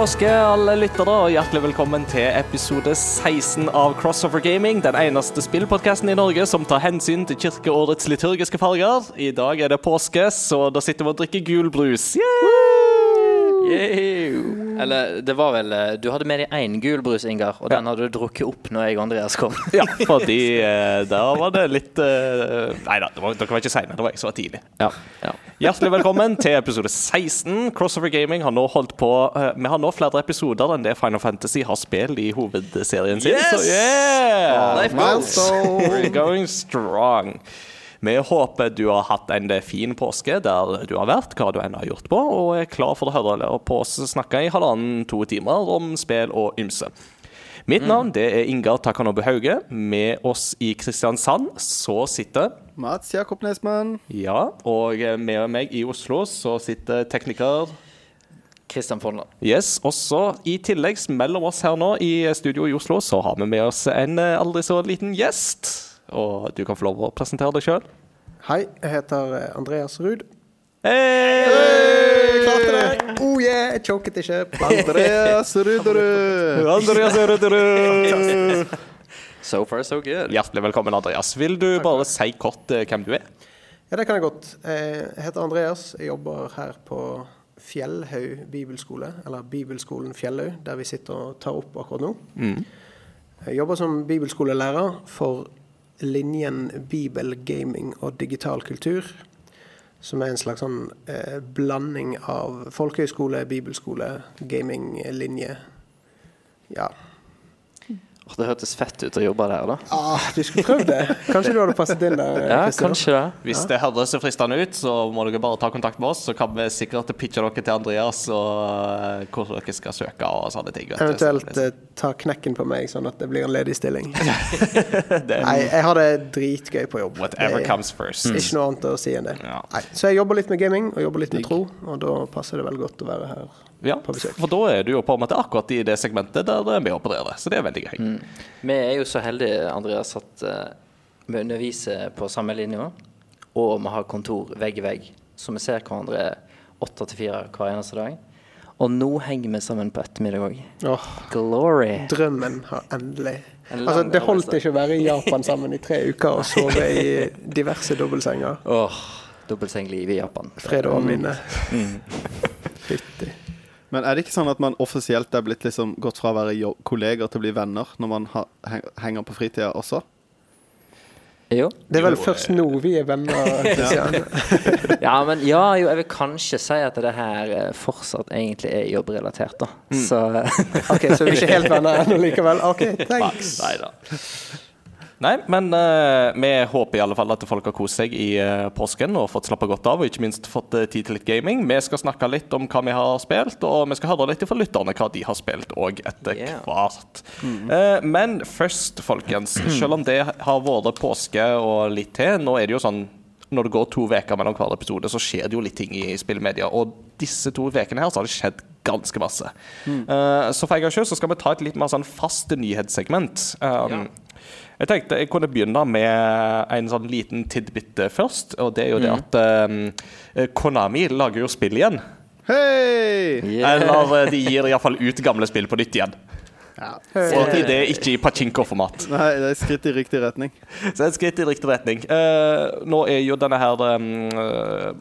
påske, alle lyttere, og hjertelig velkommen til episode 16 av Crossover Gaming. Den eneste spillpodkasten i Norge som tar hensyn til kirkeårets liturgiske farger. I dag er det påske, så da sitter vi og drikker gul brus. Yeah! Eller det var vel eh, Du hadde med deg én gul brus, Ingar, og den hadde du drukket opp når jeg og Andreas kom. Ja, fordi eh, der var det litt eh, Nei da, det var- dere var ikke seine. Det var jeg som var tidlig. Ja, ja. Hjertelig velkommen til episode 16. Crossover Gaming har nå holdt på eh, Vi har nå flere episoder enn det Final Fantasy har spilt i hovedserien sin. Yes! Så yeah! We're going strong. Vi håper du har hatt en fin påske der du har vært, hva du enn har gjort på, og er klar for å høre på oss snakke i halvannen-to timer om spill og ymse. Mitt navn det er Ingar Takanobu Hauge. Med oss i Kristiansand så sitter Mats Jakob Nesmann. ja, og med meg i Oslo så sitter tekniker Kristian Fonland. Yes, også i tillegg, mellom oss her nå i studio i Oslo, så har vi med oss en aldri så liten gjest. Og du kan få lov å presentere deg sjøl. Hei, jeg heter eh, Andreas Ruud. Hey! Hey! klarte det! Oh yeah, jeg choket ikke. Andreas Ruderud. Andreas Rødderud. So far, so good. Hjertelig velkommen, Andreas. Vil du bare si kort uh, hvem du er? Ja, det kan jeg godt. Eh, Jeg heter Andreas. Jeg jobber her på Fjellhaug bibelskole, eller Bibelskolen Fjellhaug, der vi sitter og tar opp akkurat nå. Jeg jobber som bibelskolelærer for linjen Bibel, gaming og digital kultur. Som er en slags sånn eh, blanding av folkehøyskole, bibelskole, gaminglinje. Ja. Det hørtes fett ut å jobbe der, da. Ah, du skulle prøvd det. Kanskje du hadde passet inn der. Ja, Christer? kanskje det. Hvis det høres så fristende ut, så må dere bare ta kontakt med oss, så kan vi sikkert pitche dere til Andreas og eh, hvor dere skal søke og sånne ting. Eventuelt eh, ta knekken på meg, sånn at det blir en ledig stilling. Nei, jeg har det dritgøy på jobb. Whatever er comes first. Ikke noe annet å si enn det. Ja. Så jeg jobber litt med gaming, og jobber litt med tro, og da passer det vel godt å være her. Ja, på besøk. for da er du jo på en måte akkurat i det segmentet der vi opererer, så det er veldig gøy. Vi er jo så heldige, Andreas, at eh, vi underviser på samme linje, og vi har kontor vegg i vegg, så vi ser hverandre åtte til fire hver eneste dag. Og nå henger vi sammen på ettermiddag òg. Oh, Glory. drømmen har endelig En Altså, Det holdt ikke å være i Japan sammen i tre uker og sove i diverse dobbeltsenger. Åh, dobbeltsengliv i Japan. Fred og minne. Fytti. Men er det ikke sånn at man offisielt er blitt liksom gått fra å være kolleger til å bli venner når man har, henger på fritida også? Jo. Det er vel Jo, først nå vi er venner, ja. Ja, men ja, jo, jeg vil kanskje si at det her eh, fortsatt egentlig er jobbrelatert, da. Så Ok, så vi er ikke helt venner ennå likevel? Ok, thanks. Nei da. Nei, men uh, vi håper i alle fall at folk har kost seg i uh, påsken og fått slappa godt av, og ikke minst fått uh, tid til litt gaming. Vi skal snakke litt om hva vi har spilt, og vi skal høre litt fra lytterne hva de har spilt òg etter Yeah. hvert. Eh, men først, folkens, selv om det har vært påske og litt til, nå er det jo sånn når det går to uker mellom hver episode, så skjer det jo litt ting i spillmedia. Og disse to ukene her så har det skjedd ganske masse. Eh, så for en gangs skyld så skal vi ta et litt mer sånn fast nyhetssegment. Um, Jeg tenkte jeg kunne begynne med en sånn liten tidbit eh, først. Og det er jo det at um, eh, Konami lager jo spill igjen. Hei! yeah. Eller eh, de gir iallfall ut gamle spill på nytt igjen. Og det er ikke i pachinko-format. Nei, det er et skritt i riktig retning. Så et skritt i riktig retning. Eh, nå er jo denne her um,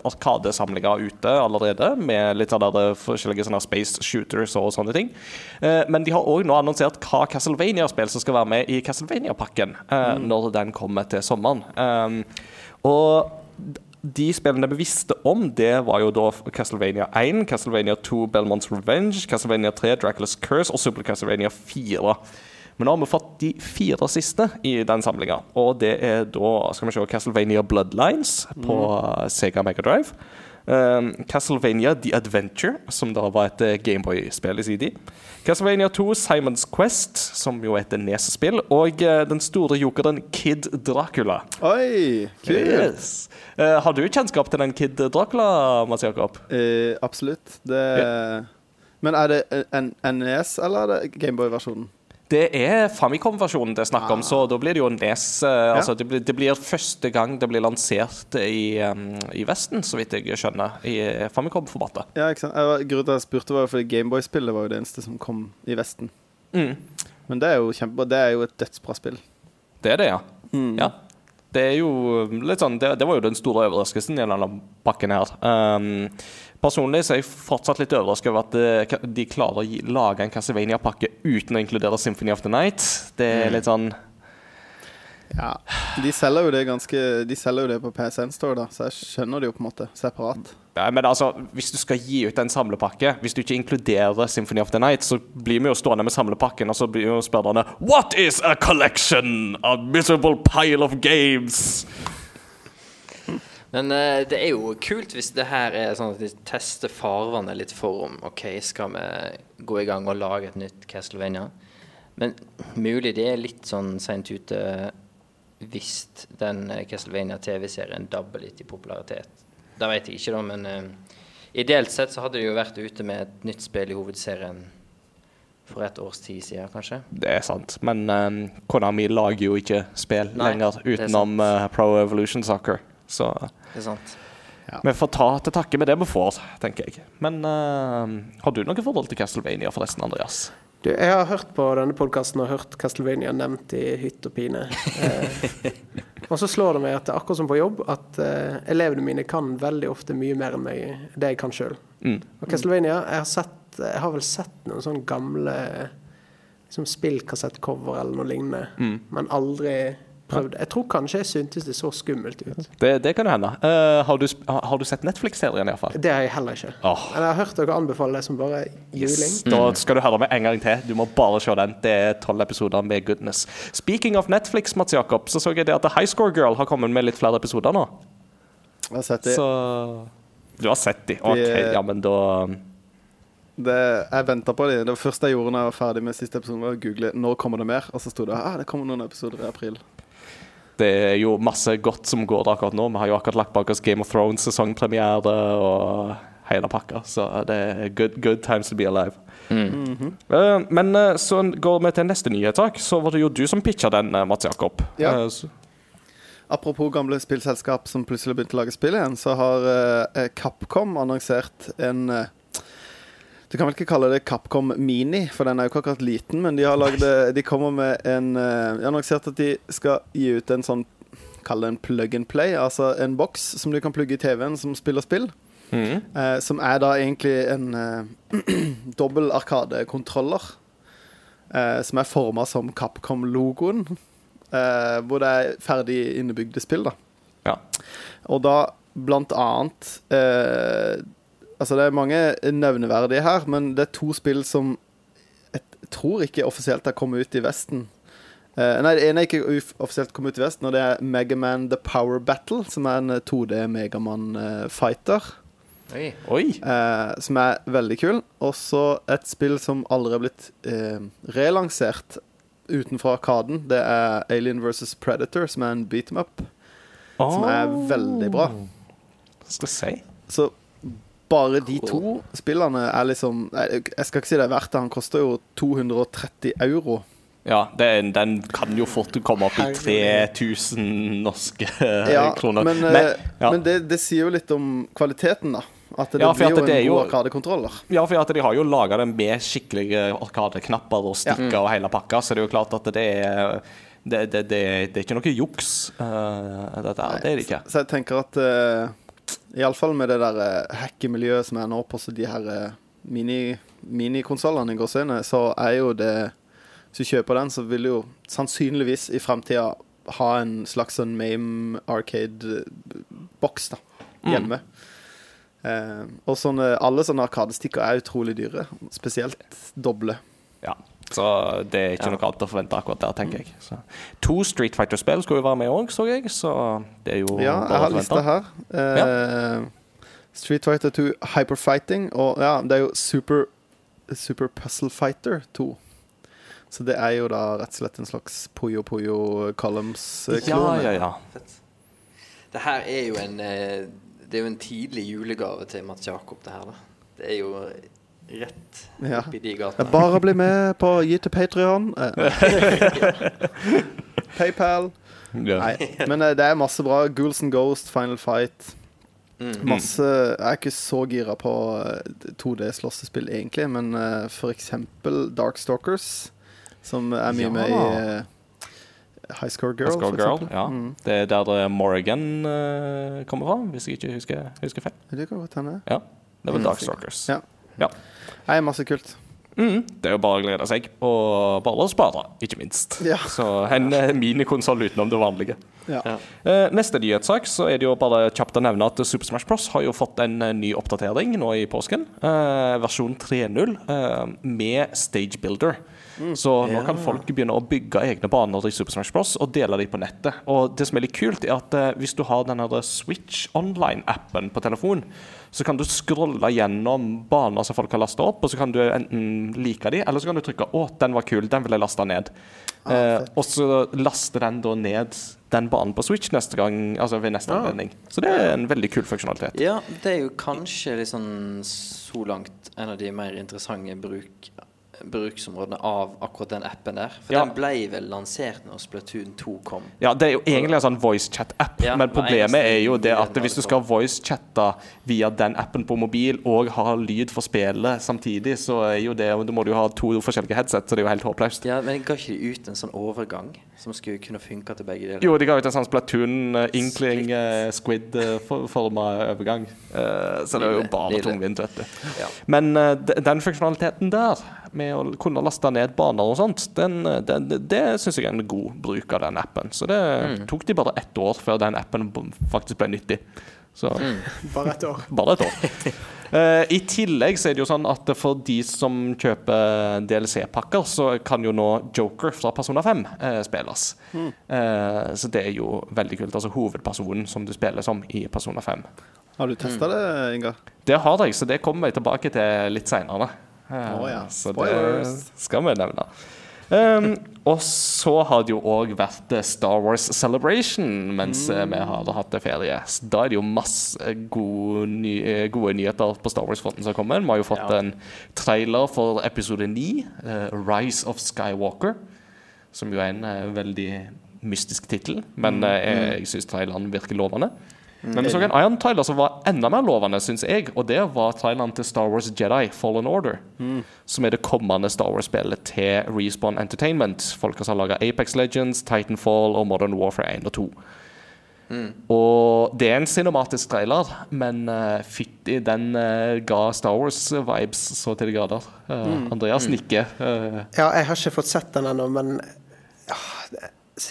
Arkadesamlinga ute allerede, med litt av der, forskjellige sånne space shooters og sånne ting. Eh, men de har òg nå annonsert hva Castlevania-spill som skal være med i Castlevania-pakken eh, når den kommer til sommeren. Um, og de spillene vi visste om, det var jo da Castlevania 1, Castlevania 2, Belmonts Revenge, Castlevania 3, Dracula's Curse og Super Castlevania 4. Men nå har vi fått de fire siste i den samlinga. Og det er da skal vi se, Castlevania Bloodlines på mm. Sega Megadrive. Um, Castlevania The Adventure, som da var et uh, Gameboy-spill i sin tid. Castlevania 2 Simons Quest, som jo er et Nes-spill. Og uh, den store jokeren Kid Dracula. Oi, kult! Yes. Uh, har du kjennskap til den Kid Dracula, Mats Jakob? Uh, absolutt. Det Men er det NES, eller er det Gameboy-versjonen? Det er Famicom-versjonen det er snakk om, så da blir det jo Nes eh, altså, det, blir, det blir første gang det blir lansert i, um, i Vesten, så vidt jeg skjønner, i Famicom-formatet. Ja, ikke sant? Var- Grunnen til at jeg spurte, var fordi Gameboy-spillet var jo det eneste som kom i Vesten. Mm. Men det er jo kjempebra. Det er jo et dødsbra spill. Det er det, ja. ja. Det er jo litt sånn Det, det var jo den store overraskelsen i denne pakken her. Um, personlig så er jeg fortsatt litt overrasket over at eh, de klarer å lage en Castlevania-pakke uten å inkludere Symphony of the Night. Det er litt sånn Ja. De selger jo det ganske De selger jo det på PSN Store, da, så jeg skjønner det jo på en måte separat. ja, Men altså, hvis du skal gi ut en samlepakke, hvis du ikke inkluderer Symphony of the Night, så blir vi jo stående med samlepakken, og så blir jo spørrerne What is a collection? A miserable pile of games? Men uh, det er jo kult hvis det her er sånn at de tester farvannet litt for om OK, skal vi gå i gang og lage et nytt Castlevania? Men mulig det er litt sånn seint ute hvis den eh, Castlevania TV-serien dabber litt i popularitet. Det vet jeg ikke, da, men uh, ideelt sett så hadde de jo vært ute med et nytt spill i hovedserien for et års tid siden, kanskje. Det er sant, men um, Konami lager jo ikke spill Nei, lenger er utenom uh, Pro Evolution Soccer. Så Det er sant. vi får ta til takke med det vi får, tenker jeg. Men uh, har du noe forhold til Castlevania, forresten, Andreas? Du, jeg har hørt på denne podkasten og hørt Castlevania nevnt i hytt og pine. Eh, og så slår det meg at det er akkurat som på jobb, at eh, elevene mine kan veldig ofte mye mer enn meg, det jeg kan sjøl. Mm. Og Castlevania Jeg har, sett, jeg har vel sett noen sånne gamle liksom spillkassettcover eller noe lignende, Mm. men aldri prøvd. Jeg tror kanskje jeg syntes det så skummelt ut. Det, det kan jo hende. Uh, har, du, har du sett Netflix-serien, iallfall? Det har jeg heller ikke. Oh. Men jeg har hørt dere anbefale det som bare juling. Yes. Da skal du høre med en gang til. Du må bare se den. Det er tolv episoder med goodness. Speaking of Netflix, Mats Jakob, så så jeg det at The High Score Girl har kommet med litt flere episoder nå. Jeg har sett de. Så Du har sett de? OK, De- ja, men da det jeg venta på de Det første jeg gjorde når jeg var ferdig med siste episode, var å google når kommer det mer, og så sto det ah, det kommer noen episoder i april. Det er jo masse godt som går der akkurat nå. Vi har jo akkurat lagt bak oss Game of Thrones sesongpremiere og hele pakka, så det er good, good times to be alive. Eh, men eh, så går vi til neste nyhetssak. Så var det jo du som pitcha den, eh, Mats Jakob. Ja. Apropos gamle spillselskap som plutselig begynte å lage spill igjen, så har Capcom annonsert en Du kan vel ikke kalle det Capcom Mini, for den er jo ikke akkurat liten, men de har lagd eh, De kommer med en Jeg De har annonsert at de skal gi ut en sånn Kall det en plug and play, altså en boks som du kan plugge i TV-en som spiller spill. Mm. Eh, som er da egentlig en eh, dobbel arkadekontroller. Eh, som er forma som Capcom-logoen. Eh, hvor det er ferdig innebygde spill, da. Ja. Og da blant annet eh, Altså, det er mange nevneverdige her, men det er to spill som jeg tror ikke offisielt har kommet ut i Vesten. Uh, nei, det ene er ikke offisielt kommet ut i Vesten, og det er Megaman The Power Battle, som er en eh, 2D Megaman-fighter. Oi. Oi! Uh, som er veldig kul. Og så et spill som aldri er blitt uh, relansert utenfor Arkaden. Det er Alien vs. Predator, som er en beat em up. Som er veldig bra. Skal si. Så bare de to spillene er liksom Jeg skal ikke si det er verdt det. Han koster jo 230 euro. Ja, den, den kan jo fort komme opp i 3000 norske Ja, kroner. men, eh, Men- ja. men det, det sier jo litt om kvaliteten, da. At det Ja, blir at jo det en god arkadekontroller. Ja, for at de har jo laga det med skikkelige arkadeknapper og stikker og hele pakka, så det er jo klart at det er det, det, det, det er ikke noe juks, Uh, dette her. Det er det ikke. Så jeg tenker at uh, Iallfall med det der uh, hackemiljøet som er nå på så de her uh, mini, minikonsollene i gåseøynene, så er jo det Hvis du kjøper den, så vil du jo sannsynligvis i framtida ha en slags sånn Mame Arcade-boks da hjemme. Eh, og sånne, alle sånne arkadestikker er utrolig dyre, spesielt doble. Ja. Så det er ikke Ja. noe annet å forvente akkurat der, tenker jeg. Så. To Street Fighter-spill skulle jo være med òg, så jeg, så det er jo Ja, jeg har lista her. Eh, Street Fighter 2 Hyperfighting, og ja, det er jo Super, Super Puzzle Fighter 2. Så det er jo da rett og slett en slags Puyo Puyo Columns-klone. Ja, ja, ja. Det her er jo en eh, Det er jo en tidlig julegave til Mats Jakob, det her, da. Det er jo rett Ja. oppi de gatene. bare bli med på Gi til Patrion. PayPal. Ja. Nei, men eh, det er masse bra. Ghouls and Ghost, Final Fight. Mm. Masse Jeg er ikke så gira på eh, 2D-slåssespill, egentlig, men uh, for eksempel Darkstalkers, som er mye Ja. med i uh, High Score Girl. High Score Girl, ja. Mm. Det er der det Morrigan uh, kommer fra, hvis jeg ikke husker, husker feil. Det kan godt hende. Ja, det var Mm. Darkstalkers. Ja. Ja. Nei, masse kult. Mm, det er jo bare å glede seg, og bare å spare, ikke minst. Ja. Så en uh, minikonsoll utenom det vanlige. Ja. Ja. Eh, neste nyhetssak så er det jo bare kjapt å nevne at Super Smash Bros. har jo fått en eh, ny oppdatering nå i påsken. Eh, versjon 3.0 eh, med Stage Builder. Så nå Ja. kan folk begynne å bygge egne baner i Super Smash Bros. og dele dem på nettet. Og det som er litt kult, er at eh, hvis du har den her Switch Online-appen på telefon, så kan du scrolle gjennom baner som folk har lasta opp, og så kan du enten like dem, eller så kan du trykke 'Å, den var kul, den vil jeg laste ned'. Ah, Eh, og så laster den da ned den banen på Switch neste gang, altså ved neste Ah. anledning. Så det er en veldig kul funksjonalitet. Ja, det er jo kanskje litt sånn så langt en av de mer interessante bruk, bruksområdene av akkurat den appen der. For Ja. den ble vel lansert når Splatoon 2 kom. Ja, Det er jo egentlig en sånn voicechat-app, Ja, men problemet er jo det at hvis du skal voicechatte via den appen på mobil og ha lyd for spillet samtidig, så er jo det Da må du ha to forskjellige headset, så det er jo helt håpløst. Ja, Men ga ikke de ut en sånn overgang som skulle kunne funke til begge deler? Jo, de ga ut en sånn Splatoon uh, Inkling uh, Squid-forma overgang. Eh, så det er jo bare tungvint, vet du. Ja. Men eh, den funksjonaliteten der, med å kunne laste ned baner og sånt, den, den, det, det syns jeg er en god bruk av den appen. Så det tok de bare ett år før den appen faktisk ble nyttig. Så Bare et år. bare et år. Eh, I tillegg så er det jo sånn at for de som kjøper DLC-pakker, så kan jo nå Joker fra Persona 5 eh, spilles. Eh, så det er jo veldig kult. Altså hovedpersonen som du spiller som i Persona 5. Har du testa det, Ingar? Det har jeg, så det kommer jeg tilbake til litt seinere. Å ja. Så det skal vi nevne. Um, og så har det jo òg vært Star Wars Celebration mens mm. vi har hatt det ferie. Så Da er det jo masse gode, ny, eh, gode nyheter på Star Wars-fronten som kommer. Vi har jo fått Ja. en trailer for episode 9, uh, 'Rise of Skywalker', som jo er en uh, veldig mystisk tittel. Men uh, jeg, jeg syns traileren virker lovende. Men vi så en annen trailer som var enda mer lovende, syns jeg. Og det var traileren til Star Wars Jedi Fallen Order. Som er det kommende Star Wars-spillet til Respawn Entertainment. Folka som har laga Apex Legends, Titanfall og Modern Warfare 1 og 2. Og det er en cinematisk trailer, men uh, fytti, den uh, ga Star Wars-vibes så til de grader. Eh, Andreas nikker. Uh, Ja, jeg har ikke fått sett den ennå, men ja, det-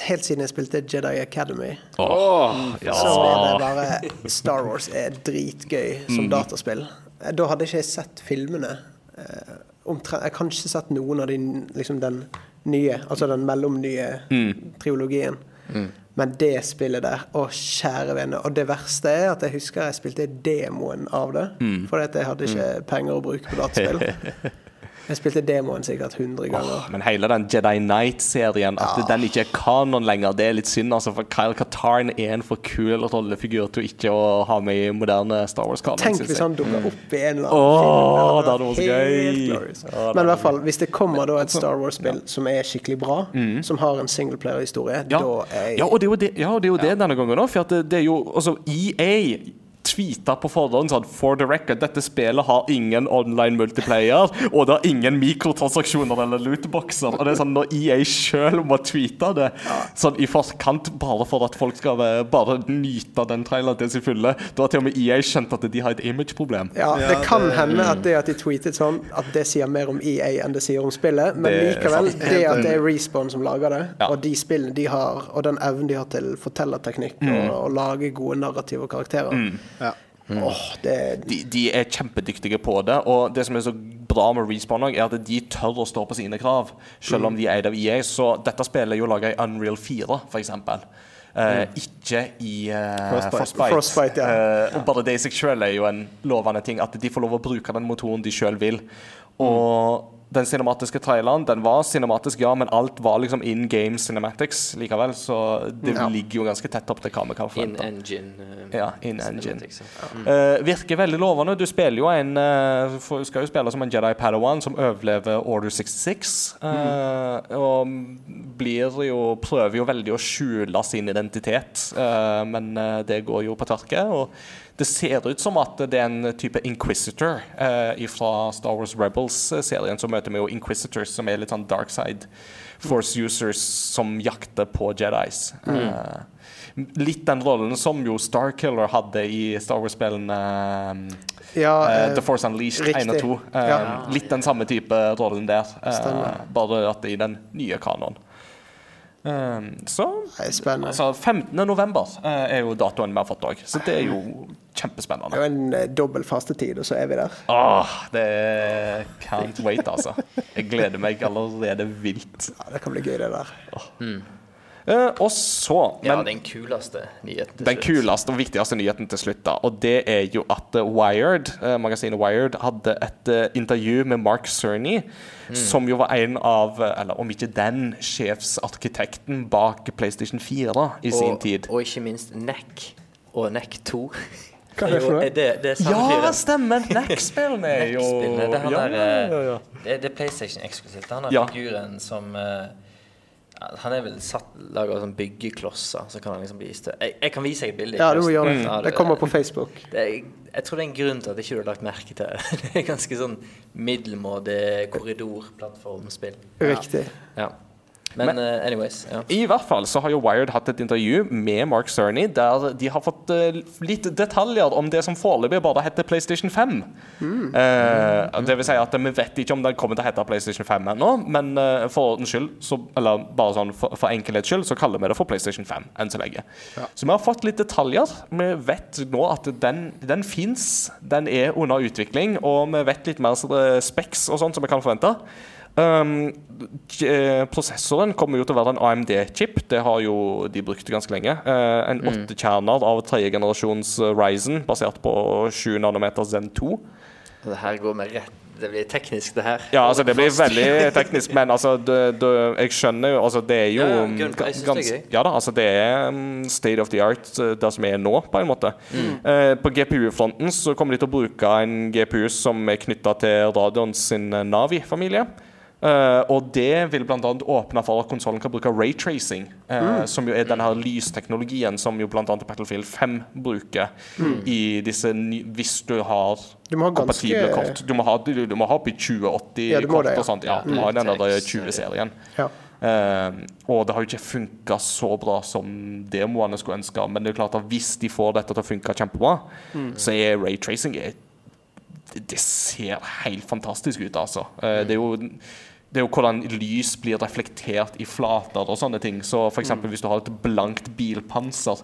helt siden jeg spilte Jedi Academy, ja. så er det bare Star Wars er dritgøy som dataspill. Eh, Da hadde ikke jeg sett filmene. Omtrent, omtre- jeg har kanskje sett noen av de, liksom den nye, altså den mellomnye triologien. Men det spillet der, å kjære vene. Og det verste er at jeg husker jeg spilte demoen av det. For jeg hadde ikke penger å bruke på dataspill. Jeg spilte demoen sikkert 100 ganger. Men hele den Jedi Knight-serien, at den ikke er kanon lenger, det er litt synd. altså, For Kyle Katarn er en for kul rollefigur til ikke å ha med i moderne Star Wars-kanon. Tenk hvis han dukker opp i en eller annen film. det hadde vært gøy. glorious. Men i hvert fall, hvis det kommer da et Star Wars-spill som er skikkelig bra, som har en singleplayer-historie, Ja. da er jeg ja, og det er jo det, ja, det, er jo det denne gangen òg. For at det, det er jo altså EA tweeta på forhånd sånn For the record, dette spillet har ingen online multiplayer, og det har ingen mikrotransaksjoner eller lootboxer. Og det er sånn når EA sjøl må tweete det sånn i forkant, bare for at folk skal bare nyte den traileren til sin fulle, da har til og med EA skjønt at de har et image-problem. ja, Det kan hende at det at de tweetet sånn, at det sier mer om EA enn det sier om spillet, men Det likevel, det at det er Respawn som lager det, Ja. og de spillene de har, og den evnen de har til fortellerteknikk Mm. og å lage gode narrative karakterer Ja. Åh, det de, de er kjempedyktige på det. Og det som er så bra med Respawn, er at de tør å stå på sine krav, selv om de er eid av EA. Så dette spillet er jo laga i Unreal 4, f.eks. Uh, ikke i uh, Frostbite. Frostbite. Frostbite, ja. uh, og bare det i seg selv er jo en lovende ting. At de får lov å bruke den motoren de sjøl vil. Og den cinematiske traileren den var cinematisk, ja, men alt var liksom in game cinematics likevel. Så det Ja. ligger jo ganske tett opp til hva vi kan In engine. Uh, Ja, in engine. Ja. Mm. Uh, virker veldig lovende. Du spiller jo en uh, for- skal jo spille som en Jedi Padawan som overlever Order 66. Mm. Og blir jo prøver jo veldig å skjule sin identitet, eh, men det går jo på tørke. Og det ser ut som at det er en type inquisitor uh, fra Star Wars Rebels-serien. Så møter vi jo inquisitors, som er litt sånn dark side force users som jakter på Jedis. Eh, litt den rollen som jo Starkiller hadde i Star Wars-spillene Ja, eh, eh, The Force Unleashed riktig. 1 og 2. Eh, Ja. Litt den samme type rollen der, eh, bare at det er i den nye kanoen. Um, så altså 15. november uh, er jo datoen vi har fått òg, så det er jo Det er jo en eh, dobbel fastetid, og så er vi der. Åh, det er can't wait, altså. Jeg gleder meg allerede vilt. Ja, det kan bli gøy, det der. Eh, og så ja, den kuleste nyheten til Den slutt. kuleste og viktigste nyheten til slutt, da, og det er jo at eh, Wired, eh, magasinet Wired hadde et eh, intervju med Mark Cerny, som jo var en av, eller om ikke den, sjefsarkitekten bak PlayStation 4 i sin tid. Og ikke minst NEC og NEC 2. Hva er det for noe? Er det, det er samme Ja, stemmer! NEC-spillene er jo det er han ja, der, ja, ja, ja. Det, er- det er PlayStation eksklusivt. Han har Ja. figuren som uh, Han er vel satt laga som byggeklosser, så kan han liksom bli større. Jeg, jeg kan vise deg et bilde. Ja, du må gjøre Mm. det. Det kommer på Facebook. Det er, jeg tror det er en grunn til at ikke du har lagt merke til det. Det er ganske sånn middelmådig korridorplattformspill. Riktig. Ja. Men, Men- uh, anyways. Ja. I hvert fall så har jo Wired hatt et intervju med Mark Cerny der de har fått uh, litt detaljer om det som foreløpig bare heter PlayStation 5. Eh, det vil si at vi vet ikke om den kommer til å hete PlayStation 5 ennå, men for ordens skyld, så, eller bare sånn for, for enkelhets skyld, så kaller vi det for PlayStation 5 enn så lenge. Så vi har fått litt detaljer. Vi vet nå at den, den fins, den er under utvikling, og vi vet litt mer speks specs og sånt som vi kan forvente. Um, prosessoren kommer jo til å være en AMD-chip. Det har jo de brukt ganske lenge. Uh, en åttekjerner av tredje generasjons eh, Ryzen, basert på 7 nanometer Zen 2. Det her går med rett Det blir teknisk, det her. Ja, altså Det blir veldig teknisk, men altså det, det, jeg skjønner jo altså Det er jo Ja, ja, mm, gans- Ja da, altså det er mm, state of the art det som er nå, på en måte. Eh, på GPU-fronten så kommer de til å bruke en GPU som er knytta til Radion sin Navi-familie. Eh, og det vil bl.a. åpne for at konsollen kan bruke raytracing, uh, som jo er denne her lysteknologien som jo bl.a. Battlefield 5 bruker i disse Hvis du har Du må ha kompatible ganske kort. Du må ha, du, du må ha opp i 2080 Ja, ja. og sånt. Ja, du må ha den der 20-serien. Ja. Uh, og det har jo ikke funka så bra som demoene skulle ønske. Men det er klart at hvis de får dette til å funke kjempebra, så er raytracing det, ser helt fantastisk ut, altså. Eh, det er jo det er jo hvordan lys blir reflektert i flater og sånne ting. Så for eksempel hvis du har et blankt bilpanser,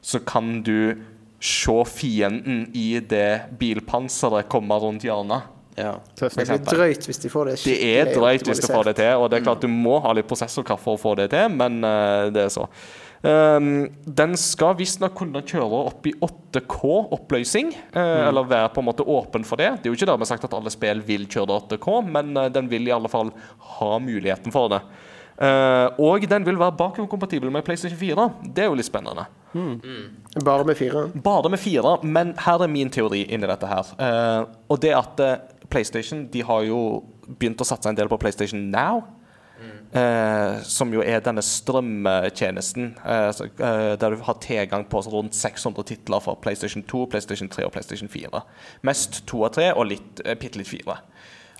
så kan du se fienden i det bilpanseret komme rundt hjørnet. Ja. Det blir drøyt hvis de får det Det er drøyt hvis de får det til, og det er Mm. klart du må ha litt prosessorkraft for å få det til, men eh, det er så. Um, den skal visstnok kunne kjøre opp i 8K-oppløsning, eh, Mm. eller være på en måte åpen for det. Det er jo ikke dermed sagt at alle spill vil kjøre 8K, men eh, den vil i alle fall ha muligheten for det. Eh, og den vil være bakoverkompatibel med PlayStation 4. Det er jo litt spennende. Bare med fire. Bare med fire, men her er min teori inni dette her. Eh, og det at PlayStation de har jo begynt å satse en del på PlayStation Now. Eh, som jo er denne strømmetjenesten, eh, eh, der du har tilgang på rundt 600 titler for PlayStation 2, PlayStation 3 og PlayStation 4. Mest 2 og 3 og litt, eh, bitte litt 4.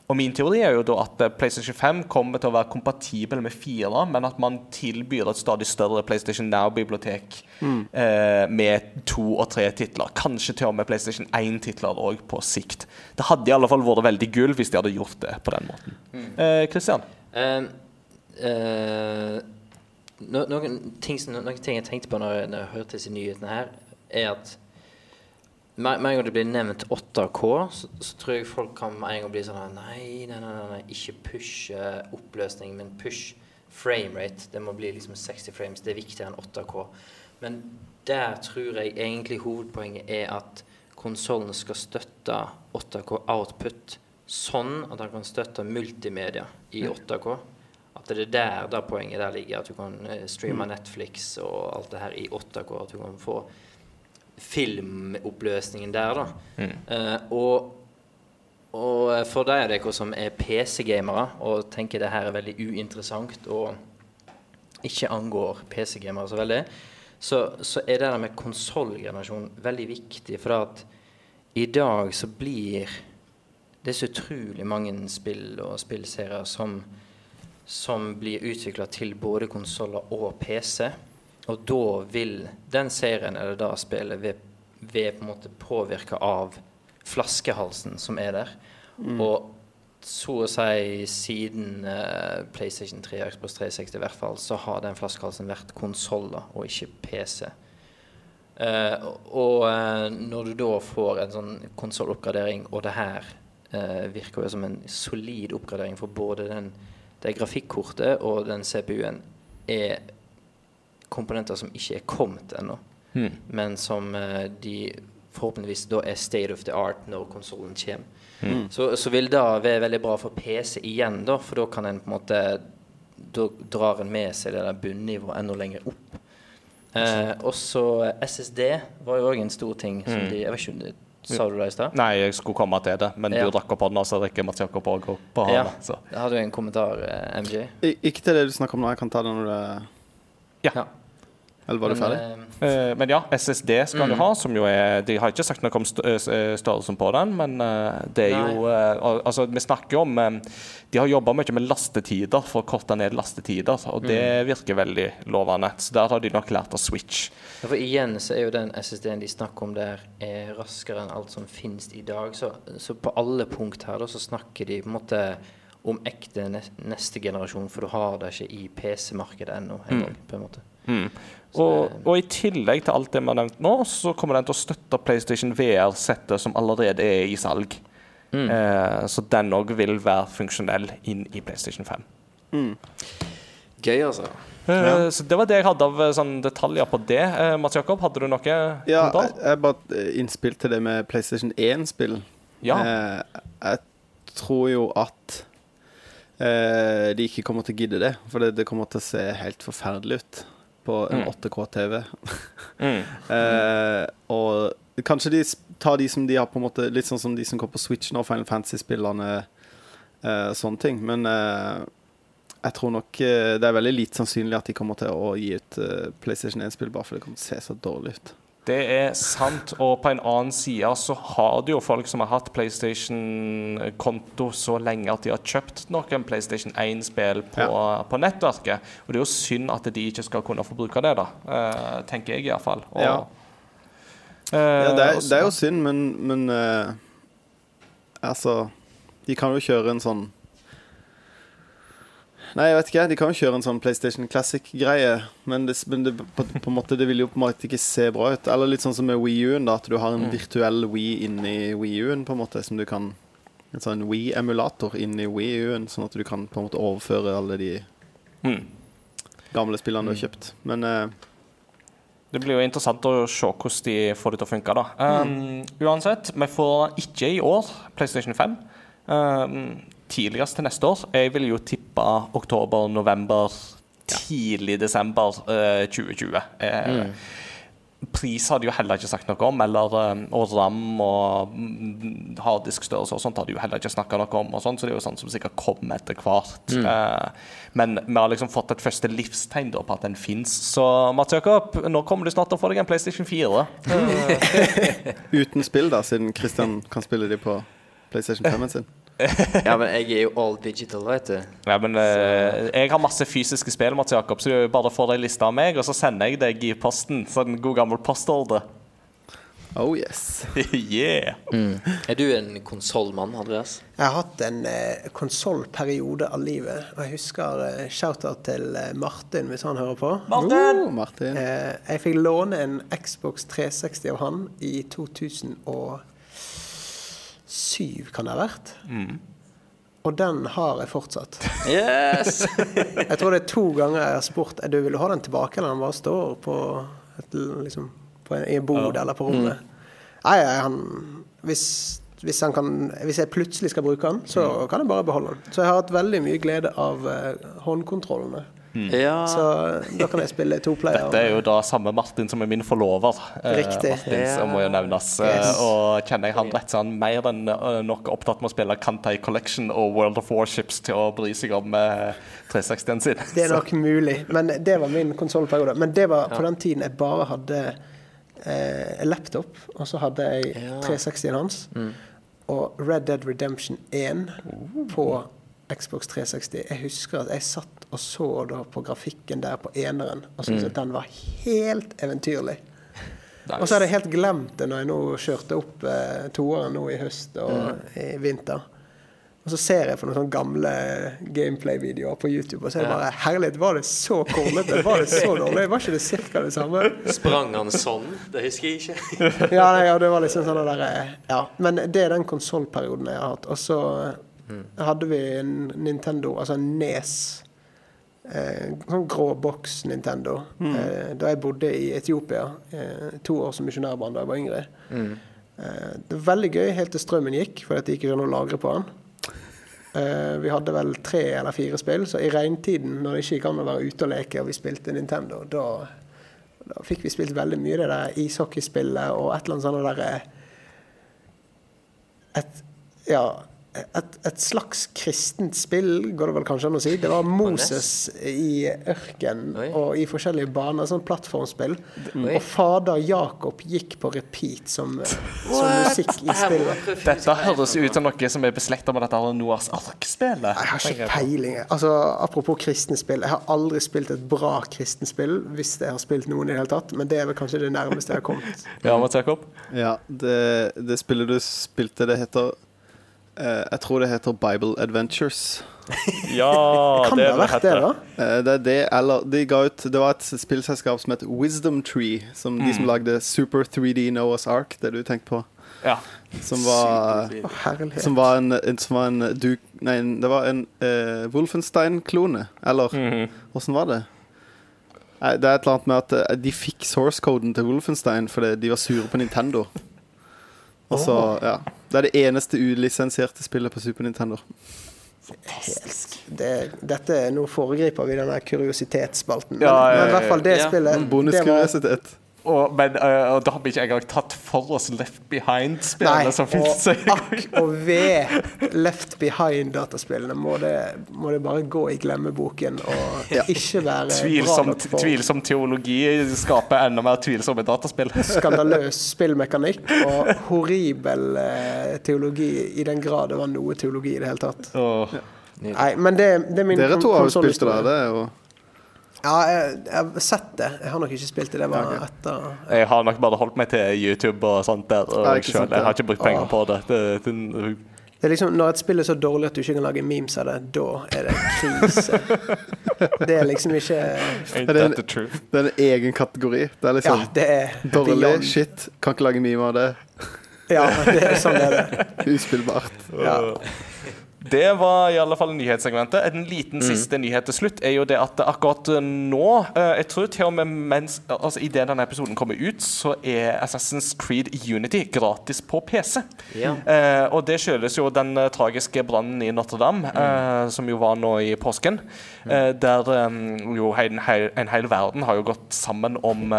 Og Min teori er jo da at eh, PlayStation 5 kommer til å være kompatibel med 4, men at man tilbyr et stadig større PlayStation Now-bibliotek eh, med to og tre titler. Kanskje til og med PlayStation 1-titler òg på sikt. Det hadde i alle fall vært veldig gull hvis de hadde gjort det på den måten. Eh, Christian? Eh, eh, no, noen, ting, som- noen ting jeg tenkte på når jeg, når jeg hørte disse nyhetene her, er at med en gang det blir nevnt 8K, så, så tror jeg folk kan med en gang bli sånn Nei, nei, nei, nei, ikke push eh, oppløsning, men push framerate. Det må bli liksom 60 frames. Det er viktigere enn 8K. Men der tror jeg egentlig hovedpoenget er at konsollen skal støtte 8K output sånn at han kan støtte multimedia i 8K. At det er der da poenget der ligger. At du kan eh, streame Netflix og alt det her i 8K. At du kan få filmoppløsningen der, da. Eh, og, og for de av dere som er PC-gamere og tenker det her er veldig uinteressant og ikke angår PC-gamere så veldig, så, så er det der med konsollgenerasjon veldig viktig. For at i dag så blir det så utrolig mange spill og spillserier som, som blir utvikla til både konsoller og PC. Og da vil den serien eller da spillet ved, ved på en måte påvirke av flaskehalsen som er der. Og så å si siden uh, PlayStation 3 og Xbox 360 i hvert fall, så har den flaskehalsen vært konsoller og ikke PC. Uh, og uh, når du da får en sånn konsolloppgradering, og det her eh, virker jo som en solid oppgradering for både den, det grafikkortet og den CPU-en, er komponenter som ikke er kommet ennå, mm. men som eh, de forhåpentligvis da er state of the art når konsollen kommer. Så, så vil det være veldig bra for PC igjen, da, for da kan en på en måte Da drar en med seg det der bunnivået enda lenger opp. Eh, også SSD var jo òg en stor ting som de Jeg vet ikke om det Sa du det i stad? Nei, jeg skulle komme til det, men Ja. du rakk opp hånda, så rekker Mats Jakob òg opp på hånda. Ja. Har jo en kommentar, eh, MJ. Ikke til det du snakker om nå. Jeg kan ta det når du ja. Ja. Eller var du ferdig? Men, eh, Eh, men ja, SSD skal du Mm. ha, som jo er De har ikke sagt noe om eh, størrelsen på den, men uh, det er jo uh, Altså, vi snakker jo om um, De har jobba mye med lastetider for å korte ned lastetider, og det virker veldig lovende. Så der har de nok lært å Switch. Ja, for igjen så er jo den SSD-en de snakker om der, er raskere enn alt som finnes i dag. Så, så på alle punkt her da, så snakker de på en måte om ekte neste generasjon, for du har det ikke i PC-markedet ennå. engang, på en måte. Så Og, og i tillegg til alt det vi har nevnt nå, så kommer den til å støtte PlayStation VR-settet som allerede er i salg. Mm. Eh, så den òg vil være funksjonell inn i PlayStation 5. Gøy, altså. Eh, Ja. Så det var det jeg hadde av eh, sånn detaljer på det. Eh, Mats Jakob, hadde du noe Ja, jeg, jeg bare eh, innspill til det med PlayStation 1-spill. Ja. Eh, jeg tror jo at eh, de ikke kommer til å gidde det. For det, det kommer til å se helt forferdelig ut på en Mm. 8K-TV. Mm. Eh, og kanskje de tar de som de har på en måte Litt sånn som de som går på Switch nå, Final Fantasy-spillerne, eh, sånne ting. Men eh, jeg tror nok eh, det er veldig lite sannsynlig at de kommer til å gi ut eh, PlayStation 1-spill bare fordi det kommer til å se så dårlig ut. Det er sant. Og på en annen side så har du jo folk som har hatt PlayStation-konto så lenge at de har kjøpt noen PlayStation 1-spill på, på nettverket. Og det er jo synd at de ikke skal kunne få bruke det, da. Uh, tenker jeg iallfall. Ja. Uh, Ja, det er, det er jo synd, men, men uh, Altså De kan jo kjøre en sånn Nei, jeg vet ikke. De kan jo kjøre en sånn PlayStation Classic-greie, men, det, men det, på, på en måte, det vil jo på en måte ikke se bra ut. Eller litt sånn som med Wii U-en, da, at du har en virtuell Wii inni Wii U-en, på en måte, som du kan En sånn Wii-emulator inni Wii U-en, sånn at du kan på en måte overføre alle de Mm. gamle spillene du har kjøpt. Men eh, Det blir jo interessant å se hvordan de får det til å funke. da. Um, Uansett, vi får ikke i år PlayStation 5. Um, tidligst til neste år. Jeg vil jo tippe oktober, november, tidlig desember eh, 2020. Eh, Pris hadde jo heller ikke sagt noe om, eller um, og RAM og mm, harddiskstørrelse og sånt hadde jo heller ikke snakka noe om, og sånt, så det er jo sånt som sikkert kommer etter hvert. Eh, men vi har liksom fått et første livstegn da på at den fins. Så Mats Jakob, nå kommer du snart til å få deg en PlayStation 4. uten spill, da, siden Christian kan spille de på PlayStation 5-en sin. Ja, men jeg er jo all digital, vet du. Ja, men eh, Jeg har masse fysiske spill, Mats Jakob, så du bare får deg lista av meg, og så sender jeg deg i posten. Sånn god gammel postordre. Oh yes. yeah! Er du en konsollmann, Andreas? Jeg har hatt en eh, konsollperiode av livet. Og jeg husker eh, shout-out til eh, Martin, hvis han hører på. Martin! Oh, Martin. Eh, jeg fikk låne en Xbox 360 av han i 2007, kan det ha vært. Og den har jeg fortsatt. Yes! Jeg tror det er to ganger jeg har spurt du vil du ha den tilbake, eller den bare står på, et, liksom, på en, i bod eller på rommet. Nei, nei, han Hvis hvis, han kan, hvis jeg plutselig skal bruke den, så kan jeg bare beholde den. Så jeg har hatt veldig mye glede av uh, håndkontrollene. Ja. Så da kan jeg spille to player. Dette er jo da samme Martin som er min forlover. Eh, Riktig. Martin, som må jo nevnes. Eh, Yes. Og kjenner jeg han rett, så er han mer enn eh, nok opptatt med å spille Kantai Collection og World of Warships til å bry seg om eh, 360-en sin. Det er nok mulig, men det var min konsollperiode. Men det var på den tiden jeg bare hadde eh, laptop, og så hadde jeg Ja. 360-en hans. Og Red Dead Redemption 1 på Xbox 360. Jeg husker at jeg satt og så da på grafikken der på eneren, og syntes at den var helt eventyrlig. Og så hadde jeg helt glemt det når jeg nå kjørte opp eh, toeren nå i høst og i vinter. Og så ser jeg på noen sånne gamle gameplay-videoer på YouTube, og så er det bare Herlighet, var det så kornete? Var det så dårlig? Var ikke det cirka det samme? Sprang han sånn? Det husker jeg ikke. Ja, nei, ja det var liksom sånn der eh, Ja. Men det er den konsollperioden jeg har hatt. Og så hadde vi en Nintendo, altså en Nes. Eh, sånn grå boks Nintendo. Eh, da jeg bodde i Etiopia. Eh, to år som misjonærbarn da jeg var yngre. Eh, det var veldig gøy helt til strømmen gikk, fordi det gikk ikke kunne lagre på den. Eh, vi hadde vel tre eller fire spill, så i regntiden, når det ikke gikk an å være ute og leke, og vi spilte Nintendo, da, da fikk vi spilt veldig mye det der ishockeyspillet og et eller annet sånt derre et, ja, et, et slags kristent spill, går det vel kanskje an å si. Det var Moses i ørkenen og i forskjellige baner, sånn plattformspill. Oi. Og fader Jakob gikk på repeat som, som musikk i spillet. Dette høres ut som noe som er beslekta med dette her Noahs ark-spillet. Jeg har ikke peiling. Altså, apropos kristne spill. Jeg har aldri spilt et bra kristent spill, hvis jeg har spilt noen i det hele tatt. Men det er vel kanskje det nærmeste jeg har kommet. Ja, Mats Jakob? Ja, det, det spillet du spilte, det heter eh, Jeg tror det heter Bible Adventures. Ja, Kan det ha vært det, da? Eh, det er det, eller de ga ut Det var et spillselskap som het Wisdom Tree, som de som lagde Super 3D Noah's Ark, det du tenkte på. Ja. Som var Som var en, en, som var en du, Nei, det var en uh, Wolfenstein-klone. Eller åssen var det? Nei, det er et eller annet med at eh, de fikk source-koden til Wolfenstein fordi de var sure på Nintendo. Og så, ja Det er det eneste ulisensierte spillet på Super Nintendo. Fantastisk. Det, dette er Nå foregriper vi denne kuriositetsspalten. Men, Ja, ja, ja, men i hvert fall det ja. spillet det var, Bonuskuriositet. Og, men uh, og da har vi ikke engang tatt for oss Left Behind-spillene som finnes. og akk og ved Left Behind-dataspillene må, det- må det bare gå i glemmeboken og Ja. ikke være Tvilsom, bra nok for tvilsom teologi skaper enda mer tvilsomme dataspill. skandaløs spillmekanikk og horribel uh, teologi, i den grad det var noe teologi i det hele tatt. Og, Nei, men det, det er min Dere to har jo spilt det der. Det er jo Ja, jeg, jeg har sett det. Jeg har nok ikke spilt det. Det var Ja, etter jeg har nok bare holdt meg til YouTube og sånt der. Og jeg, selv, jeg har ikke brukt penger på det. det, det, Det er liksom Når et spill er så dårlig at du ikke kan lage memes av det, da er det krise. Det er liksom ikke ain't Er det en- that the truth? Det er en egen kategori. Det er Ja, liksom det er dårlig beyond. shit. Kan ikke lage meme av det. Ja, det er sånn det er det. Uspillbart. Ja. Det var i alle fall nyhetssegmentet. En liten siste nyhet til slutt er jo det at akkurat nå eh, Jeg tror til og med mens Altså idet denne episoden kommer ut, så er Assassin's Creed Unity gratis på PC. Ja. Eh, og det skyldes jo den eh, tragiske brannen i Notre-Dame, eh, som jo var nå i påsken. eh, der eh, jo en, hel, en hel verden har jo gått sammen om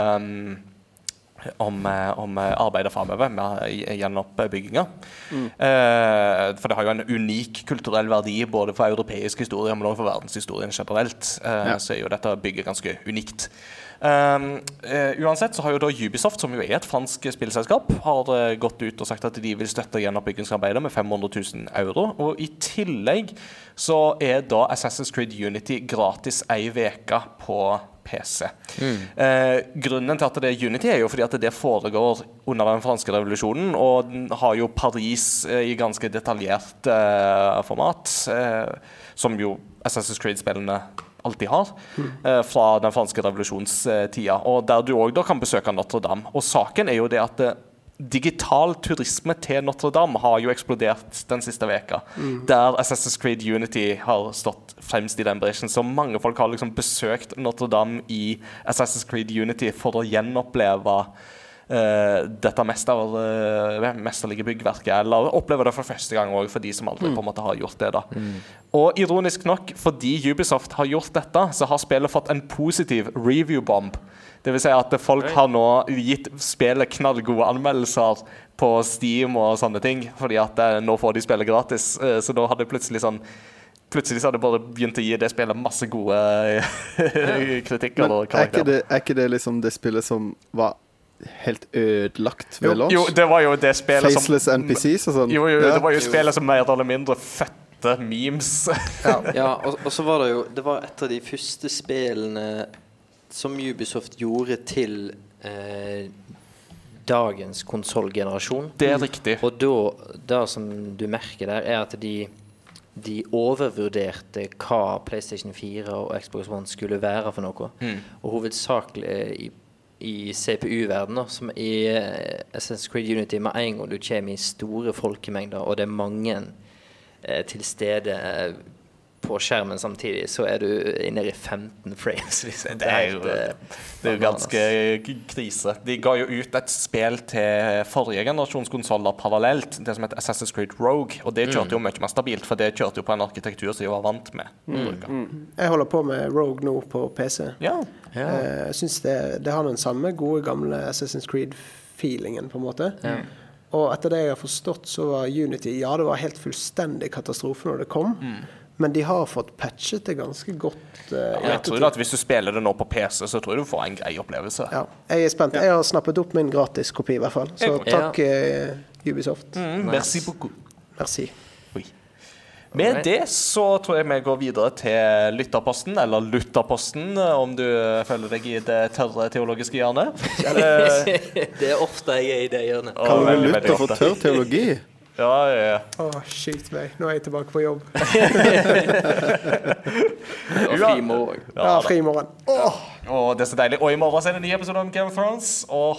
om, eh, om eh, arbeidet framover med gjenoppbygginga. Mm. Eh, for det har jo en unik kulturell verdi både for europeisk historie, men også for verdenshistorien generelt. Eh, Ja. Så er jo dette bygget ganske unikt. Um, uh, uansett så har jo da Ubisoft, som jo er et fransk spillselskap, har uh, gått ut og sagt at de vil støtte gjenoppbyggingsarbeidet med 500 000 euro. Og i tillegg så er da Assassin's Creed Unity gratis ei uke på PC. Eh, grunnen til at det er Unity, er jo fordi at det foregår under den franske revolusjonen, og den har jo Paris eh, i ganske detaljert eh, format, eh, som jo Assassin's Creed-spillene alltid har, eh, fra den franske revolusjonstida. Og der du òg kan besøke Notre-Dame. Og saken er jo det at eh, digital turisme til Notre-Dame har jo eksplodert den siste veka. Der Assassin's Creed Unity har stått fremst i den bresjen. Så mange folk har liksom besøkt Notre-Dame i Assassin's Creed Unity for å gjenoppleve uh, dette mester, uh, mesterlige byggverket, eller opplever det for første gang òg, for de som aldri på en måte har gjort det. da. Og ironisk nok, fordi Ubisoft har gjort dette, så har spillet fått en positiv review-bomb. Det vil si at folk har nå gitt spillet knallgode anmeldelser på Steam og sånne ting, fordi at eh, nå får de spillet gratis. Eh, så da hadde plutselig sånn Plutselig så hadde jeg bare begynt å gi det spillet masse gode eh, kritikker. Men og er ikke, det, er ikke det liksom det spillet som var helt ødelagt ved Jo, launch? jo, det var jo det spillet som Faceless NPCs og sånn? Jo, jo, Ja. det var jo spillet som mer eller mindre fødte memes. Ja, og, og så var det jo Det var et av de første spillene som Ubisoft gjorde til eh, dagens konsollgenerasjon. Det er riktig. Og da, det som du merker der, er at de, de overvurderte hva PlayStation 4 og Xbox One skulle være for noe. Og hovedsakelig i, i CPU-verdenen, som i Essence Assassin's Creed Unity, med en gang du kommer i store folkemengder, og det er mange eh, til stede eh, på skjermen samtidig, så er du inne i 15 frames. Liksom. Det er jo, eh, det er jo ganske krise. De ga jo ut et spill til forrige generasjons konsoller parallelt, det som heter Assassin's Creed Rogue. Og det kjørte jo mye mer stabilt, for det kjørte jo på en arkitektur som de var vant med. Mm. Jeg holder på med Rogue nå på PC. Ja. Ja. Eh, Jeg syns det, det har den samme gode, gamle Assassin's Creed-feelingen, på en måte. Og etter det jeg har forstått, så var Unity Ja, det var helt fullstendig katastrofe når det kom, men de har fått patchet det ganske godt. Uh, ja, Jeg tror at Hvis du spiller det nå på PC, så tror jeg du får en grei opplevelse. Ja, jeg er spent. Jeg har snappet opp min gratiskopi, i hvert fall. Så takk, uh, Ubisoft. Mm, Merci beaucoup. Merci. Oi. Med det så tror jeg vi går videre til lytterposten, eller lytterposten, om du eh, føler deg i det tørre teologiske hjørnet. Eh, det er ofte jeg er i det hjørnet. Kan Kaller du veldig for tørr teologi? Ja, ja, ja. Å, skyt meg. Nå er jeg tilbake på jobb. Og fri morgen. Ja, Ja, da. Åh. Åh, det er så deilig. Og i morgen er det en ny episode om Game of Thrones. Og,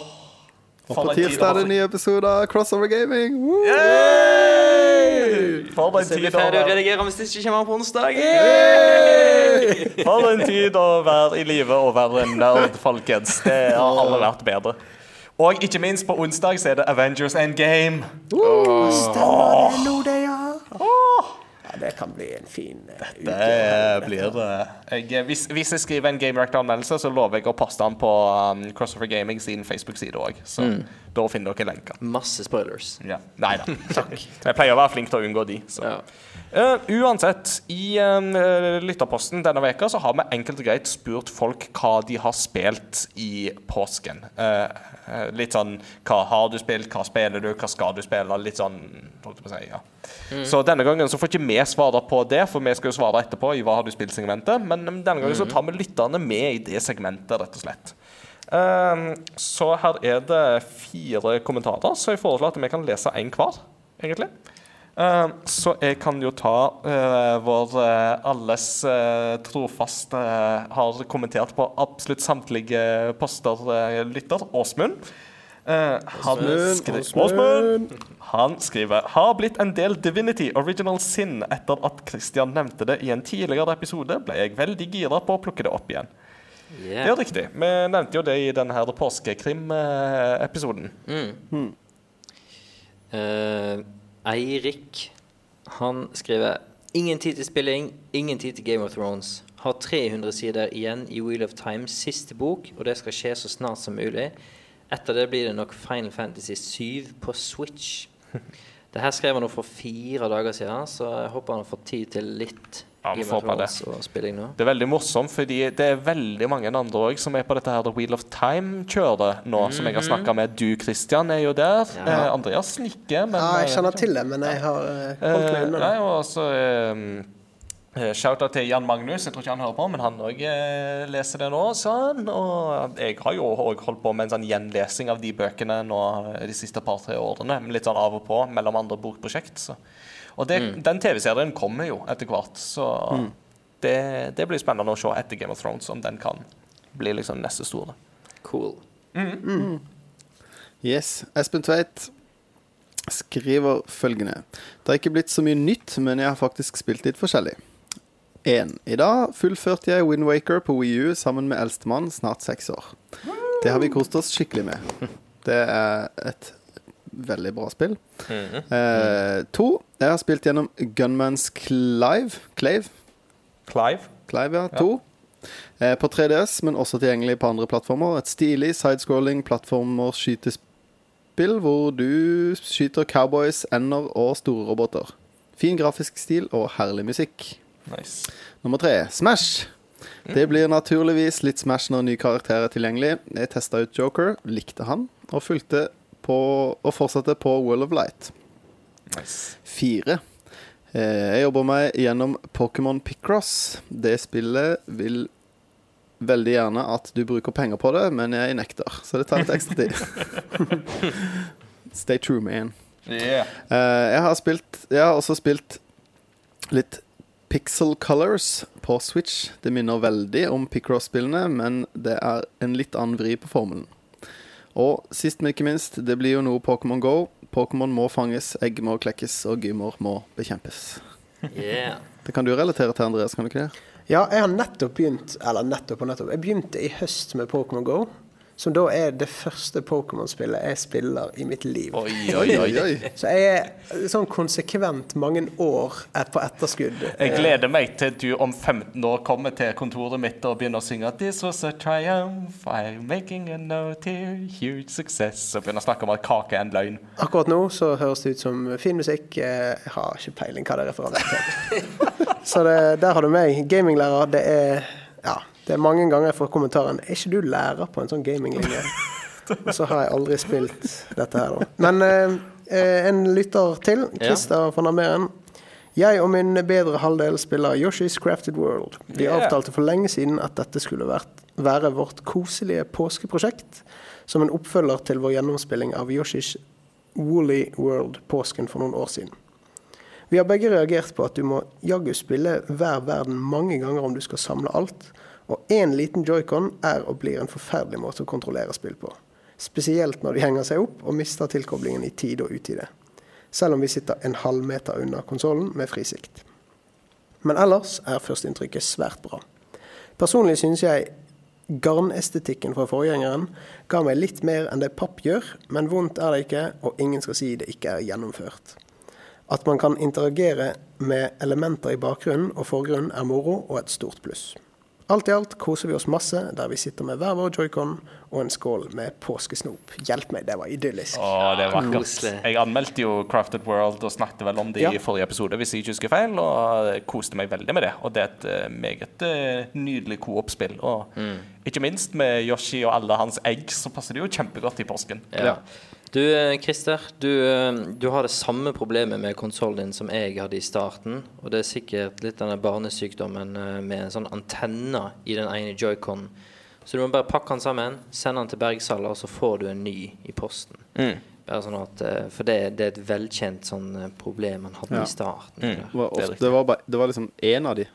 Og på tirsdag er det en ny episode av Crossover Gaming. Woo! Yay! For en tid å redigere hvis det ikke kommer på onsdag. For en tid å være i live og være en nerd, folkens. Det har alle vært bedre. Og ikke minst på onsdag så er det Avengers Endgame. stemmer det nå, det, ja. ja. Det kan bli en fin eh, uke. Det blir det. Jeg, hvis, hvis jeg skriver en Game Reactor-anmeldelse, så lover jeg å poste den på um, Crossover Gaming sin Facebook-side òg. Så da finner dere lenker. Masse spoilers. Ja. Nei da. Jeg pleier å være flink til å unngå de. Så. Ja. Uh, uansett, i eh, lytterposten denne veka så har vi enkelt og greit spurt folk hva de har spilt i påsken. Eh, eh, litt sånn Hva har du spilt, hva spiller du, hva skal du spille? Litt sånn holdt jeg på å si, ja. Så denne gangen så får ikke vi svare på det, for vi skal jo svare etterpå i Hva har du spilt-segmentet. Men denne gangen så tar vi lytterne med i det segmentet, rett og slett. Um, så her er det fire kommentarer, så jeg foreslår at vi kan lese én hver, egentlig. Um, så jeg kan jo ta uh, vår uh, alles uh, trofaste uh, har kommentert på absolutt samtlige poster uh, lytter, Åsmund. Uh, han, skri Åsmund. Han skriver Har blitt en del Divinity Original Sin etter at Christian nevnte det i en tidligere episode, ble jeg veldig gira på å plukke det opp igjen. Det er riktig. Vi nevnte jo det i denne her påskekrim-episoden. Eh, Eirik, han skriver Ingen tid til spilling, ingen tid til Game of Thrones. Har 300 sider igjen i Wheel of Time, siste bok, og det skal skje så snart som mulig. Etter det blir det nok Final Fantasy 7 på Switch. Det her skrev han nå for fire dager siden, så jeg håper han har fått tid til litt Ja, vi får på det. Det er veldig morsomt, fordi det er veldig mange andre òg som er på dette her The Wheel of Time-kjøret nå, som jeg har snakka med. Du, Christian, er jo der. Ja. Eh, Andreas nikker, men Ja, jeg eh, kjenner til det, men jeg har eh, holdt meg Eh, unna. det. og så eh, Shout-out til Jan Magnus. Jeg tror ikke han hører på, men han òg eh, leser det nå. Sånn. Og jeg har jo òg holdt på med en sånn gjenlesing av de bøkene nå eh, de siste par-tre årene. Litt sånn av og på mellom andre bokprosjekt. Så. Og det, den TV-serien kommer jo etter hvert, så det, det blir spennende å se etter Game of Thrones om den kan bli liksom neste store. Cool. Yes. Espen Tveit skriver følgende. Det har ikke blitt så mye nytt, men jeg har faktisk spilt litt forskjellig. 1. I dag fullførte jeg Wind Waker på Wii U sammen med eldstemann, snart seks år. Det har vi kost oss skikkelig med. Det er et veldig bra spill. Mhm. Eh, to, jeg har spilt gjennom Gunmans Clive. Clave? Clive. Clive, ja. To. Eh, på 3DS, men også tilgjengelig på andre plattformer. Et stilig sidescrolling plattformer skytespill hvor du skyter cowboys, ender og store roboter. Fin grafisk stil og herlig musikk. Nice. Nummer tre, Smash. Det blir naturligvis litt Smash når ny karakter er tilgjengelig. Jeg testa ut Joker, likte han, og fulgte på og fortsette på World of Light. nice. Fire. Eh, jeg jobber meg gjennom Pokémon Picross. Det spillet vil veldig gjerne at du bruker penger på det, men jeg nekter, så det tar litt ekstra tid. Stay true, man. Yeah. Eh, jeg har spilt Jeg har også spilt litt Pixel Colors på Switch. Det minner veldig om Picross-spillene, men det er en litt annen vri på formelen. Og sist, men ikke minst, det blir jo noe Pokémon Go. Pokémon må fanges, egg må klekkes, og gymmer må bekjempes. Yeah. Det kan du relatere til, Andreas, kan du ikke det? Ja, jeg har nettopp begynt Eller nettopp og nettopp. Jeg begynte i høst med Pokémon Go. Som da er det første Pokémon-spillet jeg spiller i mitt liv. Oi, oi, oi. Så jeg er sånn konsekvent mange år på etterskudd. Jeg gleder meg til du om 15 år kommer til kontoret mitt og begynner å synge This was a triumph, I'm making a note here, huge success Og begynner å snakke om at kake er en løgn. Akkurat nå så høres det ut som fin musikk. Jeg har ikke peiling hva det refererer til. Så det, der har du meg. Gaminglærer, det er Ja, det er mange ganger jeg får kommentaren Er ikke du lærer på en sånn gaminglinje? Og så har jeg aldri spilt dette her, da. Men eh, eh, en lytter til, Christer von Ameren. Jeg og min bedre halvdel spiller Yoshi's Crafted World. Vi Yeah. avtalte for lenge siden at dette skulle vært, være vårt koselige påskeprosjekt. Som en oppfølger til vår gjennomspilling av Yoshi's Woolly World påsken for noen år siden. Vi har begge reagert på at du må jaggu spille hver verden mange ganger om du skal samle alt, og én liten joycon er og blir en forferdelig måte å kontrollere spill på. Spesielt når de henger seg opp og mister tilkoblingen i tide og utide. Selv om vi sitter en halvmeter unna konsollen med frisikt. Men ellers er førsteinntrykket svært bra. Personlig synes jeg garnestetikken fra forgjengeren ga meg litt mer enn det papp gjør, men vondt er det ikke, og ingen skal si det ikke er gjennomført. At man kan interagere med elementer i bakgrunnen og forgrunnen er moro og et stort pluss. Alt i alt koser vi oss masse der vi sitter med hver vår joycon og en skål med påskesnop. Hjelp meg, det var idyllisk. Å, det er vakkert. Jeg anmeldte jo Crafted World og snakket vel om det Ja. i forrige episode, hvis jeg ikke husker feil, og koste meg veldig med det. Og det er et eh, meget eh, nydelig coop-spill. Og ikke minst med Yoshi og alle hans egg, så passer det jo kjempegodt i påsken. Ja. Du eh, Christer, du, eh, du har det samme problemet med konsollen din som jeg hadde i starten. Og det er sikkert litt denne barnesykdommen eh, med en sånn antenne i den ene joyconen. Så du må bare pakke den sammen, sende den til Bergsala, og så får du en ny i posten. Bare sånn at, For det, det er et velkjent sånn problem man hadde Ja. i starten. Mm. Det var, Det er ofte, det var, bare, det var liksom én av de.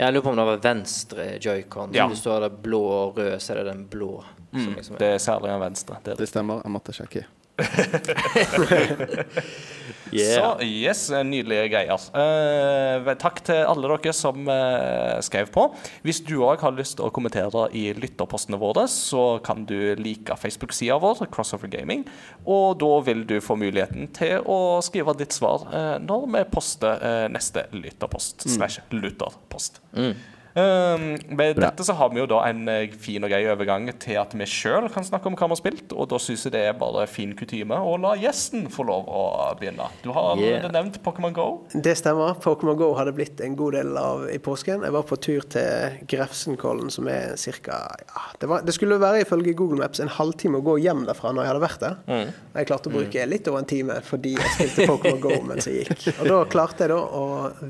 Jeg lurer på om det var venstre joycon. Ja. Hvis du har det blå og rød, så er det den blå. Som liksom Det er. er særlig den venstre. Det er Det stemmer. Jeg måtte sjekke. Yeah. Så yes, nydelige greier. Eh, takk til alle dere som eh, skrev på. Hvis du òg har lyst til å kommentere i lytterpostene våre, så kan du like Facebook-sida vår, Crossover Gaming, og da vil du få muligheten til å skrive ditt svar eh, når vi poster neste lytterpost slash lytterpost. Um, med Bra. dette så har vi jo da en eh, fin og grei overgang til at vi sjøl kan snakke om hva vi har spilt, og da syns jeg det er bare fin kutyme å la gjesten få lov å begynne. Du har Yeah. nevnt Pokémon Go. Det stemmer. Pokémon GO hadde blitt en god del av i påsken. Jeg var på tur til Grefsenkollen, som er ca. Ja, det, var- det skulle være ifølge Google Maps en halvtime å gå hjem derfra når jeg hadde vært der. Mm. Jeg klarte å bruke litt over en time fordi jeg spilte Pokémon GO mens jeg gikk. Og da klarte jeg da å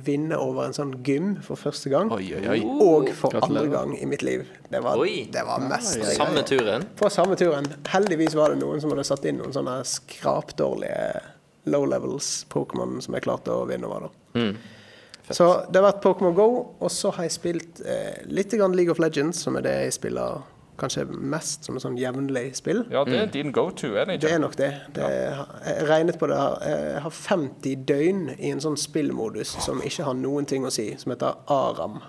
vinne over en sånn gym for første gang. Oi, oi, oi. Og for Gratulerer. andre gang i mitt liv. Det var, Oi. det var mest Samme turen. På samme turen. Heldigvis var det noen som hadde satt inn noen sånne skrapdårlige low levels Pokémon som jeg klarte å vinne over. da. Så det har vært Pokémon Go, og så har jeg spilt eh, litt grann League of Legends, som er det jeg spiller kanskje mest som et sånn jevnlig spill. Ja, det er din go-to, er det Det er nok det. det jeg regnet på det her. Jeg har 50 døgn i en sånn spillmodus som ikke har noen ting å si, som heter Aram.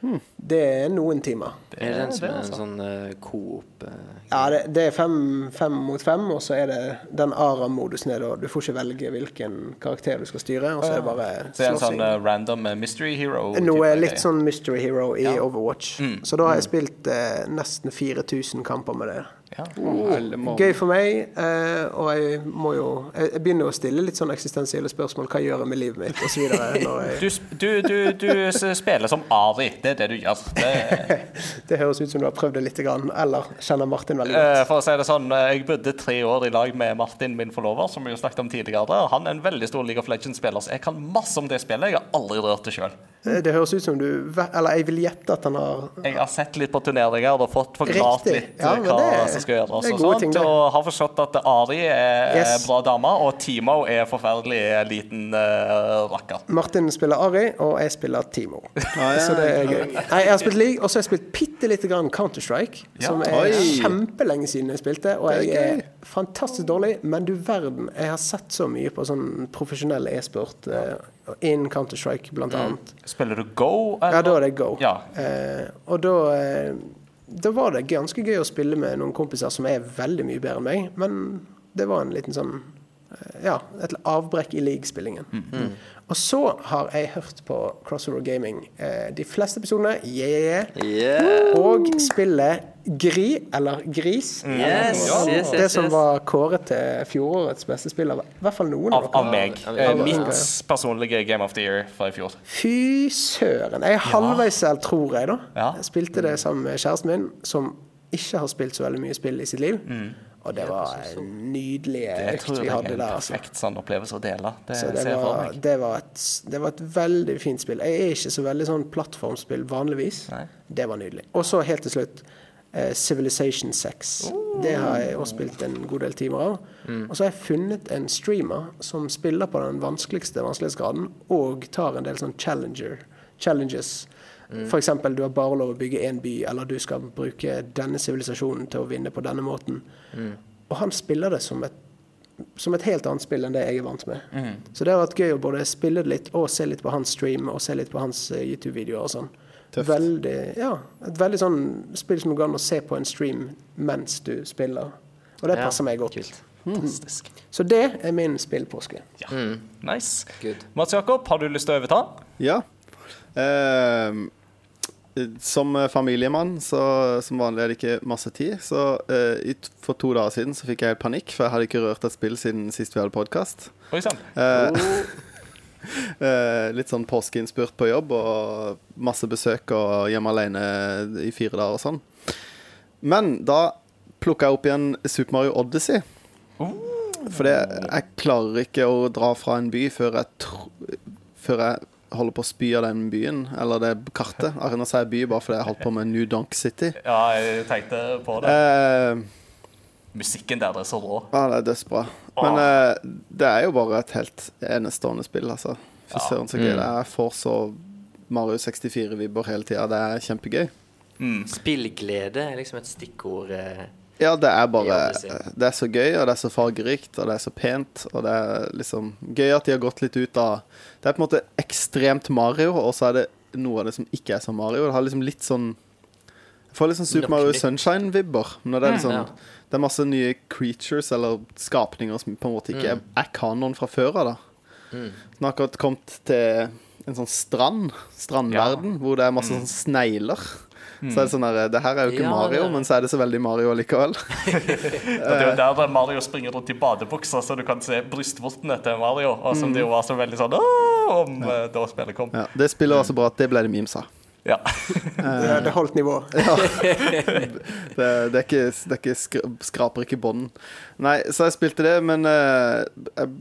Hmm. Det er noen timer. Er det som det, er en altså. sånn eh, coop uh, Ja, det, det er fem, fem mot fem, og så er det den ARA-modusen er da Du får ikke velge hvilken karakter du skal styre, og så er det bare Så det er en sånn slåssing. eh, random mystery hero? Noe litt sånn Mystery Hero i Ja. Overwatch. Mm. Så da har jeg spilt eh, nesten 4000 kamper med det. ja. Oh, Gøy for meg, eh, og jeg må jo Jeg jeg begynner å stille litt sånn eksistensielle spørsmål. Hva gjør jeg med livet mitt, osv. når jeg Du, du, du, du spiller som Ari. Det er det du gjør. Det, Det høres ut som du har prøvd det litt, eller kjenner Martin veldig eh, godt. for å si det sånn, eh, Jeg bodde tre år i lag med Martin, min forlover, som vi jo snakket om tidligere. Han er en veldig stor League of Legends-spiller, så jeg kan masse om det spillet. Jeg har aldri rørt det sjøl. Eh, Det høres ut som du Eller jeg vil gjette at han har Jeg har sett litt på turneringer og fått forklart litt Ja, eh, hva det er- som skal gjøres. og sånt, ting. Og har forstått at Ari er Yes. bra dame, og Timo er forferdelig liten uh, rakker. Martin spiller Ari, og jeg spiller Timo. ja, Så det er gøy. Nei, jeg har spilt League, og så har jeg spilt bitte lite grann Counter-Strike. Ja. Som er Oi. kjempelenge siden jeg spilte, og Det jeg er fantastisk dårlig. Men du verden, jeg har sett så mye på sånn profesjonell e-sport uh, innen Counter-Strike, blant annet. Spiller du Go? Ja, da er det go. Ja. Uh, og da uh, Da var det ganske gøy å spille med noen kompiser som er veldig mye bedre enn meg, men det var en liten sånn Ja, et avbrekk i league-spillingen. Og så har jeg hørt på Crossroad Gaming eh, de fleste episodene, yeah, Yeah! og spillet Gri, eller Gris. Yes, Og yes, det som yes. var kåret til fjorårets beste spill av i hvert fall noen Av, av meg. Av- Eh, av- Mitt personlige Game of the Year fra i fjor. Fy søren. Jeg er halvveis selv, tror jeg, da. Ja. Jeg spilte det sammen med kjæresten min, som ikke har spilt så veldig mye spill i sitt liv. Og det var en nydelig Mm. Det økt tror vi jeg er hadde en der. Altså. perfekt sånn opplevelse å dele. Det Så det var, det, var et, det var et veldig fint spill. Jeg er ikke så veldig sånn plattformspill vanligvis. Nei. Det var nydelig. Og så helt til slutt eh, Civilization 6. Det har jeg også spilt en god del timer av. Og så har jeg funnet en streamer som spiller på den vanskeligste vanskelighetsgraden, og tar en del sånn challenger, challenges. For eksempel, du har bare lov å bygge én by, eller du skal bruke denne sivilisasjonen til å vinne på denne måten. Og han spiller det som et som et helt annet spill enn det jeg er vant med. Så det har vært gøy å både spille det litt og se litt på hans stream og se litt på hans eh, YouTube-videoer og sånn. Tøft. Veldig, ja, et veldig sånn spill som går an å se på en stream mens du spiller. Og det Ja, passer meg godt. kult. Fantastisk. Så det er min spillpåske. Ja. Nice. Good. Mats Jakob, har du lyst til å overta? Ja. Eh, som familiemann, så som vanlig er det ikke masse tid. Så eh, for to dager siden så fikk jeg helt panikk, for jeg hadde ikke rørt et spill siden sist vi hadde podkast. Oi sann. litt sånn påskeinnspurt på jobb og masse besøk og hjemme alene i fire dager og sånn. Men da plukka jeg opp igjen Super Mario Odyssey. For det, jeg klarer ikke å dra fra en by før jeg, før jeg holder på å spy av den byen, eller det kartet. Arena sier by bare fordi jeg holdt på med New Donk City. Ja, jeg tenkte på det. Eh, Musikken der er så rå. ja, det er dødsbra. Men eh, det er jo bare et helt enestående spill, altså. Fy Ja. søren, så gøy det er. Jeg får så Mario 64-vibber hele tida. Det er kjempegøy. Mm. Spillglede er liksom et stikkord. Eh, Ja, det er bare det er så gøy, og det er så fargerikt, og det er så pent, og det er liksom gøy at de har gått litt ut av Det er på en måte ekstremt Mario, og så er det noe av det som ikke er så Mario. Det har liksom litt sånn Jeg får litt sånn Super Mario. Sunshine-vibber. Når det er sånn Det er masse nye creatures eller skapninger som på en måte ikke er, er kanon fra før av, da. Mm. Som har akkurat kommet til en sånn strand, strandverden, hvor det er masse sånn snegler. Så er det sånn der, Det her er jo ikke Ja, Mario, det- men så er det så veldig Mario likevel. Det er jo der Mario springer rundt i badebukser, så du kan se brystvortene til Mario. Og som det jo var så veldig sånn om ja. da spillet kom. Ja, det spillet var så bra at det ble det memes av. Ja. Det, det holdt nivå. Det, det, er ikke, det er ikke skra, skraper ikke bånden. Nei, så jeg spilte det, men eh, jeg,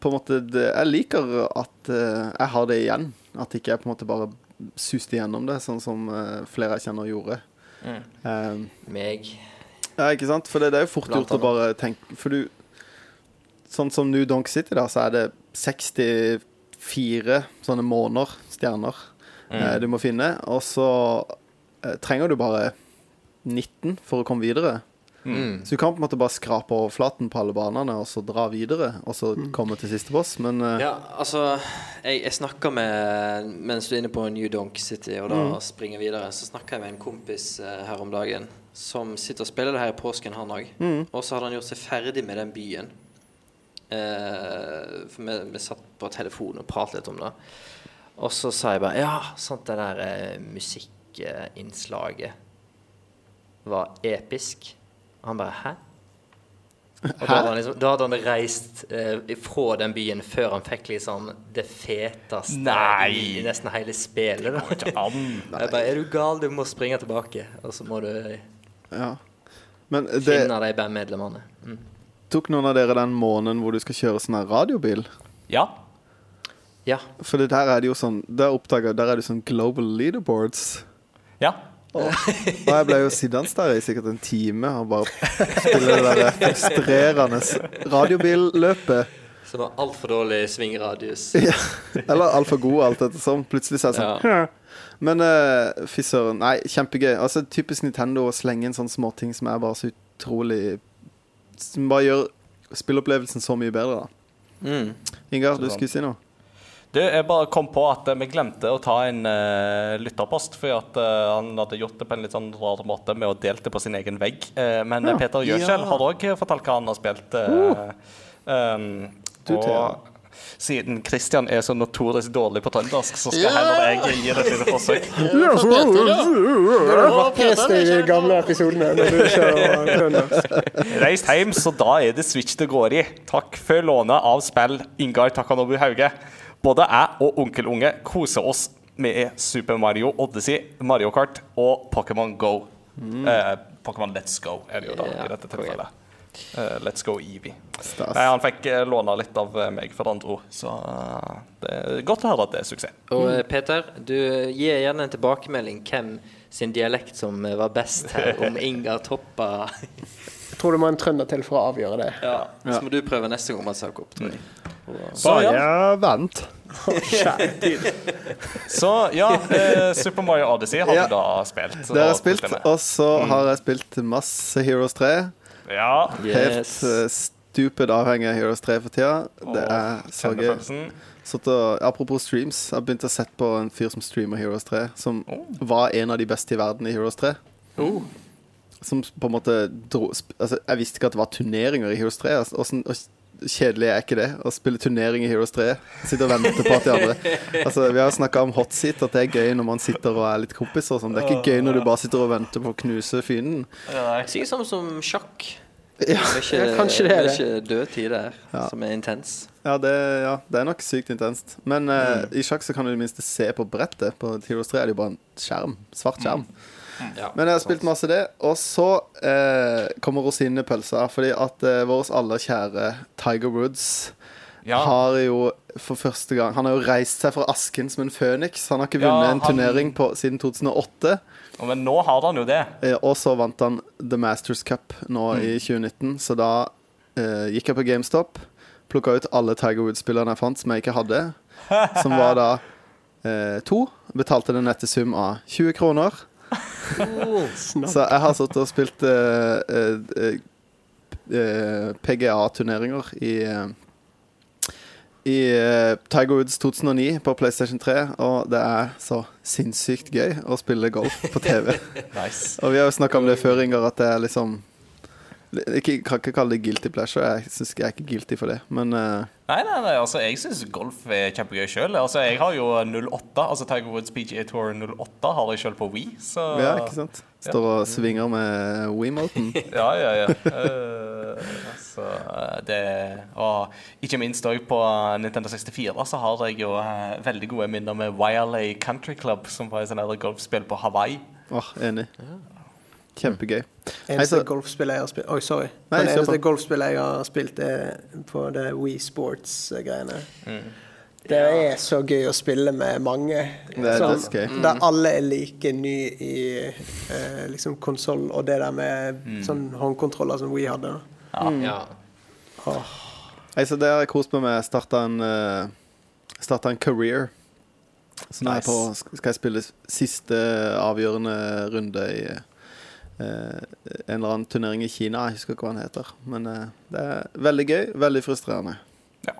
på en måte det, Jeg liker at eh, jeg har det igjen. At ikke jeg på en måte bare suste gjennom det, sånn som eh, flere jeg kjenner gjorde. Eh, meg. ja, ikke sant? For det, det er jo fort gjort å bare tenke For du Sånn som New Donk City, da, så er det 64 sånne måner, stjerner, eh, du må finne. Og så eh, trenger du bare 19 for å komme videre. Mm. Så du kan på en måte bare skrape overflaten på alle banene og så dra videre, og så komme til siste boss, men uh... Ja, altså Jeg, jeg snakka med Mens du er inne på New Donk City og da springer videre, så snakka jeg med en kompis uh, her om dagen som sitter og spiller det her i påsken, han òg. Og så hadde han gjort seg ferdig med den byen. Uh, for vi, vi satt på telefonen og pratet litt om det. Og så sa jeg bare Ja, sant, det der eh, musikkinnslaget var episk. Han bare Hæ? Og da hadde han, liksom, da hadde han reist eh, fra den byen før han fikk liksom det feteste Nei. i nesten hele spillet. Da. Ikke an. Jeg bare, er du gal? Du må springe tilbake. Og så må du ja. Men det finne de bandmedlemmene. Mm. tok noen av dere den måneden hvor du skal kjøre sånn radiobil? Ja. Ja. For der er det jo sånn Der oppdager Der er det sånn global leaderboards. Ja. Og jeg ble jo sittende der i sikkert en time og bare spille det der frustrerende radiobilløpet. Som har altfor dårlig svingradius. Ja. Eller altfor god, alt etter sånn. Plutselig så er det sånn Ja. Men uh, fy søren. Nei, kjempegøy. Altså Typisk Nintendo å slenge inn sånne småting som er bare så utrolig Som bare gjør spilleopplevelsen så mye bedre. da Mm. Ingar, du skulle si noe? Du, jeg bare kom på at vi glemte å ta en uh, lytterpost, fordi at uh, han hadde gjort det på en litt sånn rar måte med å delte det på sin egen vegg. Uh, men Ja. Peter Gjøkjell Ja. har òg fortalt hva han har spilt. um, Du, og siden Christian er så notorisk dårlig på trøndersk, så skal heller jeg gi det et lite forsøk. Det er det vakreste i de gamle episodene når du kjører trøndersk. Reist hjem, så da er det Switch det går i. Takk for lånet av spill, Ingar Takanobu Hauge. Både jeg og onkel Unge koser oss med Super Mario Odyssey, Mario Kart og Pokémon Go. Eh, Pokémon Let's Go er det jo da yeah, i dette tilfellet. Uh, let's Go Eevee. Stas. Nei, han fikk uh, låne litt av eh, meg for han dro, så uh, det er godt å høre at det er suksess. Og eh, Peter, du gir gjerne en tilbakemelding hvem sin dialekt som var best her, om Inga toppa tror det må en trønder til for å avgjøre det. Ja. Så må du prøve neste gang man søker opp, tror jeg. Så ja, vent. så, ja eh, Super Mario Odyssey har Ja. du da spilt. Det har og jeg spilt, med. og så har jeg spilt masse Heroes 3. Ja. Helt Yes. eh, stupid avhengig av Heroes 3 for tida. Det er så gøy. Kjennefølelsen. Satt og, apropos streams, jeg har begynt å sette på en fyr som streamer Heroes 3, som var en av de beste i verden i Heroes 3. Som på en måte dro altså, Jeg visste ikke at det var turneringer i Heroes 3. Altså, hvordan, og kjedelig er ikke det å spille turnering i Heroes 3? Sitte og vente på at de andre Altså, Vi har snakka om hot seat, at det er gøy når man sitter og er litt kompiser. sånn. Det er ikke gøy når du bare sitter og venter på å knuse fienden. Sikkert samme som sjakk. Ja, Det ikke, Ja, kanskje det er det er ikke død tid der, Ja. som er intens. ja, det, ja, det er nok sykt intenst. Men eh, i sjakk så kan du i det minste se på brettet. På Heroes 3 er det jo bare en skjerm. Svart skjerm. Ja, Men jeg har spilt masse det. Og så eh, kommer pølsa Fordi at eh, vår aller kjære Tiger Woods Ja. har jo for første gang Han har jo reist seg fra asken som en føniks. Han har ikke Ja, vunnet en turnering på, siden 2008. Men nå har han jo det. Eh, og så vant han The Masters Cup nå i 2019. Så da eh, gikk jeg på GameStop, plukka ut alle Tiger Woods-spillerne jeg fant som jeg ikke hadde. Som var da eh, to. Betalte den nette sum av 20 kroner. Så jeg har sittet og spilt uh, uh, eh, PGA-turneringer i eh, i eh, Tiger Woods 2009 på PlayStation 3, og det er så sinnssykt gøy å spille golf på TV. Nice. Og vi har jo snakka om det før, Ingar, at det er liksom ikke, Kan ikke kalle det guilty pleasure. Jeg syns jeg er ikke guilty for det, men uh... Nei, nei, nei, altså jeg syns golf er kjempegøy sjøl. Altså, jeg har jo 08, altså Tiger Woods PGA Tour 08 har jeg sjøl på Wii, så ja, ikke sant? Står og svinger med Wemoten. Ja, ja, ja. Uh, altså, det Og ikke minst òg på Nintendo 64 så har jeg jo uh, veldig gode minner med Wiley Country Club, som var et sånt golfspill på Hawaii. Åh, enig. Kjempegøy. Nei, Eneste så- golfspillet jeg har spilt Oi, sorry. Nei, den eneste golfspillet jeg har spilt, er på det Wii Sports-greiene. Mm. Det er så gøy å spille med mange. Det er Sånn, dødsgøy. Der alle er like ny i eh, liksom konsoll og det der med Mm. sånn håndkontroller som Wii hadde. Ja. Nei, så det har jeg kost meg med. Starta en, uh, starta en career. Så nå er jeg på, skal jeg spille siste avgjørende runde i, eh, en eller annen turnering i Kina. Jeg husker ikke hva den heter. Men eh, det er veldig gøy, veldig frustrerende. Ja.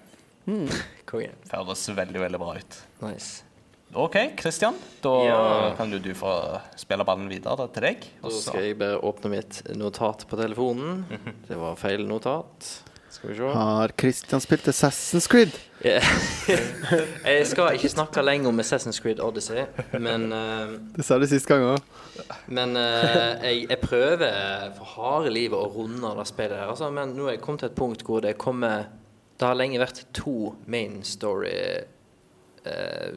Konge. Høres veldig, veldig bra ut. Nice. OK, Christian. Da Ja. kan du, du få spille ballen videre til deg. Da så- skal jeg bare åpne mitt notat på telefonen. Det var feil notat. Har Christian spilt Assassin's Creed? jeg skal ikke snakke lenger om Assassin's Creed Odyssey, men uh, Det sa du sist gang òg. Men uh, jeg, jeg prøver for harde livet å runde det spillet her. Altså, men nå er jeg kommet til et punkt hvor det kommer Det har lenge vært to main story uh,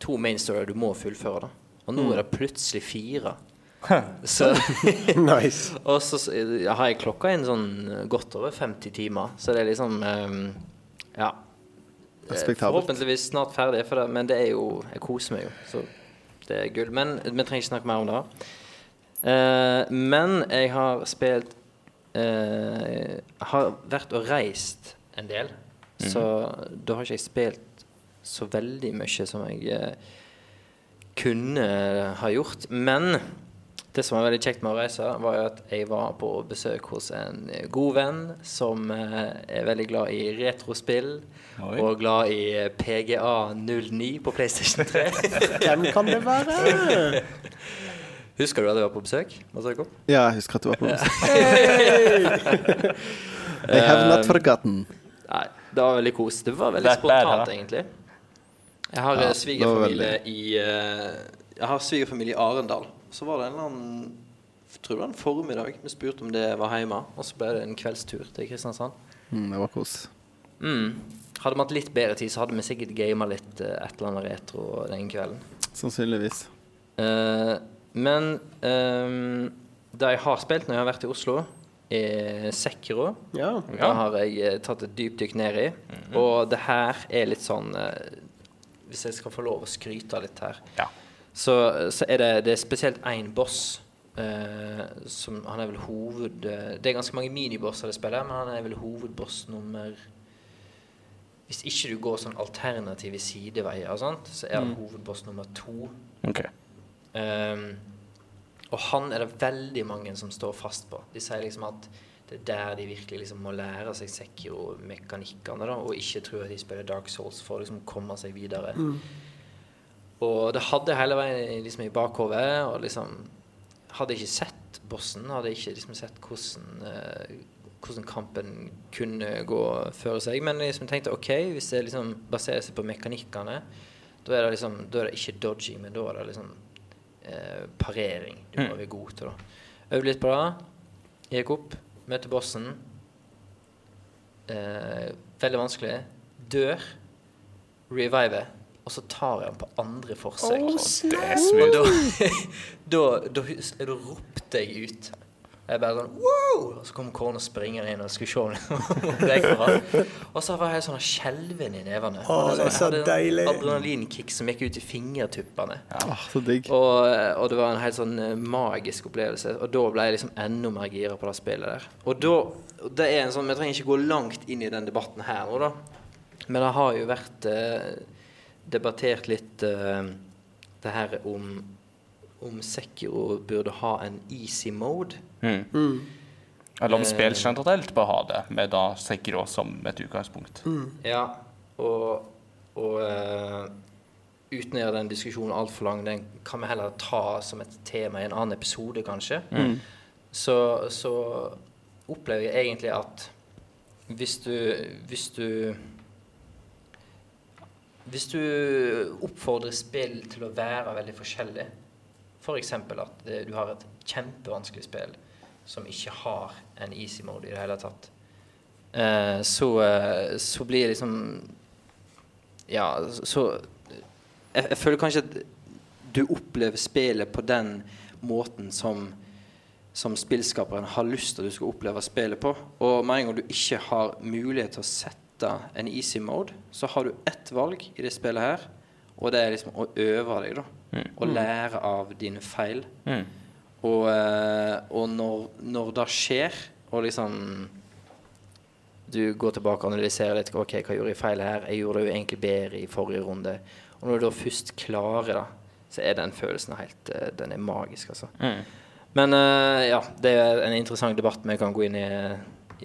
To main story du må fullføre. da Og nå er det plutselig fire. Så, nice. og så ja, har jeg klokka inn sånn godt over 50 timer, så det er liksom um, Ja. Forhåpentligvis snart ferdig, det, men det er jo Jeg koser meg jo, så det er gull. Men vi trenger ikke snakke mer om det. Uh, men jeg har spilt uh, Har vært og reist en del, så da har ikke jeg spilt så veldig mye som jeg uh, kunne ha gjort. Men det som var veldig kjekt med å reise, var jo at jeg var på besøk hos en god venn som eh, er veldig glad i retrospill. Oi. Og glad i PGA 09 på PlayStation 3. Hvem kan det være? Husker du at jeg var på besøk? Ja, jeg husker at du var på besøk. I have not forgotten. Nei, det var veldig kos. Det var veldig spontant, egentlig. Jeg har Ja, eh, svigerfamilie i eh, Jeg har svigerfamilie i Arendal. Så var det en eller annen jeg tror det var en formiddag vi spurte om det var hjemme. Og så ble det en kveldstur til Kristiansand. Mm, det var kos. Mm. Hadde vi hatt litt bedre tid, så hadde vi sikkert gama litt uh, et eller annet retro den kvelden. Sannsynligvis. Uh, men ehm, det jeg har spilt når jeg har vært i Oslo, er Sekiro. Ja. Det har jeg eh, tatt et dypdykk ned i. Og det her er litt sånn eh, Hvis jeg skal få lov å skryte litt her, Ja. Så, så er det, det er spesielt én boss. eh, som, han er vel hoved eh, Det er ganske mange minibosser det spiller, men han er vel hovedboss nummer Hvis ikke du går sånn alternative sideveier, sant, så er han hovedboss nummer to. OK. Um, og han er det veldig mange som står fast på. De sier liksom at det er der de virkelig liksom må lære seg Sekiro-mekanikkene, og ikke tro at de spiller Dark Souls for å liksom komme seg videre. Og det hadde jeg hele veien liksom i bakhodet, og liksom Hadde ikke sett bossen, hadde ikke liksom sett hvordan eh, hvordan kampen kunne gå føre seg. Men jeg liksom tenkte OK, hvis det liksom baserer seg på mekanikkene, da er det liksom Da er det ikke dodging, men da er det liksom eh, parering du må være god til. da Øvde litt på det. Gikk opp, møter bossen. Eh, veldig vanskelig. Dør. Revive. Og så tar jeg den på andre forsøk. Det er Og da, da, da, da ropte jeg ut. Jeg bare sånn wow! Og så kom og springer inn og skulle se om det gikk bra. Og så var jeg sånn skjelven i nevene. Oh, det er Jeg så hadde deilig. Adrenalinkick som gikk ut i fingertuppene. Ah, så digg. Og, og det var en helt sånn eh, magisk opplevelse. Og da ble jeg liksom enda mer gira på det spillet der. Og da det er en sånn, Vi trenger ikke gå langt inn i den debatten her nå, da. Men det har jo vært eh, debattert litt uh, det her om om Sekiro burde ha en easy mode. Mm. Eller om Eh. spill generelt bør ha det, med da Sekiro som et utgangspunkt. Ja, og, og uh, uten å gjøre den diskusjonen altfor lang, den kan vi heller ta som et tema i en annen episode, kanskje. Så, så opplever jeg egentlig at hvis du Hvis du Hvis du oppfordrer spill til å være veldig forskjellig, f.eks. For at du har et kjempevanskelig spill som ikke har en easy mode i det hele tatt, eh, så, eh, så blir det liksom Ja, så jeg, jeg føler kanskje at du opplever spillet på den måten som som spillskaperen har lyst til at du skal oppleve spillet på. Og med en gang du ikke har mulighet til å sette en easy mode, så har du ett valg i det spillet her, og det er liksom å øve deg, da. Og lære av dine feil. Mm. Og, eh, og når, når det skjer, og liksom du går tilbake og analyserer litt Ok, hva gjorde jeg feil her? Jeg gjorde det jo egentlig bedre i forrige runde. Og når du da først klarer det, så er den følelsen helt eh, Den er magisk, altså. Mm. Men uh, ja, det er en interessant debatt vi kan gå inn i,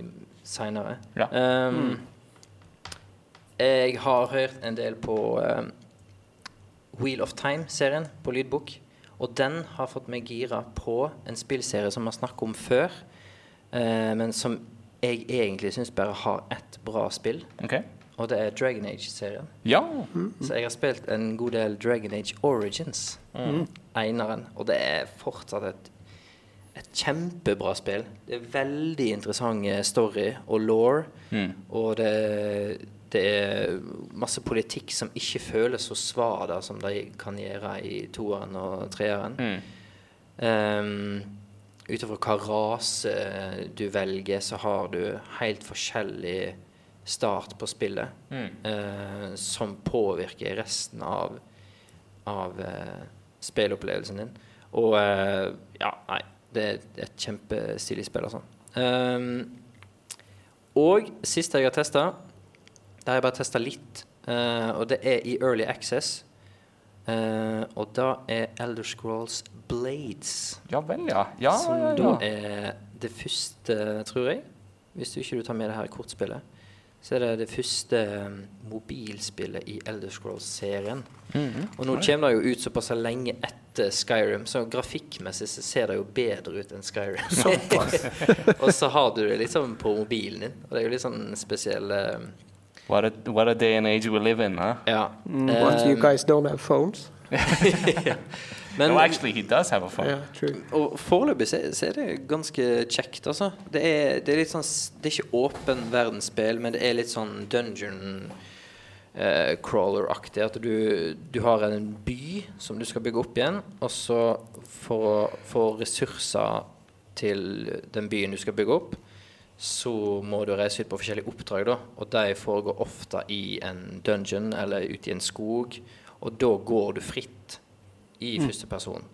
i seinere. Ja. Um, Jeg har hørt en del på um, Wheel of Time-serien på lydbok. Og den har fått meg gira på en spillserie som vi har snakket om før, uh, men som jeg egentlig syns bare har ett bra spill. Okay. Og det er Dragon Age-serien. Ja. Så jeg har spilt en god del Dragon Age Origins. Eineren. Og det er fortsatt et, et kjempebra spill. Det er veldig interessant eh, story og law. Og det, det er masse politikk som ikke føles så svada som de kan gjøre i toeren og treeren. Um, Ut ifra hva rase du velger, så har du helt forskjellig start på spillet eh, som påvirker resten av, av uh, spillopplevelsen din. Og uh, ja, nei, det er et kjempestilig spill, altså. Um, og siste jeg har testa, det har jeg bare testa litt, uh, og det er i Early Access. Uh, og da er Elder Scrolls Blades. Ja vel, ja. Ja, Som ja, da er det første, tror jeg, hvis du ikke du tar med det her kortspillet, så er det det første um, mobilspillet i Elder Scrolls-serien. Mhm. Og nå kommer det jo ut såpass lenge etter Skyrim, så grafikkmessig så ser det jo bedre ut enn Skyrim. og så har du det liksom på mobilen din, og det er jo litt sånn spesiell What, a, what a day and age we live in, huh? Yeah. Mm, you Um, guys don't have phones? men, no, actually, he does have a phone. Yeah, true. Og foreløpig så, så er det ganske kjekt, altså. Det er, det er litt sånn Det er ikke åpen verdensspill, men det er litt sånn dungeon uh, crawler-aktig. At du, du har en by som du skal bygge opp igjen, og så for å få ressurser til den byen du skal bygge opp, så må du reise ut på forskjellige oppdrag, da. Og de foregår ofte i en dungeon eller ute i en skog. Og da går du fritt i første person.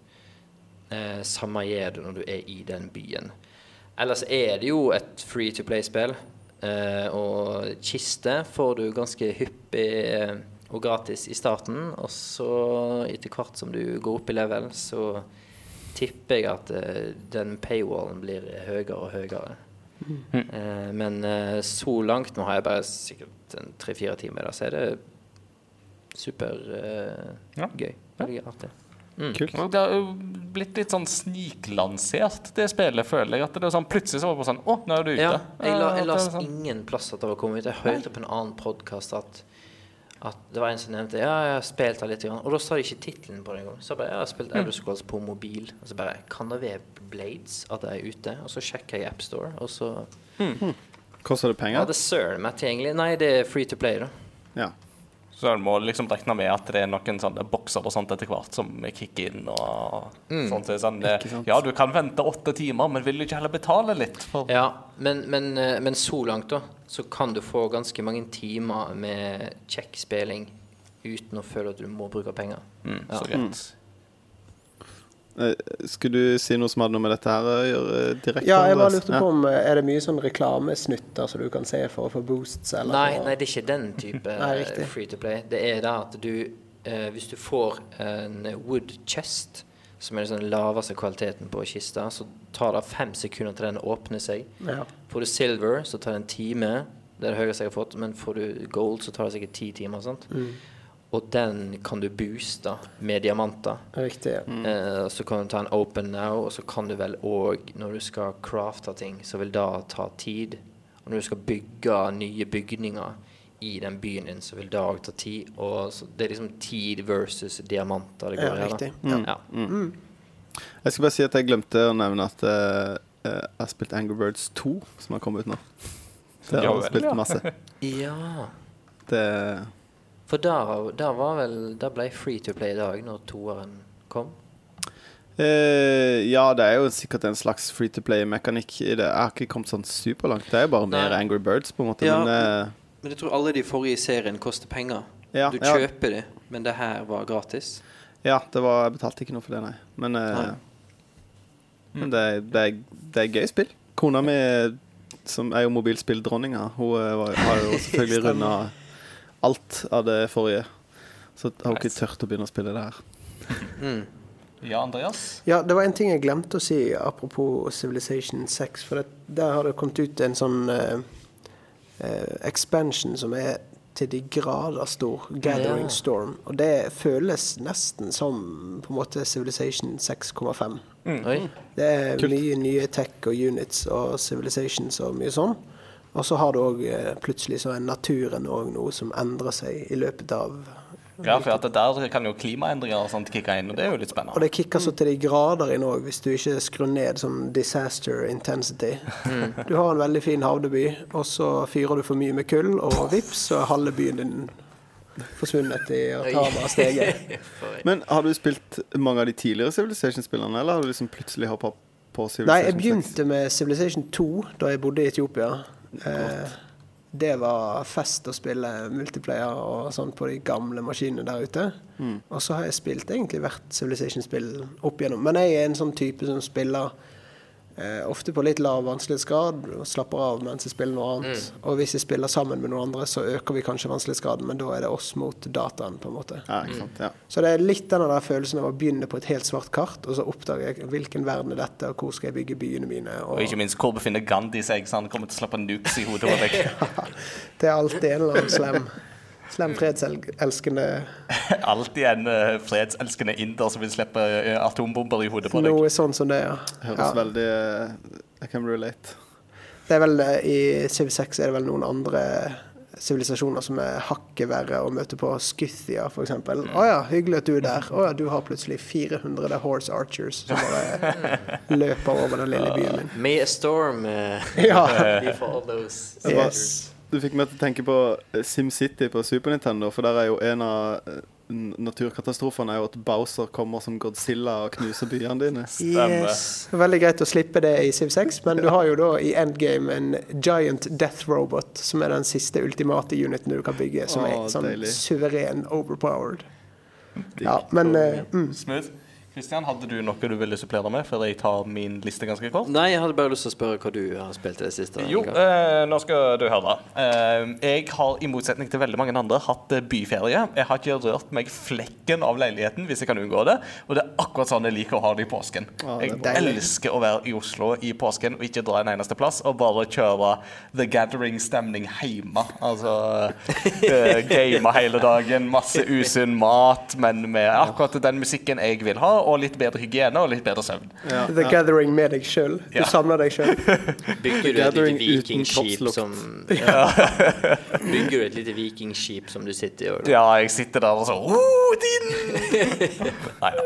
Eh, samme gjør du når du er i den byen. Ellers er det jo et free to play-spill. Eh, og kiste får du ganske hyppig eh, og gratis i starten. Og så etter hvert som du går opp i level, så tipper jeg at eh, den paywallen blir høyere og høyere. Eh, men eh, så langt, nå har jeg bare sikkert en tre-fire timer, da, så er det supergøy. Eh. Veldig artig. Kult. Og Det har jo blitt litt sånn sniklansert, det spillet, føler jeg. At det er sånn, plutselig så var det bare sånn Å, nå er du ute. Ja, jeg, la, jeg er sånn- ingen plass at det var kommet ut. Jeg hørte på en annen podkast at, at det var en som nevnte Ja, jeg har spilt det litt, og da sa de ikke tittelen på det engang. Så jeg bare jeg har spilt Elder Scrolls på mobil. Og så bare Kan det være Blades at jeg er ute? Og så sjekker jeg AppStore, og så Koster det penger? Ja, det søren meg tilgjengelig. Nei, det er free to play, da. Ja. Så en må liksom regne med at det er noen sånne bokser og sånt etter hvert som kicker inn og sånt. Så sånn, det, ja, du kan vente åtte timer, men vil du ikke heller betale litt for Ja, men, men, eh, men så langt, da, så kan du få ganske mange timer med kjekk spilling uten å føle at du må bruke penger. mm, Ja. Så greit. Eh, Skulle du si noe som hadde noe med dette her å gjøre eh, direkte? Ja, jeg bare lurte på om eh, Er det mye sånn reklamesnutter som du kan se for å få boosts? Eller Nei, nei, det er ikke den type Nei, free to play. Det er det at du eh, Hvis du får en wood chest, som er den laveste kvaliteten på kista, så tar det fem sekunder til den åpner seg. Ja. Får du silver, så tar det en time. Det er det høyeste jeg har fått. Men får du gold, så tar det sikkert ti timer. Sant? Mm. Og den kan du booste med diamanter. Riktig. ja. Eh, så kan du ta en open now, og så kan du vel òg, når du skal crafte ting, så vil det ta tid. Og når du skal bygge nye bygninger i den byen din, så vil det òg ta tid. Og så det er liksom tid versus diamanter det går Ja, i. Ja, riktig. Ja. Jeg skal bare si at jeg glemte å nevne at eh, eh, jeg har spilt Angry Birds 2, som har kommet ut nå. Det har jeg spilt masse. ja. Det For der, der var vel Der ble free to play i dag, når toeren kom. Uh, Ja, det er jo sikkert en slags free to play-mekanikk i det. Har ikke kommet sånn superlangt. Det er jo bare mer Angry Birds, på en måte. Ja. Men uh, Men jeg tror alle de forrige serien koster penger. ja, Du ja, kjøper de, men det her var gratis. ja, det var Jeg betalte ikke noe for det, nei. Men, uh, Nei. men det, det, det er gøy spill. Kona mi, som er jo mobilspilldronninga, hun var, har jo selvfølgelig runda alt av det forrige. Så har hun ikke turt å begynne å spille det her. Mm. Ja, Andreas? Ja, det var en ting jeg glemte å si apropos Civilization 6. For det, der har det kommet ut en sånn uh, uh, expansion som er til de grader stor. Gathering yeah. Storm. Og det føles nesten som på en måte Civilization 6,5. Mm. Det er mye nye tech og units og civilizations og mye sånn. Og så har du òg plutselig så er naturen òg noe som endrer seg i løpet av Ja, for at det der kan jo klimaendringer og sånt kicke inn, og det er jo litt spennende. Og det kicker så til de grader inn òg, hvis du ikke skrur ned som disaster intensity. Du har en veldig fin havneby, og så fyrer du for mye med kull, og vips, så er halve byen din forsvunnet i at havet har steget. Men har du spilt mange av de tidligere Civilization-spillerne, eller har du liksom plutselig hoppa på Civilization 6? Nei, jeg begynte med Civilization 2 da jeg bodde i Etiopia. Eh, det var fest å spille multiplayer og sånn på de gamle maskinene der ute. Og så har jeg spilt egentlig hvert Civilization-spill opp igjennom. Men jeg er en sånn type som spiller ofte på litt lav vanskelighetsgrad og slapper av mens jeg spiller noe annet. Og hvis jeg spiller sammen med noen andre, så øker vi kanskje vanskelighetsgraden, men da er det oss mot dataen, på en måte. Ja, ikke sant. Ja. Så det er litt den der følelsen av å begynne på et helt svart kart, og så oppdager jeg hvilken verden er dette, og hvor skal jeg bygge byene mine. Og ikke minst, hvor befinner Gandhi seg? Så han kommer til å slappe nukes i hodet på deg. Det er alltid en eller annen slem, slem fredselskende Alltid en eh, fredselskende inder som vil slippe eh, atombomber i hodet på deg. Noe sånn som det, ja. Høres ja. veldig eh, I can relate. Det er vel eh, I Civ 6 er det vel noen andre sivilisasjoner som er hakket verre å møte på. Scythia, f.eks. Å ja, hyggelig at du er der. Å ja, du har plutselig 400 horse archers som bare løper over den lille byen min. May a storm uh, Ja. before all those Jeg Yes. Du fikk meg til å tenke på eh, SimCity på Super Nintendo, for der er jo en av eh, naturkatastrofene er jo at Bowser kommer som Godzilla og knuser byene dine. Yes. Veldig greit å slippe det i Civ 6, men du har jo da i endgame en giant death robot, som er den siste ultimate uniten du kan bygge, som er sånn deilig. suveren overpowered. Ja, men uh, mm. Smooth. Kristian, hadde du noe du ville supplere med før jeg tar min liste ganske kort? Nei, jeg hadde bare lyst til å spørre hva du har spilt i det siste. Jo, eh, nå skal du høre. Eh, jeg har i motsetning til veldig mange andre hatt eh, byferie. Jeg har ikke rørt meg flekken av leiligheten hvis jeg kan unngå det. Og det er akkurat sånn jeg liker å ha det i påsken. Ja, det Jeg elsker å være i Oslo i påsken og ikke dra en eneste plass, og bare kjøre The Gathering-stemning hjemme. Altså eh, game hele dagen, masse usunn mat, men med akkurat den musikken jeg vil ha, og litt bedre hygiene og litt bedre søvn. Ja, The Gathering med deg sjøl. Du Ja. samler deg sjøl. Bygger du et lite vikingskip som som Bygger du et lite vikingskip som du sitter i? og- Ja, jeg sitter der og så Odin! Nei da.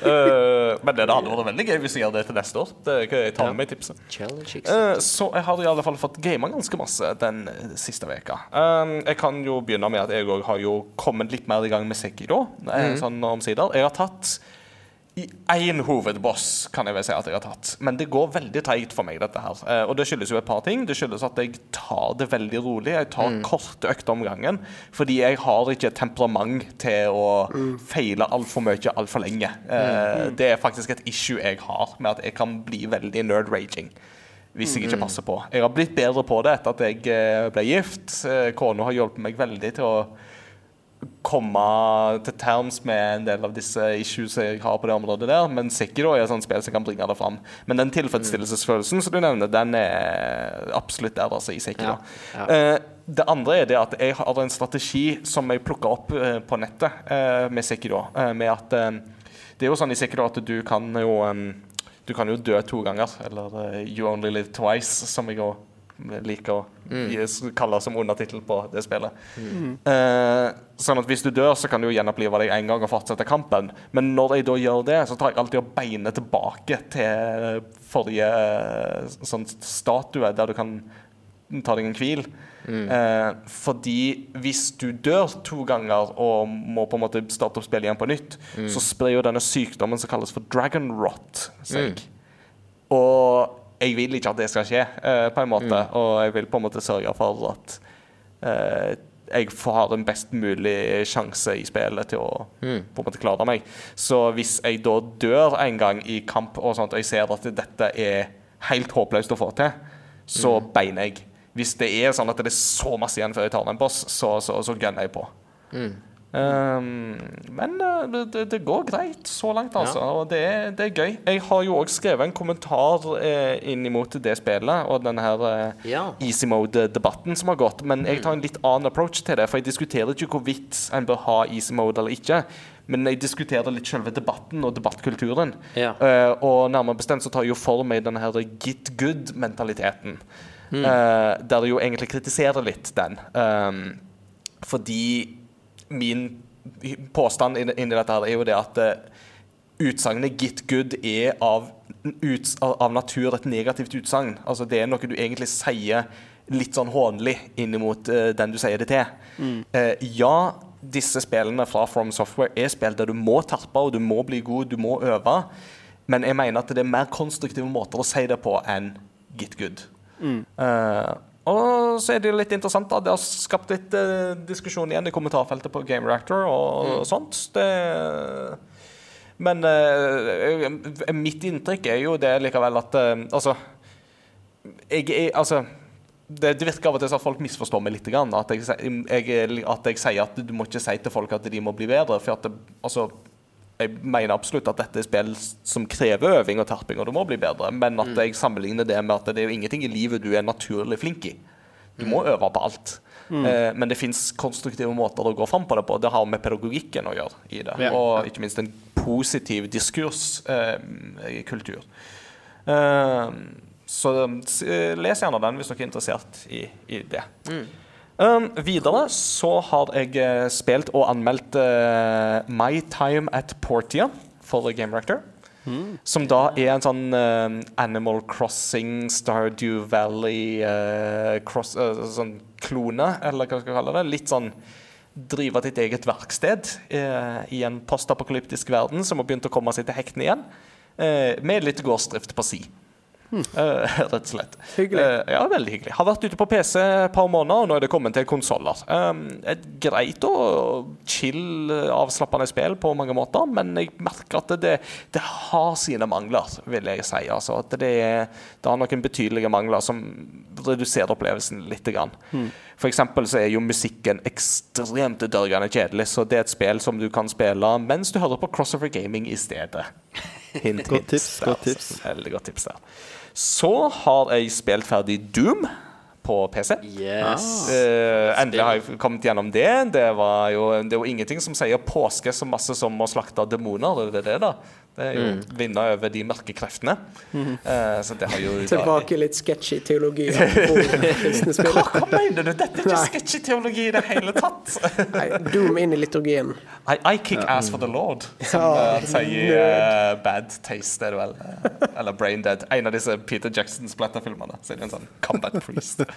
Uh, men det hadde vært veldig gøy hvis jeg gjør det til neste år. Det kan jeg ta med meg tipset. Challenge Eh, så jeg har i alle fall fått gama ganske masse den eh, siste veka. Uh, jeg kan jo begynne med at jeg òg har jo kommet litt mer i gang med Sekiro. mm. Sånn omsider. Jeg har tatt i én hovedboss, kan jeg vel si at jeg har tatt. Men det går veldig treigt for meg, dette her. Eh, og det skyldes jo et par ting. Det skyldes at jeg tar det veldig rolig. Jeg tar korte økter om gangen. Fordi jeg har ikke temperament til å feile altfor mye altfor lenge. Mm. Det er faktisk et issue jeg har, med at jeg kan bli veldig nerd-raging. Hvis jeg ikke passer på. Jeg har blitt bedre på det etter at jeg eh, ble gift. Eh, Kona har hjulpet meg veldig til å komme til terms med en del av disse issues jeg har på det området der, men Sekiro er et sånt spill som kan bringe det fram. Men den tilfredsstillelsesfølelsen som du nevner, den er absolutt der altså, i Sekiro. Ja, Eh, det andre er det at jeg har en strategi som jeg plukka opp uh, på nettet uh, med Sekiro. med at Det er jo sånn i Sekiro at du kan jo um, Du kan jo dø to ganger. Eller You Only Live Twice, som jeg òg liker å mm. kalle som undertittel på det spillet. Eh, sånn at hvis du dør, så kan du jo gjenopplive deg én gang og fortsette kampen. Men når jeg da gjør det, så tar jeg alltid og beiner tilbake til forrige eh, sånn statue, der du kan ta deg en hvil. Eh, fordi hvis du dør to ganger og må på en måte starte opp spillet igjen på nytt, så sprer jo denne sykdommen som kalles for dragon rot seg. Og jeg vil ikke at det skal skje, eh, på en måte. Og jeg vil på en måte sørge for at eh, jeg får ha en best mulig sjanse i spillet til å på en måte klare meg. Så hvis jeg da dør en gang i kamp, og sånt, og jeg ser at dette er helt håpløst å få til, så beiner jeg. Hvis det er sånn at det er så masse igjen før jeg tar en boss, så, så, så gunner jeg på. Um, men uh, det, det går greit så langt, altså. Og det, er- det er gøy. Jeg har jo òg skrevet en kommentar eh, inn mot det spillet og denne her eh, Ja. easy mode-debatten som har gått. Men jeg tar en litt annen approach til det, for jeg diskuterer ikke hvorvidt en bør ha easy mode eller ikke. Men jeg diskuterer litt selve debatten og debattkulturen. Ja. Uh, og nærmere bestemt så tar jeg jo for meg denne her get good-mentaliteten. Eh, der jeg jo egentlig kritiserer litt den. Um, fordi min påstand inni dette her er jo det at eh, utsagnet 'get good' er av, ut, av natur et negativt utsagn. Altså Det er noe du egentlig sier litt sånn hånlig inn mot uh, den du sier det til. Eh, ja, disse spillene fra From Software er spill der du må terpe, og du må bli god, du må øve. Men jeg mener at det er mer konstruktive måter å si det på enn 'get good'. Eh, og så er det jo litt interessant, da. Det har skapt litt eh, diskusjon igjen i kommentarfeltet på Game Reactor og, sånt. Det, men eh, mitt inntrykk er jo det likevel at eh, Altså, jeg er Altså det, det virker av og til at folk misforstår meg litt. Grann, at, jeg, jeg, at jeg sier at du må ikke si til folk at de må bli bedre. For at det, altså, jeg mener absolutt at dette er spill som krever øving og terping, og du må bli bedre. Men at jeg sammenligner det med at det er jo ingenting i livet du er naturlig flink i. Du må øve på alt. Eh, men det fins konstruktive måter å gå fram på det på. Det har med pedagogikken å gjøre i det. Ja. Og ikke minst en positiv diskurskultur. Eh, så eh, les gjerne den hvis dere er interessert i, i det. Um, videre så har jeg eh, spilt og anmeldt uh, My Time at Portia for Game Rector. Som da er en sånn uh, Animal Crossing, Stardew Valley uh, cross, uh, sånn klone, eller hva skal vi kalle det. Litt sånn drive ditt eget verksted i en postapokalyptisk verden som har begynt å komme seg til hektene igjen. Med litt gårdsdrift på si. Eh, rett og slett. Hyggelig. Uh, ja, veldig hyggelig. Har vært ute på PC et par måneder, og nå er det kommet til konsoller. Um, et greit og chill, eh, avslappende spill på mange måter, men jeg merker at det, det har sine mangler, vil jeg si. Altså, at det, er, det har noen betydelige mangler som reduserer opplevelsen litt. Grann. For eksempel så er jo musikken ekstremt dørgende kjedelig, så det er et spill som du kan spille mens du hører på Crossover Gaming i stedet. Hint, Godt tips, godt tips. altså. Veldig godt tips der. Så har jeg spilt ferdig Doom på PC. Yes. Uh, endelig har jeg kommet gjennom det. Det var jo det er jo ingenting som sier påske så masse som å slakte demoner. Det er det, da. Det er jo vinne over de mørke kreftene. Eh, så det har jo Tilbake litt sketchy teologi. Hva, hva mener du? Dette er ikke sketchy teologi i det hele tatt. Nei, Doom inn i liturgien. I, I kick ass for the Lord, som Ja, eh, sier eh, Bad Taste, er det vel. Eh, Eller Brain Dead. En av disse Peter Jackson-splatter-filmene. Så er det en sånn Combat Priest.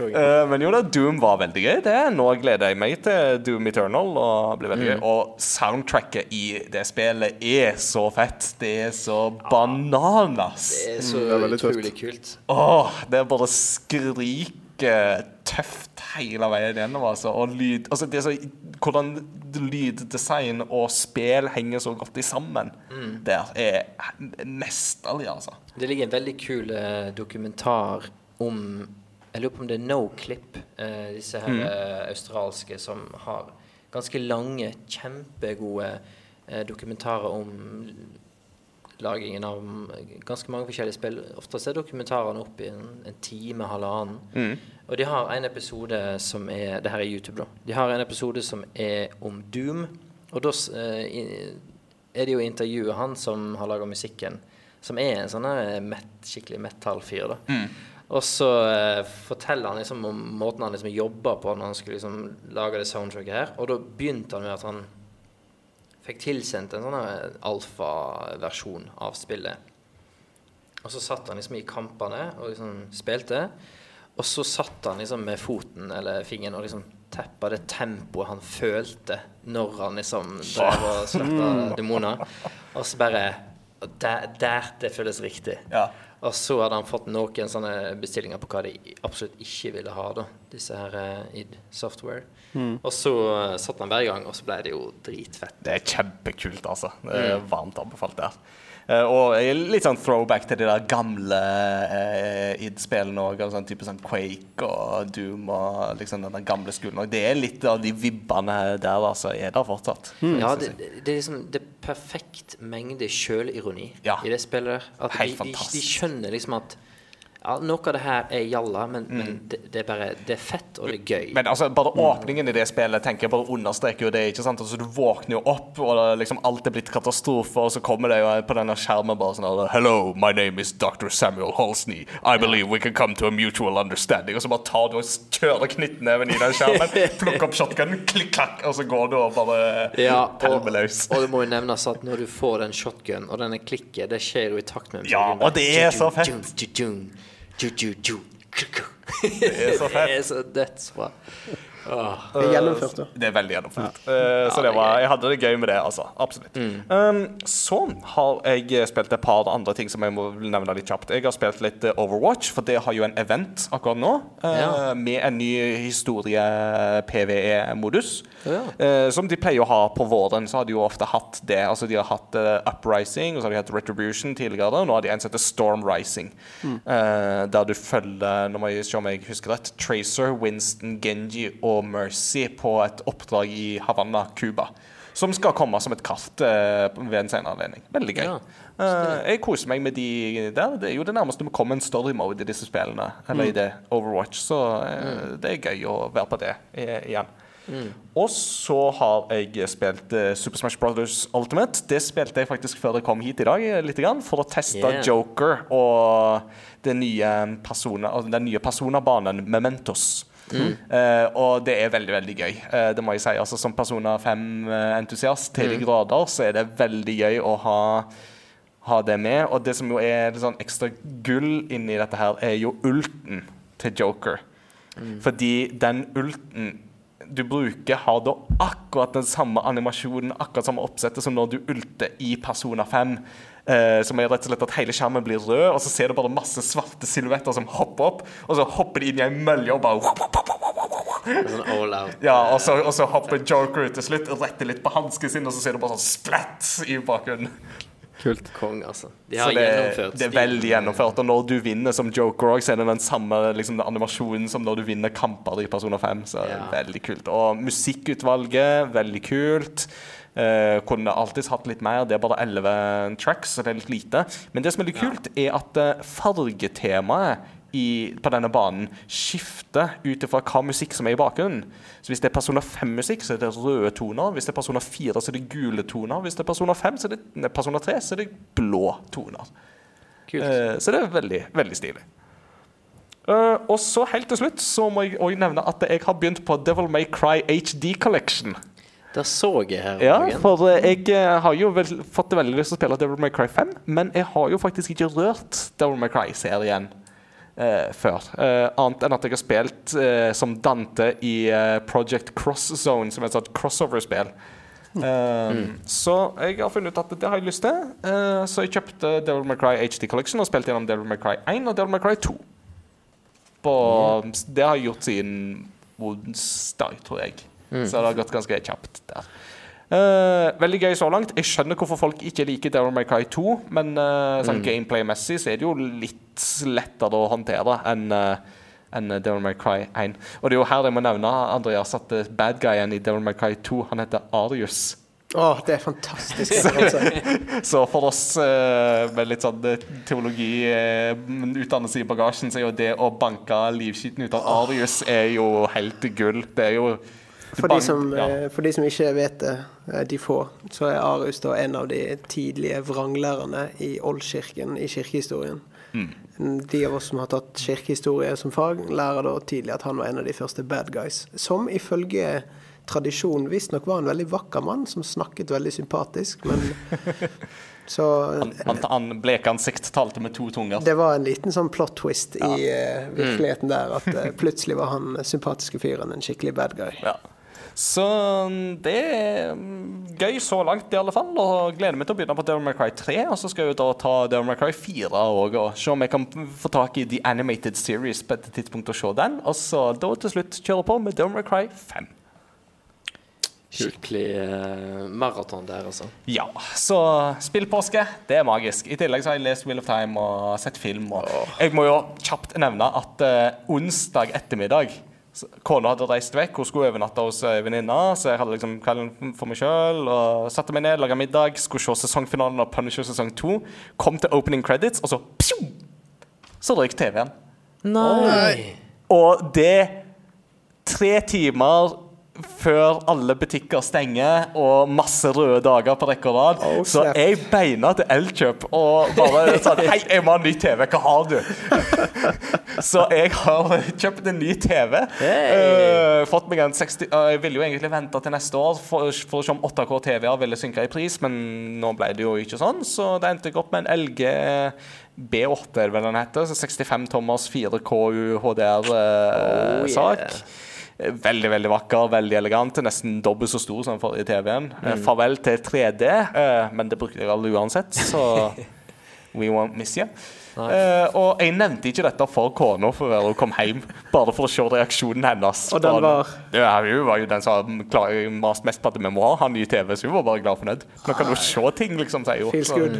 Eh, men jo da, Doom var veldig gøy. det Nå gleder jeg meg til Doom Eternal. Og blir veldig gøy Og soundtracket i det spillet er så fett. Det er så bananas. Det er så er tøft. utrolig kult. Åh, det er bare skriker tøft hele veien gjennom. Altså. Og lyd, altså det er så, hvordan lyddesign og spill henger så godt i sammen der, er mesterlig, altså. Det ligger en veldig kul eh, dokumentar om Jeg lurer på om det er Noclip, eh, disse her eh, australske som har ganske lange, kjempegode eh, dokumentarer om lagingen av ganske mange forskjellige spill. Ofte er dokumentarene oppe i en, en time, halvannen. Og de har en episode som er Det her er YouTube, da. De har en episode som er om Doom. Og da eh, er det jo intervjuet han som har laga musikken, som er en sånn met, skikkelig metal-fyr. da. Og så eh, forteller han liksom om måten han liksom jobba på når han skulle liksom lage det soundtracket her. Og da begynte han med at han fikk tilsendt en sånn her alfaversjon av spillet. Og så satt han liksom i kampene og liksom spilte. Og så satt han liksom med foten eller fingeren og liksom teppa det tempoet han følte når han liksom drev og slakta demoner. Og så bare der, der det føles riktig. Ja. Og så hadde han fått noen sånne bestillinger på hva de absolutt ikke ville ha, da. Disse her uh, id Software. Og så uh, satt han hver gang, og så ble det jo dritfett. Det er kjempekult, altså. Det er varmt anbefalt der. Eh, og litt sånn throwback til de der gamle eh, id-spillene òg. Sånn type sånn Quake og Doom og liksom den gamle skolen. Og det er litt av de vibbene der altså, er der fortsatt. Ja, det, det er liksom det er perfekt mengde sjølironi Ja. i det spillet. At Helt de, de, de skjønner liksom at ja, noe av det her er jalla, men, Mm. men det, det er bare Det er fett, og det er gøy. Men altså, bare åpningen i det spillet tenker jeg bare understreker jo det. ikke sant? Altså, Du våkner jo opp, og det, liksom alt er blitt katastrofe, og så kommer det jo på denne skjermen bare sånn Hello, my name is Dr. Samuel Holsney. I believe we can come to a mutual understanding. Og så bare tar du og kjører knyttneven i den skjermen, plukker opp shotgunen, klikk, klakk, og så går du og bare Ja, og, pælmer løs. og det må jo nevnes at når du får den shotgun, og denne klikket, det skjer jo i takt med Ja, musikken. og det er så fett. Ju-ju-ju, ju-ju-ju, ku-ku. Det er så fett. Det er gjennomført, da. Det er veldig gjennomført. Eh, så det var, jeg hadde det gøy med det, altså. Absolutt. Um, så har jeg spilt et par andre ting som jeg må nevne litt kjapt. Jeg har spilt litt eh, Overwatch, for det har jo en event akkurat nå. eh, Ja. Med en ny historie-PVE-modus. Ja. Eh, som de pleier å ha på våren, så har de jo ofte hatt det. Altså De har hatt eh, Uprising og så har de hatt Retribution tidligere. Og Nå har de en som heter Storm Rising. Mm. der du følger Nå må jeg se om jeg husker rett Tracer, Winston, Genji og Mercy på et oppdrag i Havanna, Cuba. Som skal komme som et kart uh, ved en senere anledning. Veldig gøy. Ja, uh, jeg koser meg med de der. Det er jo det nærmeste vi kommer en story mode i disse spillene. Eller i det Overwatch. Så eh, det er gøy å være på det igjen. Og så har jeg spilt Super Smash Brothers Ultimate. Det spilte jeg faktisk før jeg kom hit i dag, litt for å teste Yeah. Joker og den nye, persona, den nye personabanen Mementos. Eh, og det er veldig veldig gøy. Eh, det må jeg si. Altså Som Persona 5-entusiast til de grader, så er det veldig gøy å ha ha det med. Og det som jo er sånn ekstra gull inni dette her, er jo ulten til Joker. Fordi den ulten du bruker, har da akkurat den samme animasjonen, akkurat samme oppsettet som når du ulter i Persona 5. Eh, som er rett og slett at hele skjermen blir rød, og så ser du bare masse svarte silhuetter som hopper opp. Og så hopper de inn i ei mølje og bare Sånn all out. Ja, og så, og så hopper Joker ut til slutt, retter litt på hansken sin, og så ser du bare sånn splatt i bakgrunnen. Kult. Kong, altså. De Så har det, gjennomført det er veldig gjennomført. Og når du vinner som Joker òg, så er det den samme liksom, animasjonen som når du vinner kamper i Persona 5. Så Ja. veldig kult. Og musikkutvalget, veldig kult. Eh, kunne alltids hatt litt mer. Det er bare 11 tracks, så det er litt lite. Men det som er litt kult, er at eh, fargetemaet i, på denne banen skifter ut ifra hva musikk som er i bakgrunnen. Så Hvis det er Persona 5-musikk, så er det røde toner. Hvis det er Persona 4, så er det gule toner. Hvis det er Persona 5, så er det, nei, Persona 3, så er det blå toner. Kult. Eh, så det er veldig, veldig stilig. Uh, og så helt til slutt så må jeg også nevne at jeg har begynt på Devil May Cry HD Collection. Det så jeg her Ja, dagen. for eh, jeg eh, har jo vel, fått veldig lyst til å spille Devil May Cry 5, men jeg har jo faktisk ikke rørt Devil May Cry-serien eh, før. Eh, annet enn at jeg har spilt eh, som Dante i eh, Project Cross Zone, som er et sånt crossover-spill. Eh, Så jeg har funnet ut at det har jeg lyst til. Eh, så jeg kjøpte Devil May Cry HD Collection og spilte gjennom Devil May Cry 1 og Devil May Cry 2. På, Det har jeg gjort siden onsdag, tror jeg. Så det har gått ganske kjapt der. Uh, veldig gøy så langt. Jeg skjønner hvorfor folk ikke liker Devil May Cry 2, men uh, sånn gameplay-messig så er det jo litt lettere å håndtere enn uh, enn Devil May Cry 1. Og det er jo her jeg må nevne Andreas, at bad guyen i Devil May Cry 2 han heter Arius. Å, det er fantastisk. Så for oss eh, med litt sånn teologi, eh, utdannelse i bagasjen, så er jo det å banke livskiten ut av Arius er jo helt gull. Det er jo For de, som, ja. eh, for de som ikke vet det, eh, de få, så er Arius da en av de tidlige vranglærerne i oldkirken i kirkehistorien. Mm. De av oss som har tatt kirkehistorie som fag, lærer da tidlig at han var en av de første bad guys. Som ifølge tradisjonen visstnok var en veldig vakker mann som snakket veldig sympatisk, men så Han, han, han blekansikt talte med to tunger. det var en liten sånn plot twist i uh, virkeligheten der, at uh, plutselig var han sympatiske fyren en skikkelig bad guy. Ja. Så det er mm, gøy så langt, i alle fall. Og gleder meg til å begynne på Devil May Cry 3. Og så skal jeg da ta Devil May Cry 4 òg, og se om jeg kan få tak i The Animated Series på et tidspunkt og se den. Og så da til slutt kjøre på med Devil May Cry 5. Skikkelig uh, maraton der, altså. Ja, så spillpåske, det er magisk. I tillegg så har jeg lest Wheel of Time og sett film. Og jeg må jo kjapt nevne at uh, onsdag ettermiddag Kona hadde reist vekk, hun skulle overnatte hos ei venninne. Så jeg hadde liksom kvelden for meg sjøl satte meg ned, laga middag, skulle se sesongfinalen av Punisher sesong 2. Kom til opening credits, og så pju, Så røyk TV-en. Nei! Og det tre timer før alle butikker stenger og masse røde dager på rekke og rad. Oh, så jeg beina til Elkjøp og bare sa Hei, jeg må ha ny TV. Hva har du? så jeg har kjøpt en ny TV. Eh, fått meg en 60 uh, Jeg ville jo egentlig vente til neste år for, for å se om 8K TV-er ville synke i pris, men nå ble det jo ikke sånn, så det endte jeg opp med en LG B8, er vel den heter. Så 65 tommers 4K HDR-sak. Veldig veldig vakker, veldig elegant. Nesten dobbelt så stor som forrige TV-en. Mm. Farvel til 3D, eh, men det brukte jeg aldri uansett, så we won't miss you. Uh, og jeg nevnte ikke dette for kona før hun kom hjem, bare for å se reaksjonen hennes. Og den var? Ja, Hun var jo den som maste mest på at vi må ha han ny TV, så hun var bare glad og fornøyd. Nå kan hun se ting, liksom, sier hun. Så- good.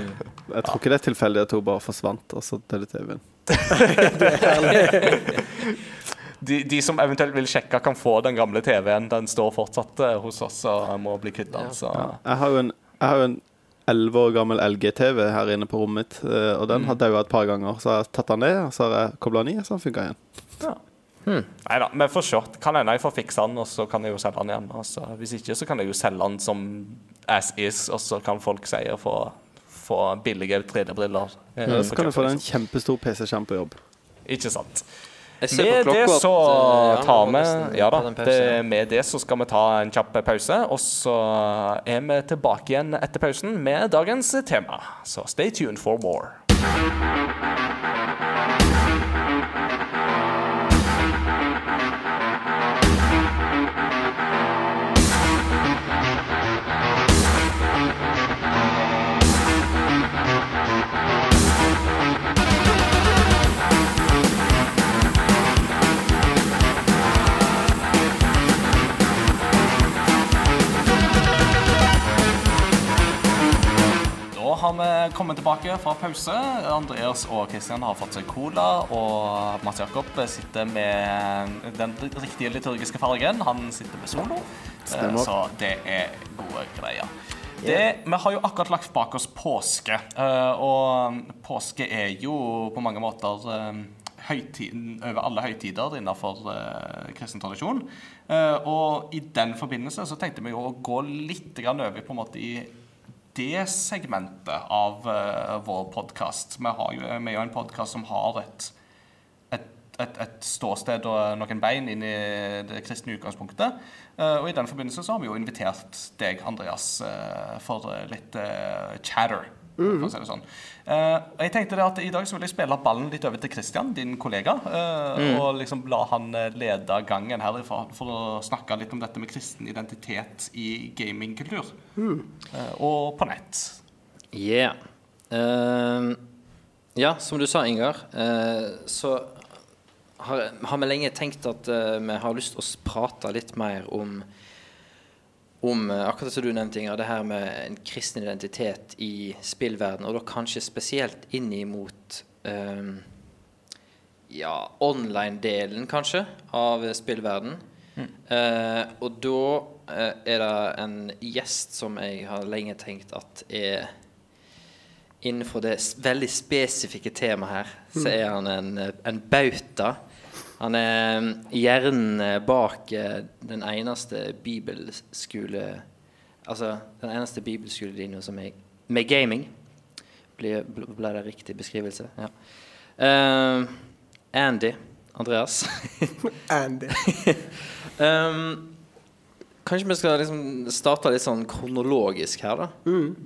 Jeg tror ikke det er tilfeldig at hun bare forsvant, og så døde TV-en. De, de som eventuelt vil sjekke, kan få den gamle TV-en. Den står fortsatt eh, hos oss og må bli kvitt den. Ja. Jeg har jo en, jeg har jo en 11 år gammel LG-TV her inne på rommet mitt, eh, og den har daua et par ganger. Så har jeg tatt den ned, og så har jeg kobla den i, og så har den funka igjen. Nei da, vi får se. Kan hende jeg får fiksa den, og så kan jeg jo selge den igjen. Og så, hvis ikke, så kan jeg jo selge den som as is, og så kan folk si å få, få billige 3D-briller. Mm. Ja, så kan du få deg en kjempestor PC-skjerm på jobb. liksom. Ikke sant. Med det så eh, tar vi Ja da. Det, med det så skal vi ta en kjapp pause, og så er vi tilbake igjen etter pausen med dagens tema. Så stay tuned for more. Har vi kommet tilbake fra pause. Andreas og Kristian har fått seg cola, og Mats Jakob sitter med den riktige liturgiske fargen. Han sitter med solo, Stemmer. Eh, så det er gode greier. Det, vi har jo akkurat lagt bak oss påske, eh, og påske er jo på mange måter eh, høytiden over alle høytider innenfor kristen tradisjon. Og i den forbindelse så tenkte vi jo å gå litt over på en måte i det segmentet av uh, vår podkast. Vi, har vi er jo en podkast som har et, et, et, et ståsted og noen bein inn i det kristne utgangspunktet. Uh, og i den forbindelse så har vi jo invitert deg, Andreas, uh, for litt chatter. Å si sånn. Eh, og jeg tenkte det at I dag så vil jeg spille ballen litt over til Christian, din kollega. eh, Og liksom la han eh, lede gangen her for, for å snakke litt om dette med kristen identitet i gamingkultur. Eh, og på nett. Yeah. Uh, ja, som du sa, Ingar, uh, så har, har vi lenge tenkt at uh, vi har lyst til å prate litt mer om om eh, akkurat som du nevnte, Inger, det her med en kristen identitet i spillverden, og da kanskje spesielt inn imot um, ja, online-delen, kanskje, av spillverden. Eh, og da uh, er det en gjest som jeg har lenge tenkt at er Innenfor det veldig spesifikke temaet her, så er han en, en bauta. Han er mm, hjernen bak eh, den eneste bibelskole Altså den eneste bibelskolelinja som er med gaming. Ble, ble det riktig beskrivelse? Ja. Uh, Andy. Andreas. Andy. Um, kanskje vi skal liksom starte litt sånn kronologisk her, da.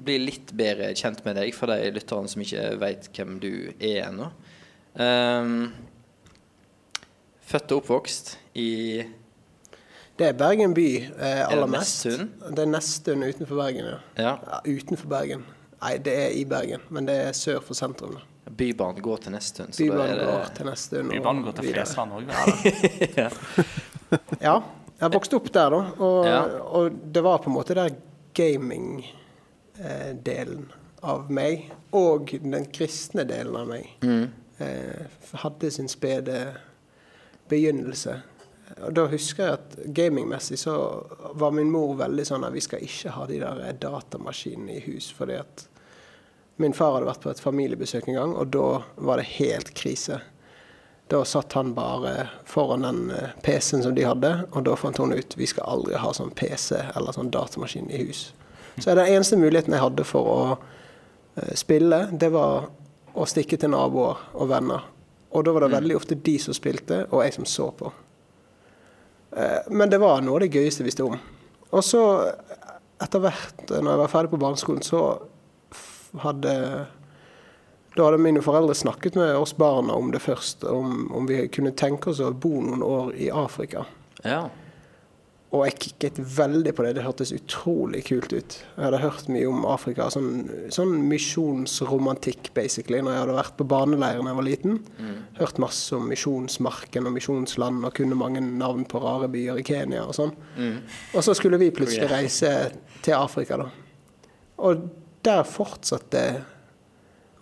Bli litt bedre kjent med deg for de lytterne som ikke veit hvem du er ennå. Um, født og oppvokst i Det er Bergen by eh, aller det mest. Det er Nesttun utenfor Bergen, ja. Ja, ja. Utenfor Bergen. Nei, det er i Bergen, men det er sør for sentrum. da. Bybanen går til Nesttun. så da Bybanen er det- går til Nesttun. og Bybanen går til videre. Flesland òg. Ja. Jeg vokste opp der, da. Og, Ja. og det var på en måte der gaming-delen av meg, og den kristne delen av meg, eh, hadde sin spede begynnelse. Og da husker jeg at gamingmessig så var min mor veldig sånn at vi skal ikke ha de der datamaskinene i hus, fordi at min far hadde vært på et familiebesøk en gang, og da var det helt krise. Da satt han bare foran den eh, PC-en som de hadde, og da fant hun ut vi skal aldri ha sånn PC eller sånn datamaskin i hus. Så den eneste muligheten jeg hadde for å eh, spille, det var å stikke til naboer og venner. Og da var det veldig ofte de som spilte, og jeg som så på. Eh, Men det var noe av det gøyeste jeg visste om. Og så, etter hvert, når jeg var ferdig på barneskolen, så hadde Da hadde mine foreldre snakket med oss barna om det først, om, om vi kunne tenke oss å bo noen år i Afrika. Ja. Og jeg kikket veldig på det. Det hørtes utrolig kult ut. Jeg hadde hørt mye om Afrika. Sånn, sånn misjonsromantikk, basically, når jeg hadde vært på barneleir da jeg var liten. Hørt masse om Misjonsmarken og misjonsland og kunne mange navn på rare byer i Kenya og sånn. Og så skulle vi plutselig reise til Afrika, da. Og der fortsatte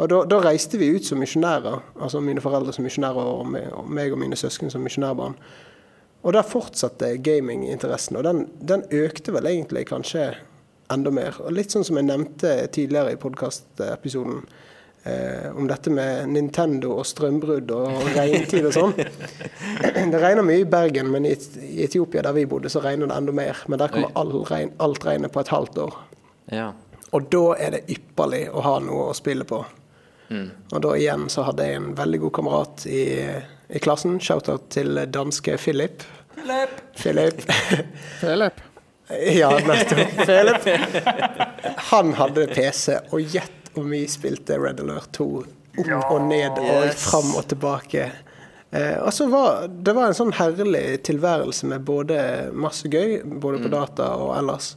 Og da, da reiste vi ut som misjonærer. Altså mine foreldre som misjonærer og meg og mine søsken som misjonærbarn. Og der fortsatte gaminginteressen, og den, den økte vel egentlig kanskje enda mer. Og litt sånn som jeg nevnte tidligere i podkastepisoden, eh, om dette med Nintendo og strømbrudd og regntid og sånn. Det regner mye i Bergen, men i, i Etiopia der vi bodde, så regner det enda mer. Men der kommer all regn, alt regnet på et halvt år. ja. Og da er det ypperlig å ha noe å spille på. Og da igjen så hadde jeg en veldig god kamerat i, i klassen. Shout-out til danske Philip. Philip. Philip. ja, nettopp. Philip. Han hadde PC, og gjett om vi spilte Red Alert 2 opp og ned og Yes. fram og tilbake. Eh, og så var det var en sånn herlig tilværelse med både masse gøy, både på data og ellers.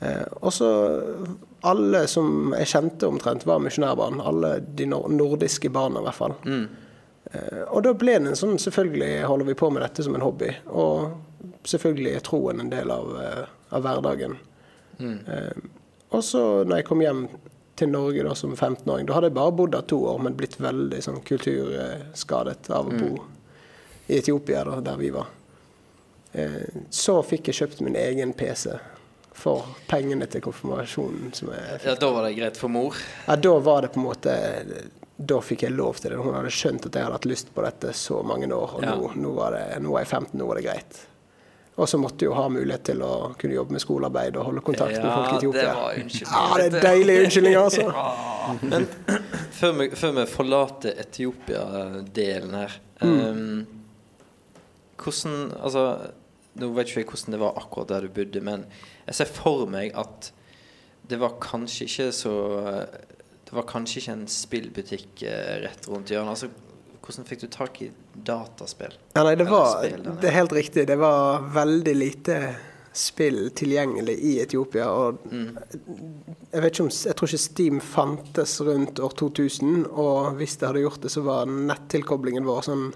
Eh, og så alle som jeg kjente omtrent, var misjonærbarn. Alle de nordiske barna, i hvert fall. Eh, og da ble det en sånn Selvfølgelig holder vi på med dette som en hobby. Og selvfølgelig er troen en del av, eh, av hverdagen. Eh, og så når jeg kom hjem til Norge da som 15-åring, da hadde jeg bare bodd der to år, men blitt veldig sånn kulturskadet av å bo i Etiopia, da, der vi var. Så fikk jeg kjøpt min egen PC for pengene til konfirmasjonen ja, da var det greit for mor. Ja, da var det på en måte Da fikk jeg lov til det. Hun hadde skjønt at jeg hadde hatt lyst på dette så mange år, og Ja. nå, nå, var det, nå var jeg 15, nå var det greit. Og så måtte jeg jo ha mulighet til å kunne jobbe med skolearbeid og holde kontakt med folk i Etiopia. det var unnskyldning. Ja, det er deilige unnskyldninger, altså. Men før vi, før vi forlater Etiopia-delen her Mm. um, Hvordan Altså, nå vet ikke jeg hvordan det var akkurat der du bodde, men jeg ser for meg at det var kanskje ikke så Det var kanskje ikke en spillbutikk eh, rett rundt hjørnet. Altså, hvordan fikk du tak i dataspill? Ja, nei, det var spill. Det er helt riktig. Det var veldig lite spill tilgjengelig i Etiopia. Og Mm. jeg vet ikke om Jeg tror ikke Steam fantes rundt år 2000. Og hvis det hadde gjort det, så var nettilkoblingen vår sånn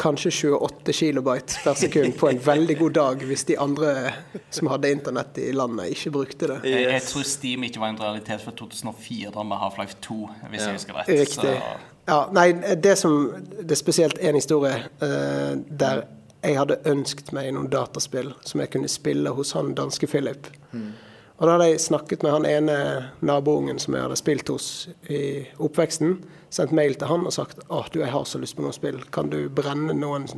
kanskje 28 kilobyte per sekund på en veldig god dag, hvis de andre som hadde internett i landet, ikke brukte det. Jeg, jeg tror Steam ikke var en realitet før 2004, da med Half-Life 2, hvis Ja. jeg husker rett. Riktig. Så, Ja, nei, det som Det er spesielt en historie uh, der jeg hadde ønsket meg noen dataspill som jeg kunne spille hos han danske Philip. Og da hadde jeg snakket med han ene naboungen som jeg hadde spilt hos i oppveksten. Sendt mail til han og sagt å du, jeg har så lyst på noen spill. Kan du brenne noen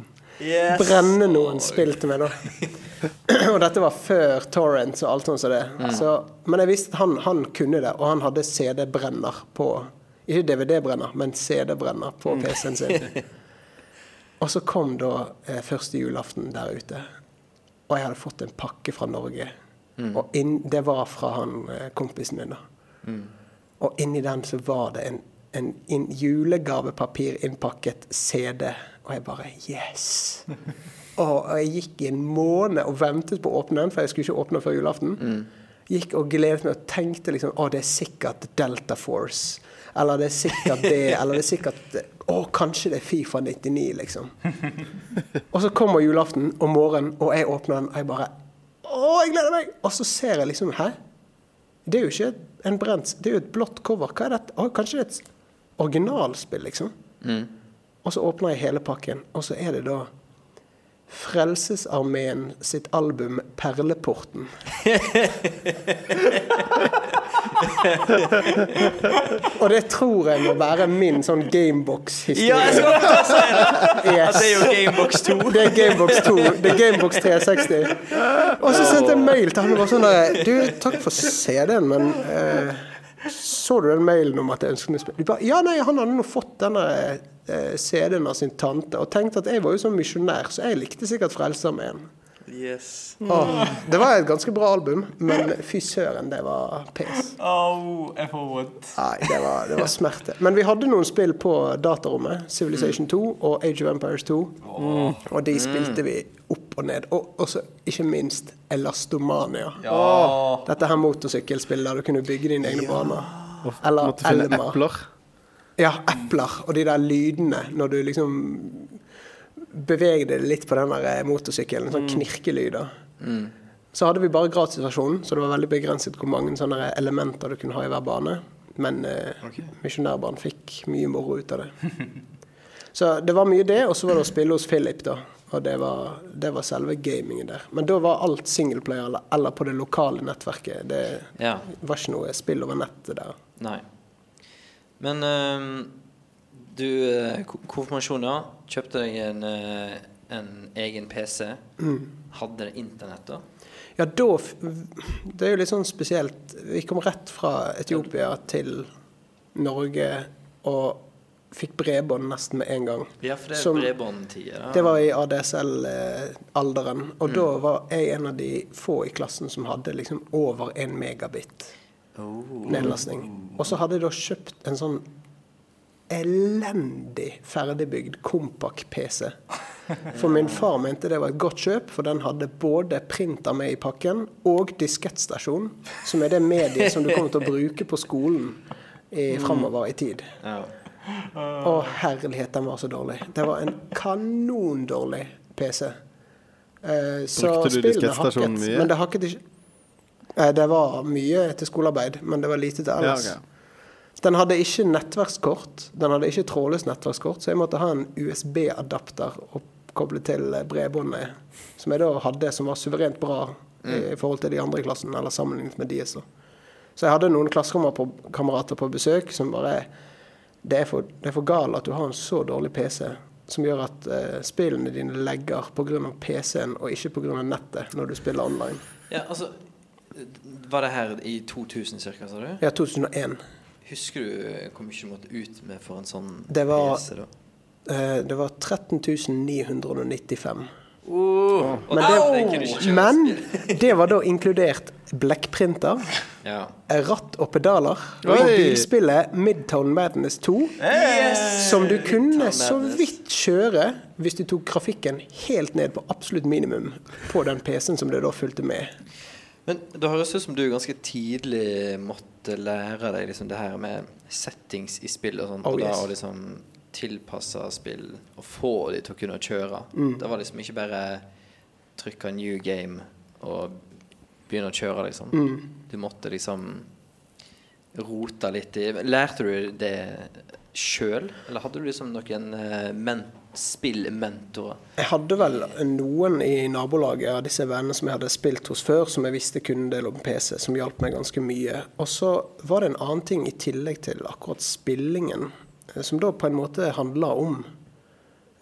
Brenne noen spill til meg, da. og dette var før Torrents og alt sånt som det. Så, men jeg visste at han, han kunne det, og han hadde CD-brenner på Ikke DVD-brenner, men CD-brenner på PC-en sin. og så kom da eh, første julaften der ute, og jeg hadde fått en pakke fra Norge. Og inn, det var fra han eh, kompisen min, da. Og inni den så var det en, en, en julegavepapir innpakket CD. Og jeg bare Yes! Og jeg gikk i en måned og ventet på å åpne den, for jeg skulle ikke åpne før julaften. Gikk og gledet meg og tenkte liksom Å, det er sikkert Delta Force. Eller det er sikkert det, eller det er sikkert Å, kanskje det er Fifa 99, liksom. Og så kommer julaften om morgenen, og jeg åpner den, og jeg bare Å, jeg gleder meg! Og så ser jeg liksom Hæ? Det er jo ikke en brent Det er jo et blått cover. Hva er dette? Å, kanskje det er et originalspill, liksom? Og så åpner jeg hele pakken, og så er det da Frelsesarmeen sitt album 'Perleporten'. og det tror jeg må være min sånn Gamebox-historie. Ja, jeg skal akkurat si det! Yes. Det er jo Gamebox 2. Det er Gamebox 2. Det er Gamebox 360. Og så sendte jeg mail til han og var sånn Du, takk for CD-en, men eh, så du den mailen om at jeg ønsket meg spill? Du bare, Ja, nei, han hadde nå fått denne eh, CD-en av sin tante og tenkte at jeg var jo sånn misjonær, så jeg likte sikkert Frelsesarmeen. Yes. Oh, Det var et ganske bra album, men fy søren, det var pes. Au, jeg får vondt. Nei, det var, det var smerte. Men vi hadde noen spill på datarommet. Civilization 2 og Age of Empires 2. Og de spilte vi opp og ned. Og også, ikke minst, Elastomania. Ja. Dette her motorsykkelspillet der du kunne bygge dine egne baner. Eller Elma. epler. Ja, epler. Og de der lydene når du liksom bevegde deg litt på den der motorsykkelen. Sånn knirkelyder. Så hadde vi bare gratisversjonen, så det var veldig begrenset hvor mange sånne elementer du kunne ha i hver bane. Men eh, misjonærbarn fikk mye moro ut av det. Så det var mye det, og så var det å spille hos Philip, da. Og det var, det var selve gamingen der. Men da var alt singleplayer eller, eller på det lokale nettverket. Det Ja. var ikke noe spill over nettet der. Nei. Men ehm, du eh, ko- Konfirmasjon, ja. Kjøpte deg en, eh, en egen PC. Hadde det internett, da? Ja, da Det er jo litt sånn spesielt. Vi kom rett fra Etiopia til Norge og fikk bredbånd nesten med en gang. Ja, for det er bredbåndtida. da. Det var i ADSL-alderen. Og da var jeg en av de få i klassen som hadde liksom over en megabit Oh. nedlastning. Og så hadde jeg da kjøpt en sånn elendig ferdigbygd Compac-PC. For min far mente det var et godt kjøp, for den hadde både printer med i pakken og diskettstasjon, som er det mediet som du kommer til å bruke på skolen i, framover i tid. Å, herlighet, den var så dårlig. Det var en kanondårlig PC. Eh, så Brukte du diskettstasjonen mye? Men det hakket ikke Eh, Det var mye til skolearbeid, men det var lite til Ja, ellers. Den hadde ikke nettverkskort. Den hadde ikke trådløst nettverkskort, så jeg måtte ha en USB-adapter å koble til eh, bredbåndet, som jeg da hadde, som var suverent bra i forhold til de andre i klassen, eller sammenlignet med de. da. Så jeg hadde noen klassekamerater på besøk som bare det er, for, det er for gal at du har en så dårlig PC som gjør at eh, spillene dine legger pga. PC-en og ikke pga. nettet når du spiller online. ja, altså Var det her i 2000 ca., sa du? Ja, 2001. Husker du eh, hvor mye du måtte ut med for en sånn Det var- PC, da? Eh, det var 13 995. Oh, Men det, men det var da inkludert blekkprinter, Ja. ratt og pedaler, og bilspillet Midtown Madness 2, som du kunne så vidt kjøre hvis du tok grafikken helt ned på absolutt minimum på den PC-en som det da fulgte med. Men det høres ut som du ganske tidlig måtte lære deg liksom det her med settings i spill og sånn. Oh, og da yes. å liksom tilpasse spill og få de til å kunne kjøre. Mm. Det var liksom ikke bare trykke 'new game' og begynne å kjøre, liksom. Mm. Du måtte liksom rote litt i Lærte du det sjøl, eller hadde du liksom noen mentor? men spillmentorer? Jeg hadde vel noen i nabolaget av disse vennene som jeg hadde spilt hos før, som jeg visste kunne en del om PC, som hjalp meg ganske mye. Og så var det en annen ting i tillegg til akkurat spillingen, eh, som da på en måte handla om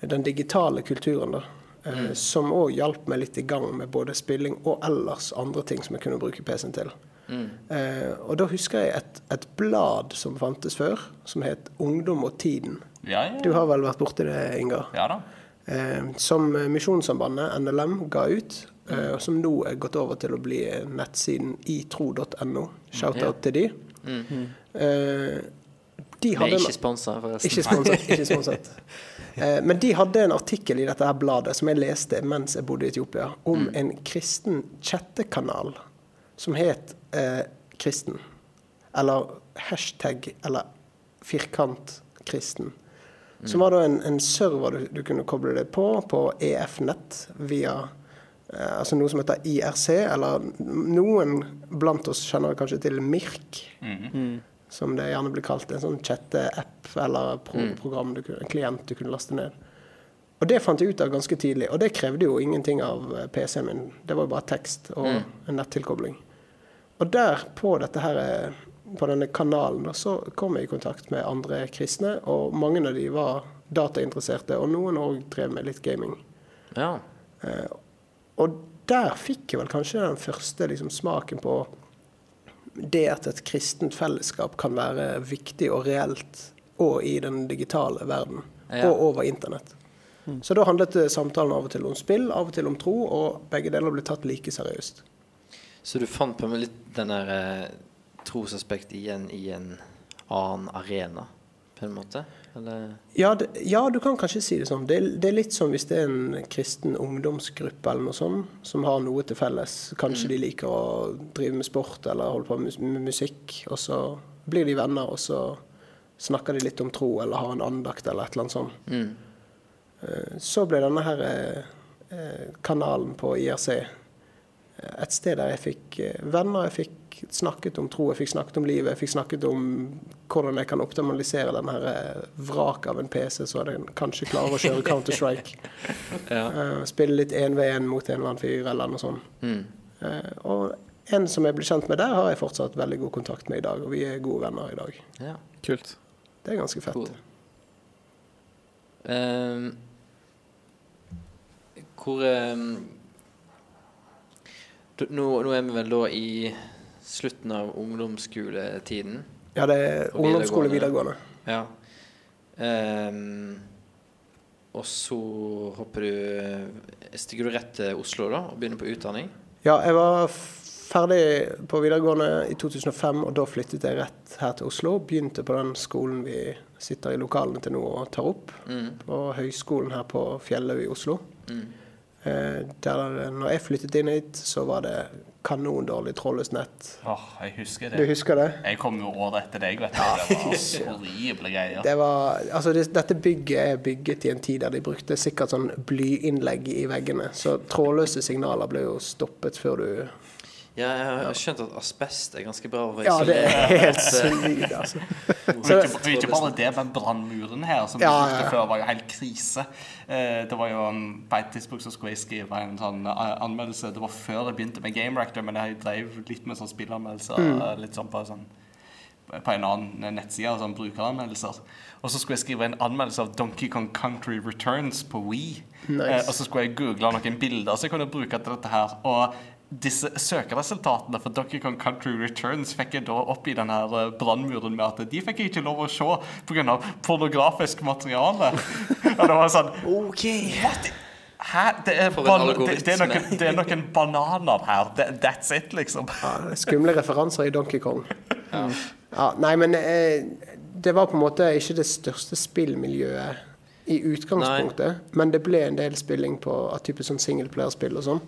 den digitale kulturen, da. Mm. Som òg hjalp meg litt i gang med både spilling og ellers andre ting som jeg kunne bruke PC-en til. Eh, og da husker jeg et, et blad som fantes før, som het Ungdom og Tiden. Ja, ja. Du har vel vært borti det, Ingar? ja da. eh, som Misjonssambandet, NLM, ga ut. Eh, som nå er gått over til å bli nettsiden itro.no. Shout-out til de. Eh, de Vi er ikke sponsa, forresten. ikke sponset. Ikke sponset. Eh, men de hadde en artikkel i dette her bladet som jeg leste mens jeg bodde i Etiopia, om en kristen chattekanal som het eh, Kristen. Eller hashtag, eller firkantkristen. Som var da en, en server du, du kunne koble deg på, på EF-nett, via eh, altså noe som heter IRC, eller noen blant oss kjenner kanskje til MIRK, som det gjerne blir kalt. En sånn chatte-app eller pro program, du, en klient du kunne laste ned. Og det fant jeg ut av ganske tidlig, og det krevde jo ingenting av eh, PC-en min. Det var jo bare tekst og en nettilkobling. Og der, på dette her, eh, på denne kanalen, så kom jeg i kontakt med andre kristne, og mange av de var datainteresserte, og noen òg drev med litt gaming. Ja. Og der fikk jeg vel kanskje den første liksom, smaken på det at et kristent fellesskap kan være viktig og reelt, og i den digitale verden, Ja. og over internett. Så da handlet eh, samtalen av og til om spill, av og til om tro, og begge deler ble tatt like seriøst. Så du fant på litt den der trosaspekt igjen i en annen arena, på en måte? Eller? Ja, det, ja, du kan kanskje si det sånn. Det, det er litt som hvis det er en kristen ungdomsgruppe eller noe sånt, som har noe til felles. Kanskje de liker å drive med sport eller holde på med musikk, og så blir de venner, og så snakker de litt om tro eller har en andakt eller et eller annet sånt. Mm. Eh, Så ble denne her eh, eh, kanalen på IRC et sted der jeg fikk venner, jeg fikk snakket om tro, jeg fikk snakket om livet, jeg fikk snakket om hvordan jeg kan optimalisere denne her eh, vraket av en PC, så jeg kanskje klarer å kjøre Counter-Strike. Ja. uh, Spille litt 1v1 mot en eller annen fyr eller noe sånt. Mm. Uh, Og en som jeg ble kjent med der, har jeg fortsatt veldig god kontakt med i dag, og vi er gode venner i dag. ja. Kult. Det er ganske fett. Cool. Um, hvor um, nå, nå er vi vel da i slutten av ungdomsskoletiden. Ja, det er ungdomsskole videregående. Ja. Um, og så hopper du Stikker du rett til Oslo da og begynner på utdanning? Ja, jeg var ferdig på videregående i 2005, og da flyttet jeg rett her til Oslo. Begynte på den skolen vi sitter i lokalene til nå og tar opp, Mm. på høyskolen her på Fjellhaug i Oslo. Mm. Eh, der, når jeg flyttet inn hit, så var det kanondårlig trådløst nett. Åh, jeg husker det. Du husker det? Jeg kom jo året etter deg, vet du. Det var horrible greier. Det var, altså det, dette bygget er bygget i en tid der de brukte sikkert sånn blyinnlegg i veggene. Så trådløse signaler ble jo stoppet før du Ja, jeg har skjønt at asbest er ganske bra å Ja, det er helt sykt, altså. Og ikke, og ikke bare det, men brannmuren her, som ja, Ja, brukte ja. før, var jo helt krise. Eh, det var jo en, På et tidspunkt så skulle jeg skrive en sånn eh, anmeldelse. Det var før jeg begynte med Game Rector, men jeg drev litt med sånn spillanmeldelser. Mm. eh, Litt sånn på sånn på en annen nettside, sånn brukeranmeldelser. Og så skulle jeg skrive en anmeldelse av Donkey Kong Country Returns på Wii. Nice. Eh, og så skulle jeg google noen bilder så jeg kunne bruke til dette her. Og disse søkeresultatene for Donkey Kong Country Returns fikk jeg da opp i den eh, brannmuren med at de fikk jeg ikke lov å se pga. pornografisk materiale. og det var sånn OK. What? Hæ? Det er, ban det, det, er noen, det er noen bananer her. That's it, liksom. Ja, skumle referanser i Donkey Kong. Ja. nei, men eh, det var på en måte ikke det største spillmiljøet i utgangspunktet, men det ble en del spilling på av type sånn singleplayerspill og sånn.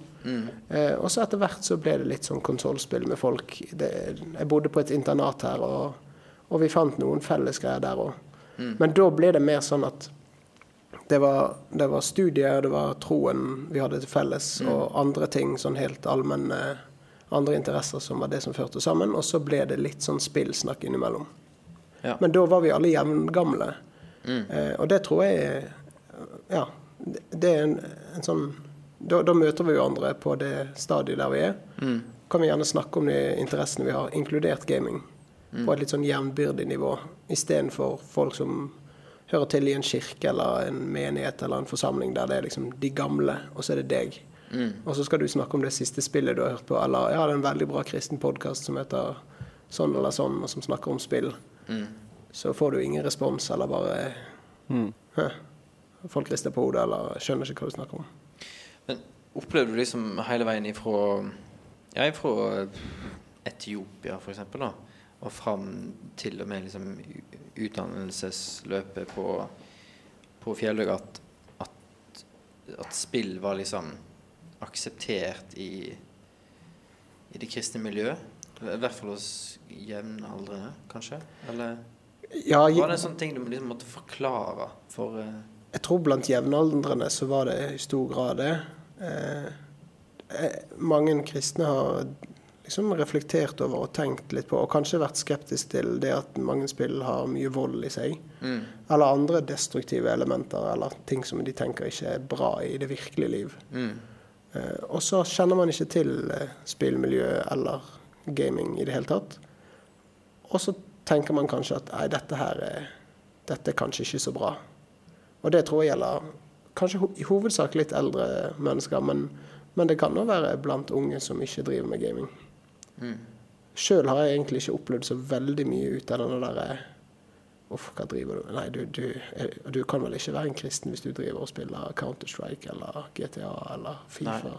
Eh, og så etter hvert så ble det litt sånn konsollspill med folk. Det, jeg bodde på et internat her, og, og vi fant noen felles greier der òg. Men da ble det mer sånn at det var, det var studier, det var troen vi hadde til felles, og andre ting, sånn helt allmenne andre interesser som var det som førte sammen. Og så ble det litt sånn spillsnakk innimellom. Ja. Men da var vi alle jevngamle. Eh, og det tror jeg Ja. Det, det er en, en sånn da, da møter vi hverandre på det stadiet der vi er. Kan vi gjerne snakke om de interessene vi har, inkludert gaming, på et litt sånn jevnbyrdig nivå. Istedenfor folk som hører til i en kirke eller en menighet eller en forsamling der det er liksom de gamle, og så er det deg. Og så skal du snakke om det siste spillet du har hørt på, eller jeg har en veldig bra kristen podkast som heter sånn eller sånn, og som snakker om spill. Så får du ingen respons, eller bare Hæ? Folk rister på hodet eller skjønner ikke hva du snakker om. Men opplevde du liksom hele veien ifra Ja, ifra Etiopia, for eksempel, da, og fram til og med liksom utdannelsesløpet på, på Fjellhaug at, at, at spill var liksom akseptert i, i det kristne miljøet? I hvert fall hos jevnaldrende, kanskje? Eller Ja, Var det en sånn ting du liksom måtte forklare for uh... jeg tror blant jevnaldrende så var det i stor grad det. Eh, eh, mange kristne har liksom reflektert over og tenkt litt på, og kanskje vært skeptisk til det at mange spill har mye vold i seg. mm, Eller andre destruktive elementer, eller ting som de tenker ikke er bra i det virkelige liv. mm, Eh, og så kjenner man ikke til eh, spillmiljø eller gaming i det hele tatt. Og så tenker man kanskje at nei, dette her er, dette er kanskje ikke så bra. Og det tror jeg gjelder kanskje ho i hovedsak litt eldre mennesker, men, men det kan òg være blant unge som ikke driver med gaming. mm. Sjøl har jeg egentlig ikke opplevd så veldig mye ut av denne derre Uff, hva driver du med? Nei, du, du, er- du kan vel ikke være en kristen hvis du driver og spiller Counter-Strike eller GTA eller Fifa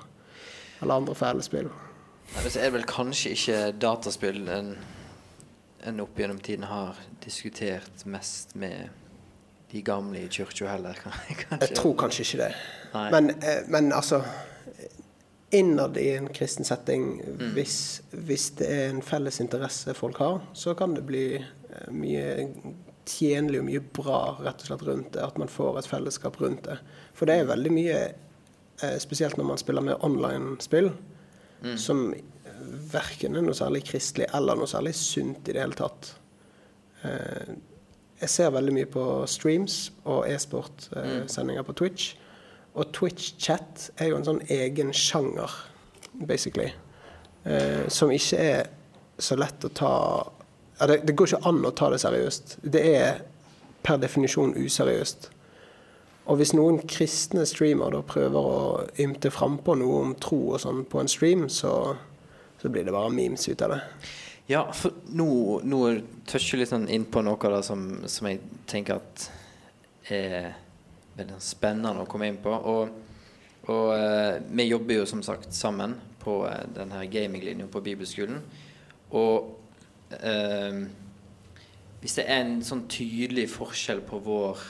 eller andre fæle spill. Nei, Så er det vel kanskje ikke dataspill en, en opp gjennom tiden har diskutert mest med de gamle i kirka heller. kanskje. Jeg tror kanskje ikke det. Men, eh, men altså Innad i en kristen setting, hvis, hvis det er en felles interesse folk har, så kan det bli eh, mye tjenlig og mye bra rett og slett rundt det. At man får et fellesskap rundt det. For det er veldig mye, eh, spesielt når man spiller med online-spill, som verken er noe særlig kristelig eller noe særlig sunt i det hele tatt. Eh, jeg ser veldig mye på streams og e-sport-sendinger på Twitch. Og Twitch-chat er jo en sånn egen sjanger, basically. Eh, som ikke er så lett å ta det, det går ikke an å ta det seriøst. Det er per definisjon useriøst. Og hvis noen kristne streamer da prøver å ymte frampå noe om tro og sånn på en stream, så, så blir det bare memes ut av det. Ja, for nå, nå toucher jeg litt sånn inn på noe da som, som jeg tenker at er veldig spennende å komme inn på. Og, og eh, vi jobber jo som sagt sammen på eh, denne gaminglinja på bibelskolen. Og eh, hvis det er en sånn tydelig forskjell på vår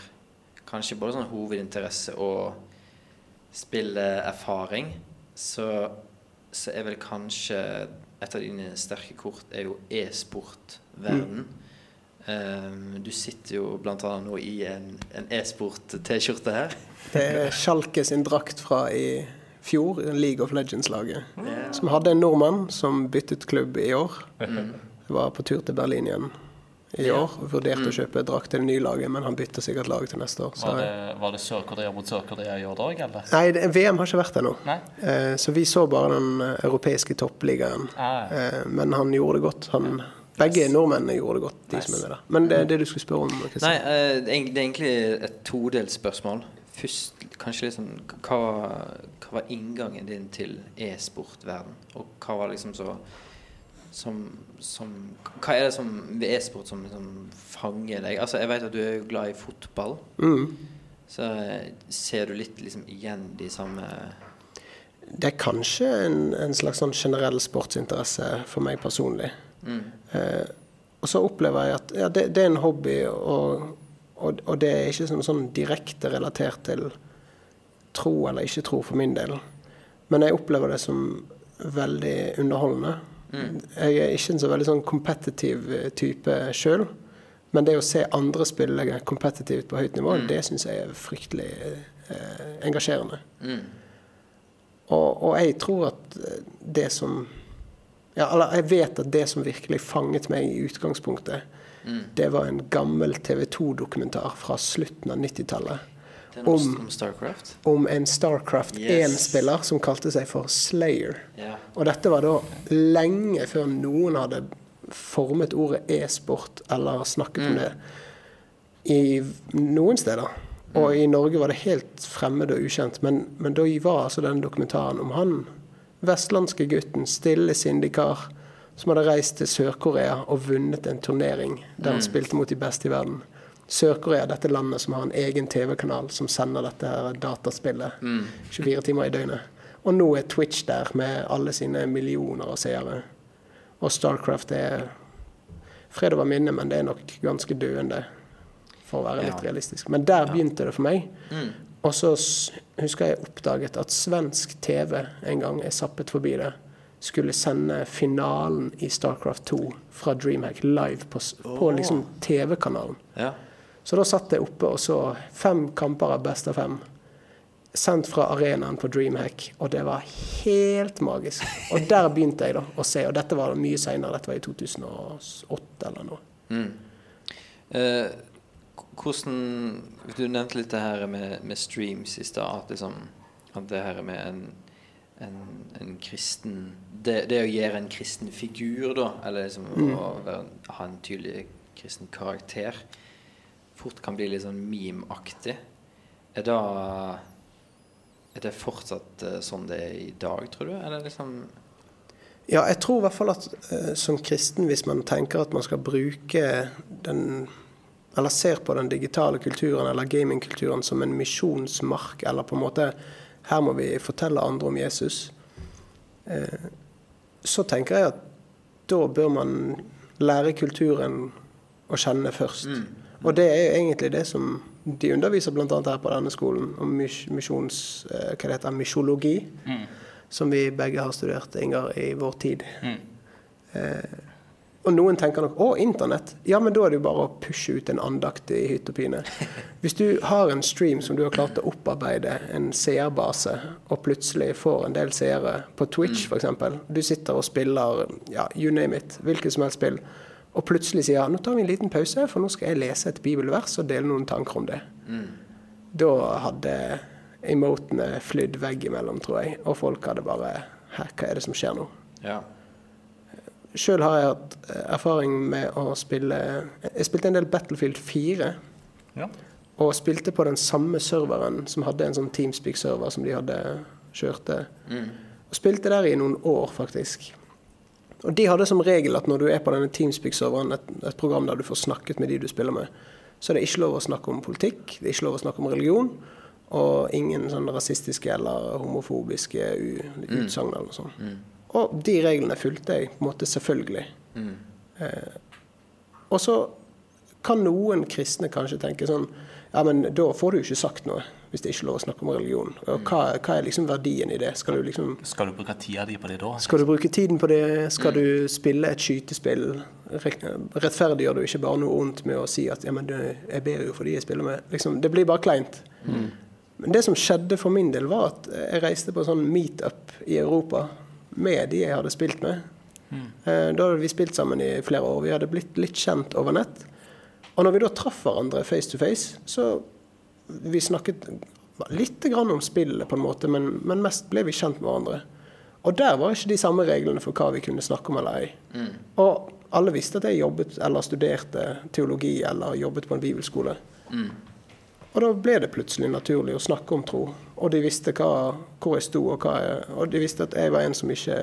kanskje både sånn hovedinteresse og spilleerfaring, så, så er vel kanskje et av dine sterke kort er jo e-sportverden. Um, du sitter jo annet nå i en, en e-sport-T-skjorte her. Det er Sjalke sin drakt fra i fjor, League of Legends-laget. Ja. Som hadde en nordmann som byttet klubb i år. Var på tur til Berlin igjen i Ja. år. Vurderte å kjøpe drakt til det nye laget, men han bytter sikkert lag til neste år. Så. Var det, var det Sør-Korea mot Sør-Korea i år òg, eller? Nei, det, VM har ikke vært der nå. Eh, så vi så bare den eh, europeiske toppligaen. Ah. Eh, men han gjorde det godt. Han, begge nordmennene gjorde det godt, de som er med der. Men det er det du skulle spørre om. Kristian. Nei, eh, det er egentlig et todelt spørsmål. Først kanskje litt sånn hva, hva var inngangen din til e-sportverden? Og hva var liksom så som, som Hva er det som ved e-sport som som, fanger deg? Altså, jeg vet at du er glad i fotball. Mm. Så eh, ser du litt liksom igjen de samme Det er kanskje en, en slags sånn generell sportsinteresse for meg personlig. mm. Eh, og så opplever jeg at ja, det, det er en hobby, og, og, og det er ikke sånn, sånn direkte relatert til tro eller ikke tro for min del. Men jeg opplever det som veldig underholdende. Jeg er ikke en så veldig sånn kompetitiv eh, type sjøl. Men det å se andre spille kompetitivt på høyt nivå, det syns jeg er fryktelig eh, engasjerende. Mm. Og, og jeg tror at eh, det som ja, eller jeg vet at det som virkelig fanget meg i utgangspunktet, Mm. det var en gammel TV 2-dokumentar fra slutten av 90-tallet Det er noe Om- om Starcraft? om en Starcraft 1-spiller som kalte seg for Slayer. Yeah. Og dette var da lenge før noen hadde formet ordet e-sport eller snakket om Mm. det i noen steder. Og i Norge var det helt fremmed og ukjent. Men, men da var altså denne dokumentaren om han vestlandske gutten, stille, syndikar, som hadde reist til Sør-Korea og vunnet en turnering der han spilte mot de beste i verden. Sør-Korea, dette landet som har en egen TV-kanal som sender dette her dataspillet 24 timer i døgnet. Og nå er Twitch der med alle sine millioner av seere. Og Starcraft er fred over minne, men det er nok ganske døende, for å være litt Ja. realistisk. Men der begynte det for meg. Mm. Og så husker jeg oppdaget at svensk TV en gang jeg zappet forbi det, skulle sende finalen i Starcraft 2 fra Dreamhack live på, oh. på liksom TV-kanalen. Ja. Så da satt jeg oppe og så fem kamper av best av fem. Sendt fra arenaen på Dreamhack, og det var helt magisk. Og der begynte jeg da å se, og dette var mye seinere. Dette var i 2008 eller noe. Mm. Eh, hvordan Du nevnte litt det her med, med streams i stad. At, liksom, at det her med en, en, en kristen det, det å gjøre en kristen figur, da, eller liksom å være, ha en tydelig kristen karakter, fort kan bli litt sånn meme-aktig. Er Er det fortsatt eh, sånn det er i dag, tror du? Eller liksom Ja, jeg tror i hvert fall at uh, som kristen, hvis man tenker at man skal bruke den Eller ser på den digitale kulturen eller gamingkulturen som en misjonsmark, eller på en måte Her må vi fortelle andre om Jesus. Uh, så tenker jeg at da bør man lære kulturen å kjenne først. Og det er jo egentlig det som de underviser bl.a. her på denne skolen, om mis misjons... eh, Hva det heter Misjologi. Som vi begge har studert, Inger, i vår tid. Eh, og noen tenker nok 'Å, internett'. Ja, men da er det jo bare å pushe ut en andakt i hytt og pine. Hvis du har en stream som du har klart å opparbeide en seerbase, og plutselig får en del seere på Twitch f.eks. Du sitter og spiller ja, you name it, hvilket som helst spill, og plutselig sier ja, 'Nå tar vi en liten pause, for nå skal jeg lese et bibelvers og dele noen tanker om det'. Da hadde emotene flydd veggimellom, tror jeg, og folk hadde bare Her, hva er det som skjer nå? Ja. Sjøl har jeg hatt eh, erfaring med å spille Jeg spilte en del Battlefield 4. Ja. Og spilte på den samme serveren som hadde en sånn Teamspeak-server som de hadde kjørte. Og spilte der i noen år, faktisk. Og de har det som regel at når du er på denne Teamspeak-serveren, et, et program der du får snakket med de du spiller med, så er det ikke lov å snakke om politikk, det er ikke lov å snakke om religion, og ingen sånn rasistiske eller homofobiske u- utsagn eller noe sånt. Og de reglene fulgte jeg på en måte selvfølgelig. Eh, og så kan noen kristne kanskje tenke sånn Ja, men da får du jo ikke sagt noe hvis det er ikke er lov å snakke om religion. Og hva, hva er liksom verdien i det? Skal du liksom Skal du bruke tida di på det da? skal du bruke tiden på det? Skal du spille et skytespill? Rettferdiggjør du ikke bare noe ondt med å si at ja, men du, jeg ber jo for de jeg spiller med? Liksom, det blir bare kleint. Men det som skjedde for min del, var at jeg reiste på sånn meetup i Europa med de jeg hadde spilt med. Mm. Da hadde vi spilt sammen i flere år. Vi hadde blitt litt kjent over nett. Og når vi da traff hverandre face to face, så vi snakket litt grann om spillet, på en måte, men, men mest ble vi kjent med hverandre. Og der var ikke de samme reglene for hva vi kunne snakke om eller ei. Og alle visste at jeg jobbet eller studerte teologi eller jobbet på en bibelskole. Og da ble det plutselig naturlig å snakke om tro. Og de visste hva, hvor jeg sto, og, jeg, og de visste at jeg var en som ikke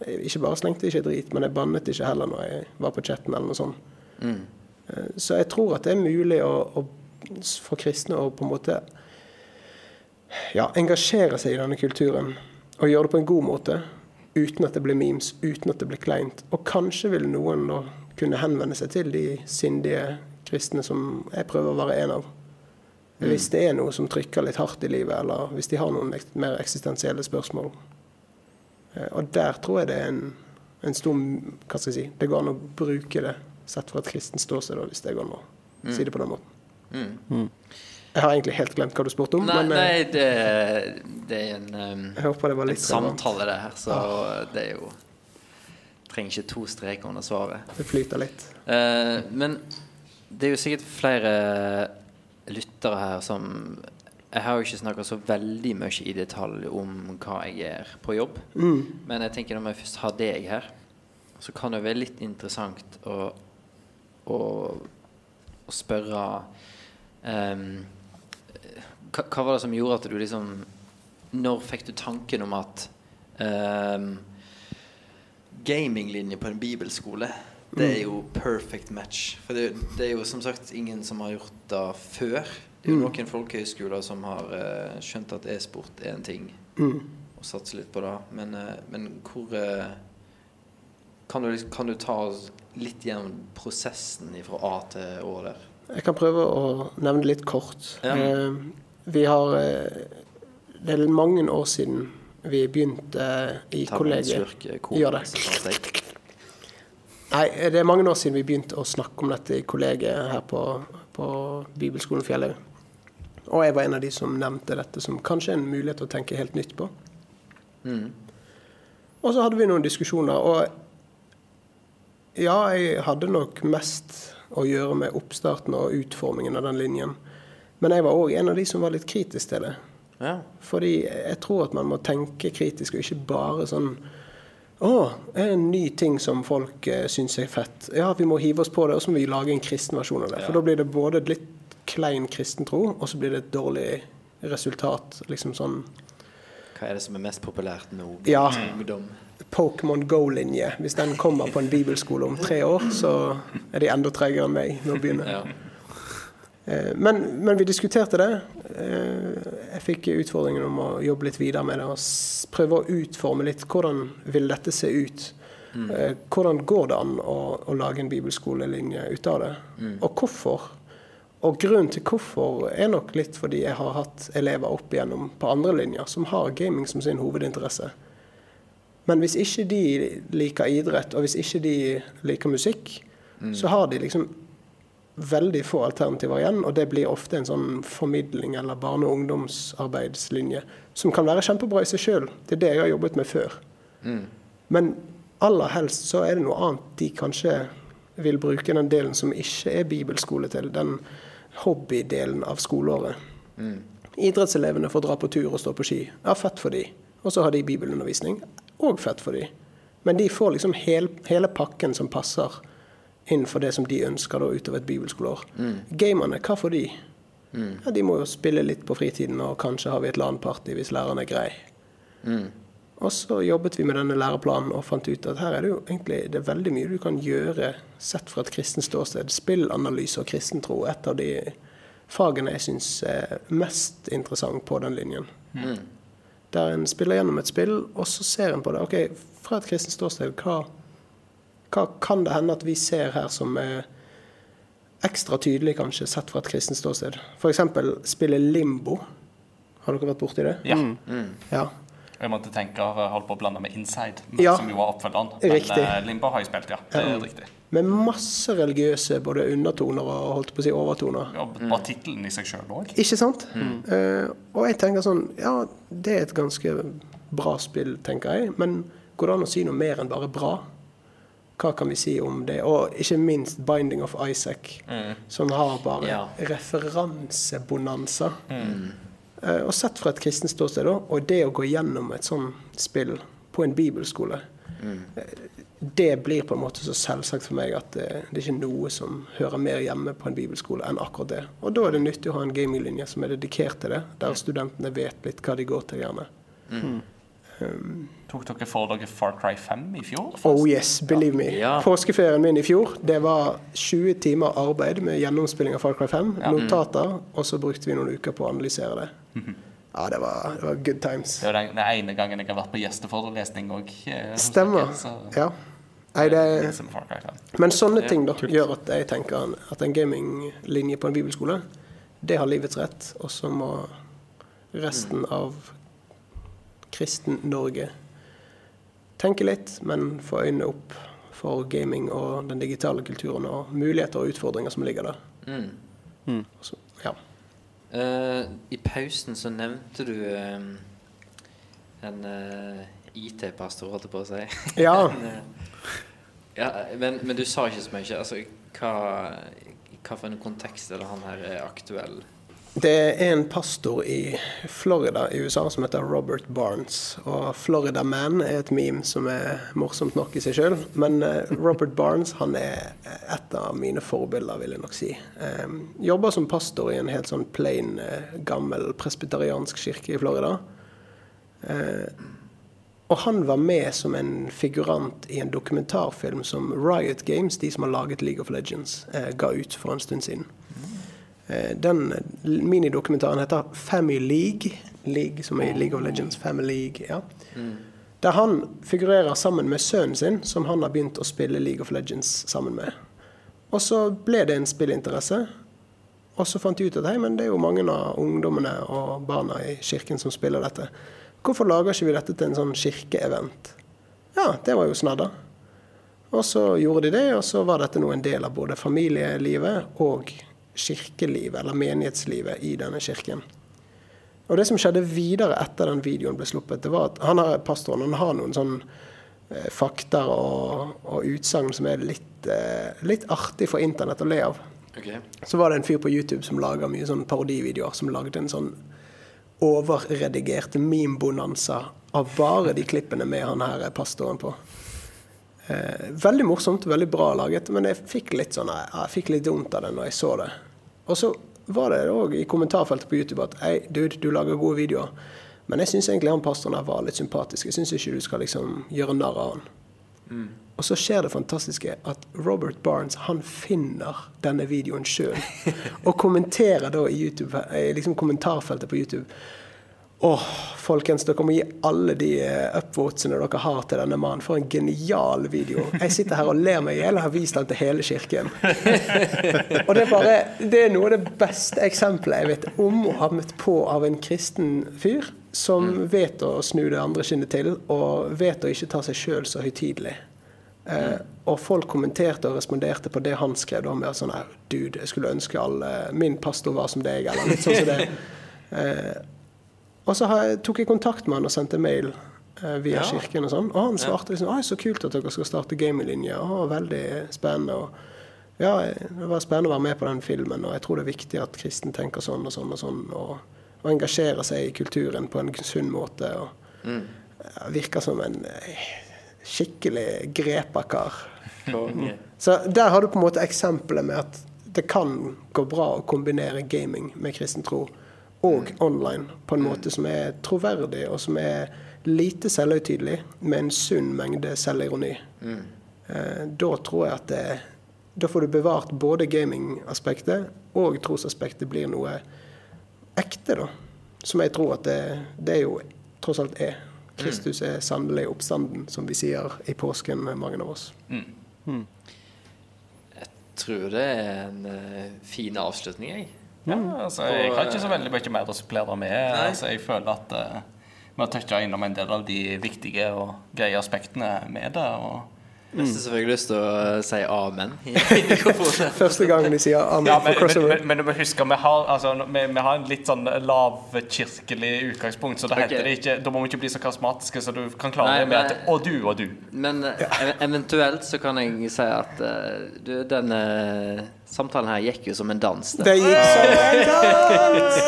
Ikke bare slengte ikke drit, men jeg bannet ikke heller når jeg var på chatten eller noe sånt. Mm. Så jeg tror at det er mulig å, å, for kristne å på en måte ja, engasjere seg i denne kulturen og gjøre det på en god måte. Uten at det blir memes, uten at det blir kleint. Og kanskje vil noen da kunne henvende seg til de sindige kristne som jeg prøver å være en av. Hvis det er noe som trykker litt hardt i livet, eller hvis de har noen ek mer eksistensielle spørsmål. Eh, Og der tror jeg det er en, en stor Hva skal jeg si Det går an å bruke det sett fra et kristent ståsted, hvis det går an å si det på den måten. Jeg har egentlig helt glemt hva du spurte om, Nei, men eh, nei det, det er en, um, en samtale, det her, så det er jo Trenger ikke to streker under svaret. Det flyter litt. Eh, men det er jo sikkert flere lyttere her som Jeg har jo ikke snakka så veldig mye i detalj om hva jeg gjør på jobb. Men jeg tenker når vi først har deg her, så kan det være litt interessant å, å, å spørre ehm, hva, hva var det som gjorde at du liksom Når fikk du tanken om at um, gaminglinje på en bibelskole det er jo perfect match. For det, det er jo som sagt ingen som har gjort det før. Det er jo noen folkehøyskoler som har uh, skjønt at e-sport er en ting, og satser litt på det. Men, uh, men hvor uh, kan, du, liksom- kan du ta litt gjennom prosessen fra A til Å der? Jeg kan prøve å nevne litt kort. Ja. Eh, vi har eh, Det er mange år siden vi begynte i Ta kollegiet eh. Gjør det. så tar jeg. Nei, det er mange år siden vi begynte å snakke om dette i kollegiet her på, på Bibelskolen Fjellhaug. Og jeg var en av de som nevnte dette som kanskje en mulighet å tenke helt nytt på. Og så hadde vi noen diskusjoner, og ja, jeg hadde nok mest å gjøre med oppstarten og utformingen av den linjen. Men jeg var òg en av de som var litt kritisk til det. Ja. Fordi jeg tror at man må tenke kritisk, og ikke bare sånn Å, en ny ting som folk eh, syns er fett? Ja, vi må hive oss på det, og så må vi lage en kristen versjon av det. For da blir det både litt klein kristen tro, og så blir det et dårlig resultat. Liksom sånn Hva er det som er mest populært nå? Ja. Ungdom. Pokémon Go-linje. Hvis den kommer på en bibelskole om tre år, så er de enda tregere enn meg med å begynne. Ja. Eh, Men, men vi diskuterte det. Eh, Jeg fikk utfordringen om å jobbe litt videre med det og prøve å utforme litt hvordan vil dette se ut. Eh, Hvordan går det an å, å lage en bibelskolelinje ut av det, og hvorfor? Og grunnen til hvorfor er nok litt fordi jeg har hatt elever opp igjennom på andre linjer som har gaming som sin hovedinteresse. Men hvis ikke de liker idrett, og hvis ikke de liker musikk, så har de liksom veldig få alternativer igjen, og det blir ofte en sånn formidling eller barne- og ungdomsarbeidslinje som kan være kjempebra i seg sjøl. Det er det jeg har jobbet med før. Men aller helst så er det noe annet de kanskje vil bruke den delen som ikke er bibelskole til, den hobbydelen av skoleåret. Idrettselevene får dra på tur og stå på ski. Ja, fett for de. Og så har de bibelundervisning. Og fett for de. Men de får liksom hel, hele pakken som passer innenfor det som de ønsker da utover et bibelskoleår. Gamerne, hva får de? Ja, de må jo spille litt på fritiden, og kanskje har vi et LAN-party hvis læreren er grei. Og så jobbet vi med denne læreplanen og fant ut at her er det jo egentlig det er veldig mye du kan gjøre sett fra et kristent ståsted. Spillanalyse og kristentro er et av de fagene jeg syns er mest interessant på den linjen. Der en spiller gjennom et spill, og så ser en på det. Ok, fra et kristent ståsted, hva, hva kan det hende at vi ser her som er ekstra tydelig, kanskje, sett fra et kristent ståsted? F.eks. spillet limbo. Har dere vært borti det? Ja. Ja. Jeg måtte tenke holdt på å blande med Inside, Ja. som jo var oppfølgeren. Men Riktig. eh, Limbo har jeg spilt, ja. Det er riktig. Med masse religiøse både undertoner og holdt på å si overtoner. Ja, Bare tittelen i seg sjøl òg. Ikke sant? Eh, og jeg tenker sånn Ja, det er et ganske bra spill, tenker jeg. Men går det an å si noe mer enn bare bra? Hva kan vi si om det? Og ikke minst Binding of Isaac, som har bare Ja. referansebonanza. Eh, og sett fra et kristent ståsted, og det å gå gjennom et sånt spill på en bibelskole eh, det blir på en måte så selvsagt for meg at det, det er ikke noe som hører mer hjemme på en bibelskole enn akkurat det. Og da er det nyttig å ha en gaminglinje som er dedikert til det, der studentene vet litt hva de går til, gjerne. Tok dere for dere Far Cry 5 i fjor? Oh yes, believe me. Ja. Påskeferien min i fjor, det var 20 timer arbeid med gjennomspilling av Far Cry 5, notater, og så brukte vi noen uker på å analysere det. Ja, det var, det var good times. Det var den, den ene gangen jeg har vært på gjesteforelesning òg. Stemmer. Ja. Nei, det, er, men sånne ting da gjør at jeg tenker at en gaminglinje på en bibelskole, det har livets rett, og så må resten av Kristen-Norge tenke litt, men få øynene opp for gaming og den digitale kulturen og muligheter og utfordringer som ligger der. Mm. Så, ja. uh, I pausen så nevnte du eh, en uh, IT-pastor, holdt jeg på å si. Ja. En, eh, ja, men, men du sa ikke så mye. Altså, hva, hva for en kontekst er det han her er aktuell? Det er en pastor i Florida i USA som heter Robert Barnes. Og Florida Man er et meme som er morsomt nok i seg sjøl. Men eh, Robert Barnes han er et av mine forbilder, vil jeg nok si. Eh, jobber som pastor i en helt sånn plain, eh, gammel presbyteriansk kirke i Florida. Og han var med som en figurant i en dokumentarfilm som Riot Games, de som har laget League of Legends, eh, ga ut for en stund siden. Eh, Den minidokumentaren heter Family League. League som er League of Legends. Family League, ja. Der han figurerer sammen med sønnen sin, som han har begynt å spille League of Legends sammen med. Og så ble det en spillinteresse. Og så fant de ut at hei, men det er jo mange av ungdommene og barna i kirken som spiller dette. Hvorfor lager ikke vi dette til en sånn kirkeevent? Ja, det var jo snadda. Og så gjorde de det, og så var dette nå en del av både familielivet og kirkelivet, eller menighetslivet, i denne kirken. Og det som skjedde videre etter den videoen ble sluppet, det var at han her, pastoren han har noen sånn eh, fakta og, og utsagn som er litt, eh, litt artig for internett å le av. Okay. Så var det en fyr på YouTube som laga mye sånn parodivideoer, som lagde en sånn overredigert meme-bonanza av bare de klippene med han her pastoren på. Eh, veldig morsomt, veldig bra laget, men jeg fikk litt sånn Jeg fikk litt vondt av det når jeg så det. Og så var det òg i kommentarfeltet på YouTube at Hei, dude, du lager gode videoer. Men jeg syns egentlig han pastoren her var litt sympatisk. Jeg syns ikke du skal liksom gjøre narr av han. Og så skjer det fantastiske at Robert Barnes han finner denne videoen sjøl. Og kommenterer da i YouTube, liksom kommentarfeltet på YouTube. Åh, folkens, dere må gi alle de eh, upvotesene dere har til denne mannen. For en genial video. Jeg sitter her og ler meg i hjel og har vist den til hele kirken. Og det er bare Det er noe av det beste eksempelet jeg vet om å ha møtt på av en kristen fyr som vet å snu det andre kinnet til, og vet å ikke ta seg sjøl så høytidelig. Eh, og folk kommenterte og responderte på det han skrev da med sånn her Dude, jeg skulle ønske alle min pastor var som deg, eller litt sånn som det. Eh, og så har jeg, tok jeg kontakt med han og sendte mail eh, via Ja. kirken og sånn. Og han svarte liksom Oi, så kult at dere skal starte gaminglinje. Å, veldig spennende. Og ja, det var spennende å være med på den filmen, og jeg tror det er viktig at kristen tenker sånn og sånn og sånn, og, og engasjerer seg i kulturen på en sunn måte. Og ja, virker som en eh, skikkelig grepa-kar. Så der har du på en måte eksempelet med at det kan gå bra å kombinere gaming med kristen tro og online på en måte som er troverdig, og som er lite selvhøytidelig, med en sunn mengde selvironi. Eh, da tror jeg at det, da får du bevart både gamingaspektet og trosaspektet blir noe ekte, da. Som jeg tror at det, det jo tross alt er. Kristus er sannelig oppstanden, som vi sier i påsken, mange av oss. Jeg Tror det er en uh, fin avslutning, jeg. Ja, altså, jeg har ikke så veldig mye mer å supplere med. Altså, jeg føler at uh, vi har toucha innom en del av de viktige og greie aspektene med det. Og Nesten har selvfølgelig lyst til å eh, si amen. Første gangen de sier amen Ja, men, men, men, men du må huske, vi har, altså, vi, vi har en litt sånn lavkirkelig utgangspunkt, så da, Ok. heter det ikke, da må vi ikke bli så karismatiske, så du kan klare Nei, det med at Og du og du. Men ja. eventuelt så kan jeg si at eh, du, denne samtalen her gikk jo som en dans. Det gikk som en dans!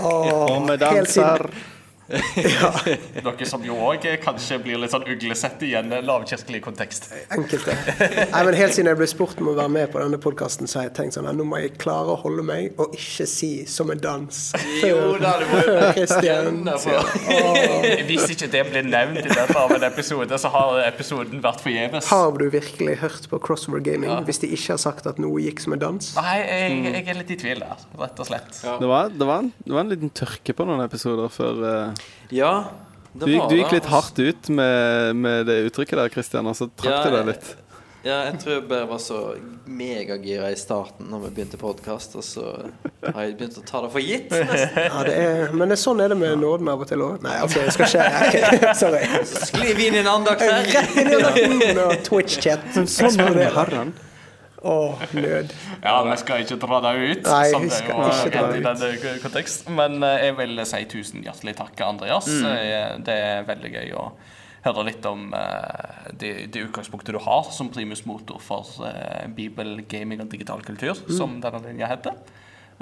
Og vi Åh, helt Noe som jo òg kanskje blir litt sånn uglesett i en lavkirkelig kontekst. enkelte. Nei, men Helt siden jeg ble spurt om å være med på denne podkasten, så har jeg tenkt sånn at nå må jeg klare å holde meg og ikke si 'som en dans' det må jo Christian. Hvis ikke det blir nevnt i løpet av en episode, så har episoden vært forgjeves. Har du virkelig hørt på Crossover Gaming hvis de ikke har sagt at noe gikk som en dans? Nei, jeg, jeg er litt i tvil der, rett og slett. Det var, det, var en, det var en liten tørke på noen episoder før eh, Ja, det du, var du gikk litt altså. hardt ut med, med det uttrykket der, Christian, og så trakk Ja, du deg litt. Ja, jeg tror jeg bare var så megagira i starten når vi begynte podkast, og så har jeg begynt å ta det for gitt. nesten. Ja, det er, men det er sånn er det med nåden av og til òg. Nei, altså, det skal skje. Okay. Sorry. Sklir vi inn i en andakt her? Rett inn i den og Twitch-chat. Sånn er det med Herren. Å, nød. Ja, vi skal ikke dra det ut, Nei, som det jo er i denne kontekst. Men eh, jeg vil si tusen hjertelig takk, Andreas. Mm. Eh, Det er veldig gøy å høre litt om eh, det, det utgangspunktet du har som primus motor for bibel, gaming og digital kultur, Mm. som denne linja heter.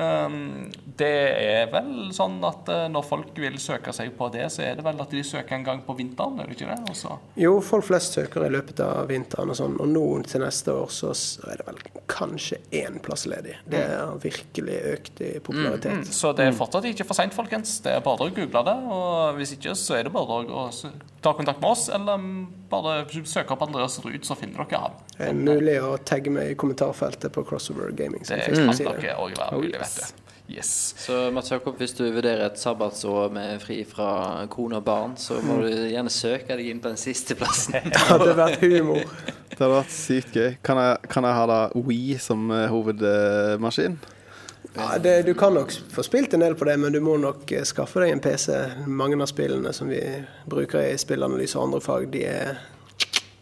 Um, det er vel sånn at eh, når folk vil søke seg på det, så er det vel at de søker en gang på vinteren, er det ikke det? Også? Jo, folk flest søker i løpet av vinteren og sånn, og nå til neste år så er det vel kanskje én plass ledig. Det har virkelig økt i popularitet. Så det er fortsatt ikke for seint, folkens. Det er bare å google det. Og hvis ikke, så er det bare å ta kontakt med oss, eller mm, bare søke opp Andreas Ruud, så finner dere ham. Det er mulig å tagge meg i kommentarfeltet på Crossover Gaming. Det kan dere òg være mulig, vet du. Yes. Så Mats Jakob, hvis du vurderer et sabbatsår med fri fra kone og barn, så må du gjerne søke deg inn på den siste plassen. Det hadde vært humor. Det hadde vært sykt gøy. Kan jeg, kan jeg ha da We som eh, hovedmaskin? Ja, det, du kan nok få spilt en del på det, men du må nok eh, skaffe deg en PC. Mange av spillene som vi bruker i spillanalyse og andre fag, de er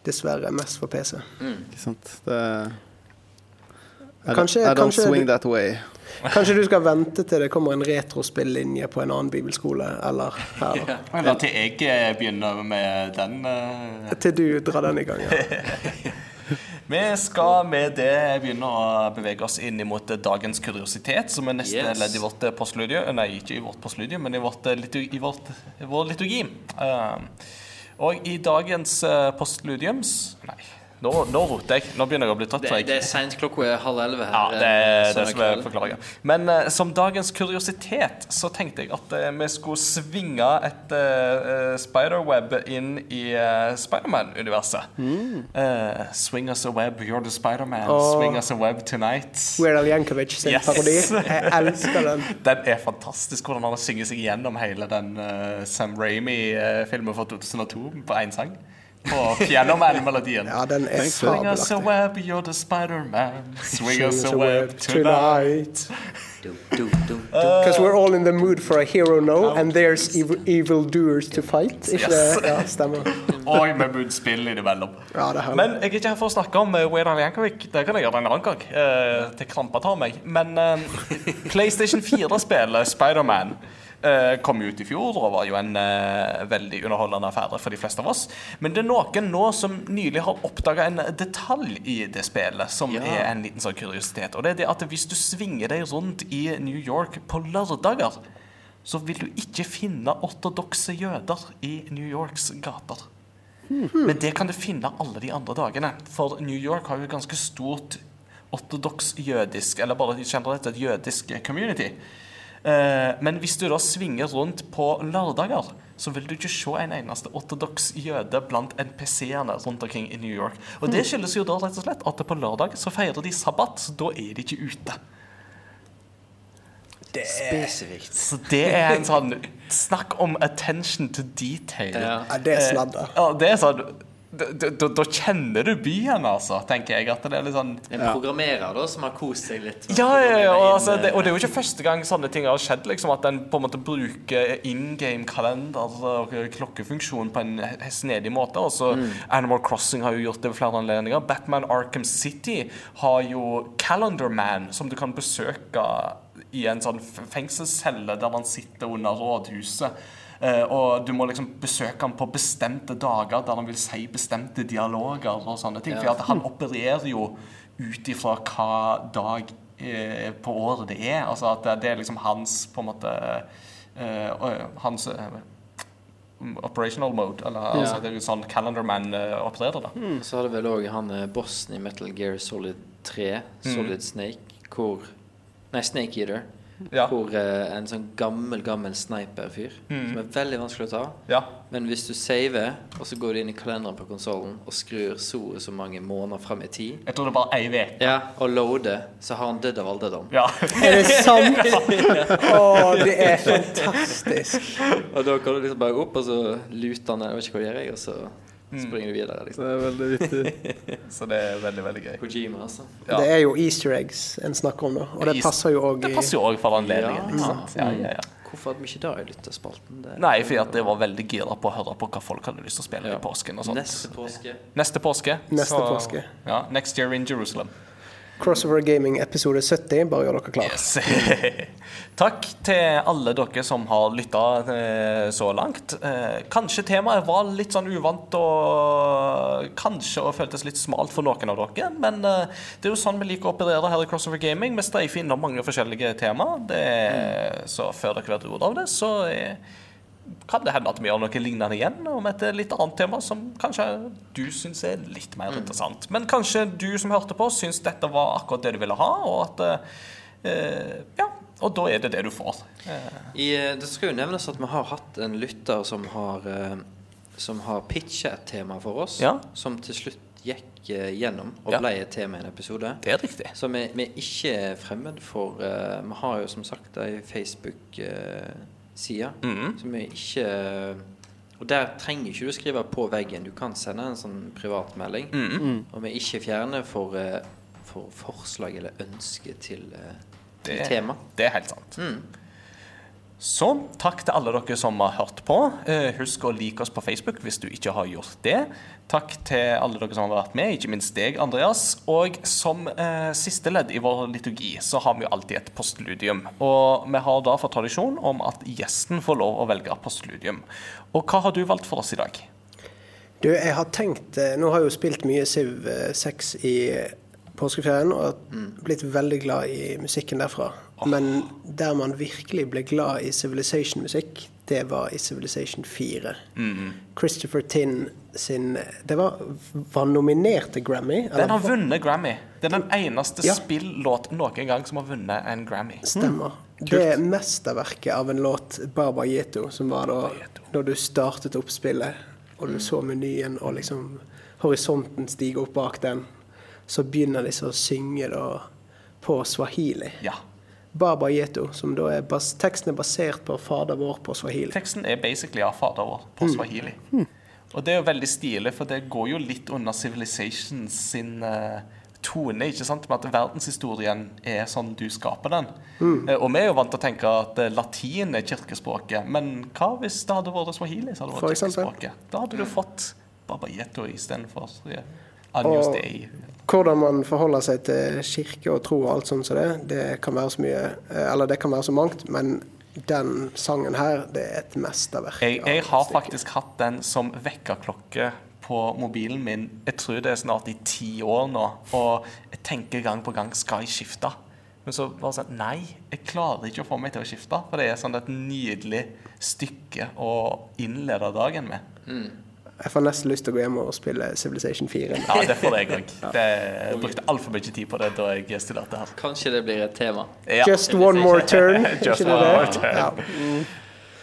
dessverre mest for PC. Ikke sant? Det I, Kanskje- I don't kanskje swing that way. Kanskje du skal vente til det kommer en retrospillinje på en annen bibelskole, eller her. Ja. Eller til jeg eh, begynner med den. Uh... Til du drar den i gang. Ja. Vi skal med det begynne å bevege oss inn mot dagens kuriositet, som er neste Yes. ledd i vårt eh, postludium. Nei, ikke i vårt postludium, men i, vårt, liturgi, i vårt, vår liturgi. Uh, og i dagens postludiums Nei, nå, nå roter jeg. Nå begynner jeg å bli trøtt. Det, det er seint, klokka er halv elleve her. Ja, det eh, er det som er kveld. forklaringen. Men uh, som dagens kuriositet så tenkte jeg at uh, vi skulle svinge et uh, spiderweb inn i uh, Spiderman-universet. Eh, swing us a web, you're the Spiderman. Åh. Swing us a web tonight. Weird Al Yankovic sin Yes. parodi. Jeg elsker den. Den er fantastisk, hvordan han synger seg gjennom hele den Sam Ramy-filmen fra 2002 på én sang. På pianoman-melodien. Ja, den er Swing us a web, you're the Spider-Man. Swing us a web tonight. Because we're all in the mood for a hero now, and there's evil, evil doers to fight. Ikke Yes. det? Ja, stemmer. Og med budspill innimellom. Ja, det. Men jeg er ikke her for å snakke om uh, Jankovic. Yankovic. Det kan jeg gjøre en annen gang. Eh, til krampa tar meg. Men eh, PlayStation 4-spillet Spiderman kom jo ut i fjor og var jo en eh, veldig underholdende affære for de fleste av oss. Men det er noen nå som nylig har oppdaga en detalj i det spillet som Ja. er en liten sånn kuriositet. Og det er det at hvis du svinger deg rundt i New York på lørdager, så vil du ikke finne ortodokse jøder i New Yorks gater. Men det kan du finne alle de andre dagene. For New York har jo et ganske stort ortodoks jødisk, eller bare generelt et jødisk community. Eh, men hvis du da svinger rundt på lørdager, så vil du ikke se en eneste ortodoks jøde blant NPC-ene rundt omkring i New York. Og det skyldes jo da rett og slett at på lørdag så feirer de sabbat, så da er de ikke ute. Spesifikt. Så det er en sånn Snakk om attention to detail. Ja. Ja, det er sladder. Ja, det er sånn da, da, da kjenner du byen, altså, tenker jeg. At det er litt sånn En programmerer da som har kost seg litt. Ja, ja, ja og, altså, det, og det er jo eh, ikke første gang sånne ting har skjedd. Liksom, at en på en måte bruker in game-kalender og klokkefunksjon på en snedig måte. Altså, Animal Crossing har jo gjort det ved flere anledninger. Batman Arkham City har jo Calendar Man, som du kan besøke i en sånn fengselscelle der man sitter under rådhuset. Eh, og du må liksom besøke han på bestemte dager der han vil si bestemte dialoger og sånne ting. For han opererer jo ut ifra hva dag eh, på året det er. Altså at det, er liksom hans på en måte eh, Hans operational mode. Eller altså, det er jo sånn Calendarman eh, opererer, da. Så har det vel òg han bossen i Metal Gear Solid 3, Solid Snake, hvor Nei, Snake Eater. Ja. Hvor eh, en sånn gammel, gammel sniperfyr, som er veldig vanskelig å ta. Ja. Men hvis du saver, og så går du inn i kalenderen på konsollen og skrur så og så mange måneder frem i tid, Jeg tror det var ei uke. ja, og loader, så har han dødd av alderdom. Ja. Er det sant? Å, det er fantastisk. Og da kan du liksom bare opp, og så luter han Jeg vet ikke hva jeg gjør, jeg, og så Mm. Springer du videre. liksom Det er veldig vittig. Så det er veldig, veldig gøy. Kojima, altså. Ja. Det er jo easter eggs en snakker om, da. Og det passer jo òg Det passer jo òg for anledningen. Ja. ikke sant? Ja, ja, ja. Hvorfor hadde vi ikke det i lytterspalten? Det- Nei, fordi at jeg var veldig gira på å høre på hva folk hadde lyst til å spille Ja. i påsken. og sånt. Neste påske. Neste påske. Neste påske. Ja, Next year in Jerusalem. Crossover Gaming episode 70. Bare gjør dere klare. Yes. Takk til alle dere som har lytta eh, så langt. Eh, kanskje temaet var litt sånn uvant og kanskje og føltes litt smalt for noen av dere. Men eh, det er jo sånn vi liker å operere her i Crossover Gaming. Vi streifer innom mange forskjellige temaer. Det, Så før dere vet ordet av det, så eh, kan det hende at vi gjør noe lignende igjen om et litt annet tema som kanskje du syns er litt mer interessant. Men kanskje du som hørte på, syns dette var akkurat det du ville ha, og at eh, Ja, og da er det det du får. Eh, I, eh, det skal jo nevnes at vi har hatt en lytter som har, eh, som har pitcha et tema for oss, Ja. som til slutt gikk eh, gjennom og Ja. ble et tema i en episode. det er riktig. Så vi, vi er ikke fremmed for uh, Vi har jo som sagt ei Facebook-side -hmm. som er ikke Og der trenger ikke du skrive på veggen. Du kan sende en sånn privatmelding. Mhm. Og vi er ikke fjerne for, eh, for forslag eller ønske til, til Det, Tema. det er helt sant. Så takk til alle dere som har hørt på. Eh, husk å like oss på Facebook hvis du ikke har gjort det. Takk til alle dere som har vært med, ikke minst deg, Andreas. Og som eh, siste ledd i vår liturgi så har vi jo alltid et postludium. Og vi har da fått tradisjon om at gjesten får lov å velge postludium. Og hva har du valgt for oss i dag? Du, jeg har tenkt eh, Nå har jeg jo spilt mye eh, 6 i påskeferien og blitt veldig glad i musikken derfra. Men der man virkelig ble glad i Civilization-musikk, det var i Civilization 4. Christopher Tinn sin Det var, var nominert til Grammy. eller Den har vunnet Grammy. Det er den eneste Ja. spillåt noen gang som har vunnet en Grammy. Stemmer. Det mesterverket av en låt, Baba Yeto, som var da når du startet opp spillet, og du så menyen og liksom horisonten stige opp bak den, så begynner de så å synge da på swahili. Ja. Baba Yeto, som da er bas teksten er basert på Fader vår på swahili. Teksten er basically av fader vår på swahili. Og det er jo veldig stilig, for det går jo litt under Civilization sin uh, tone, ikke sant? Med at verdenshistorien er sånn du skaper den. Eh, og vi er jo vant til å tenke at eh, latin er kirkespråket, men hva hvis det hadde vært swahili Så hadde vært kirkespråket? Da hadde du fått Babayeto istedenfor Anjos Dei. Hvordan man forholder seg til kirke og tro og alt sånt som det, det kan være så mye eh, Eller det kan være så mangt, men den sangen her, det er et mesterverk. Jeg, jeg har faktisk hatt den som vekkerklokke på mobilen min. Jeg tror det er snart i ti år nå. Og jeg tenker gang på gang skal jeg skifte. Men så bare sånn Nei, jeg klarer ikke å få meg til å skifte. For det er sånn et nydelig stykke å innlede dagen med. Jeg får nesten lyst til å gå hjem og spille Civilization 4. Ja, det får jeg òg. Jeg brukte altfor mye tid på det da jeg studerte her. Kanskje det blir et tema. Ja. Just one more turn. Just one more turn. Ja.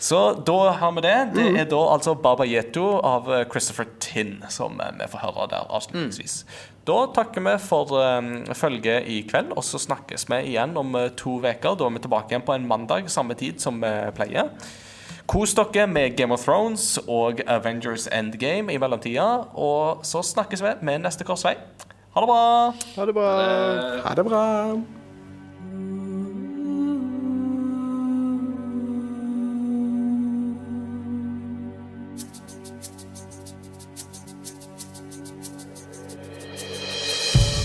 Så da har vi det. Det er da altså Baba Yeto av eh, Christopher Tinn som eh, vi får høre der avslutningsvis. Da takker vi for eh, følget i kveld, og så snakkes vi igjen om to uker. Da er vi tilbake igjen på en mandag, samme tid som vi pleier. Kos dere med Game of Thrones og Avengers Endgame i mellomtida. Og så snakkes vi med neste korsvei. Ha det bra! Ha det bra. Ha det bra.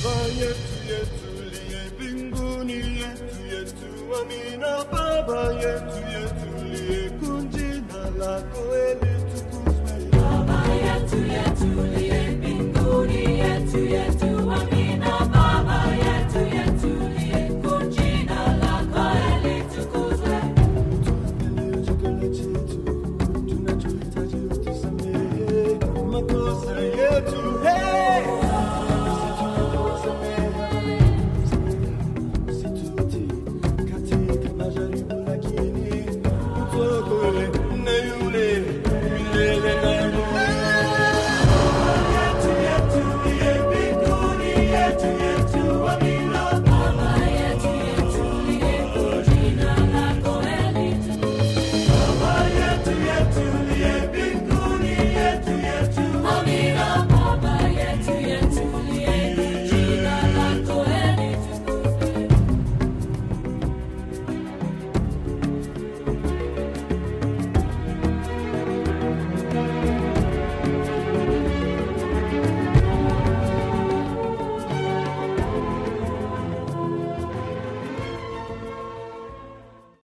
Baba yetu yetu liye mbinguni yetu yetu amina Baba yetu Baba ya to tulia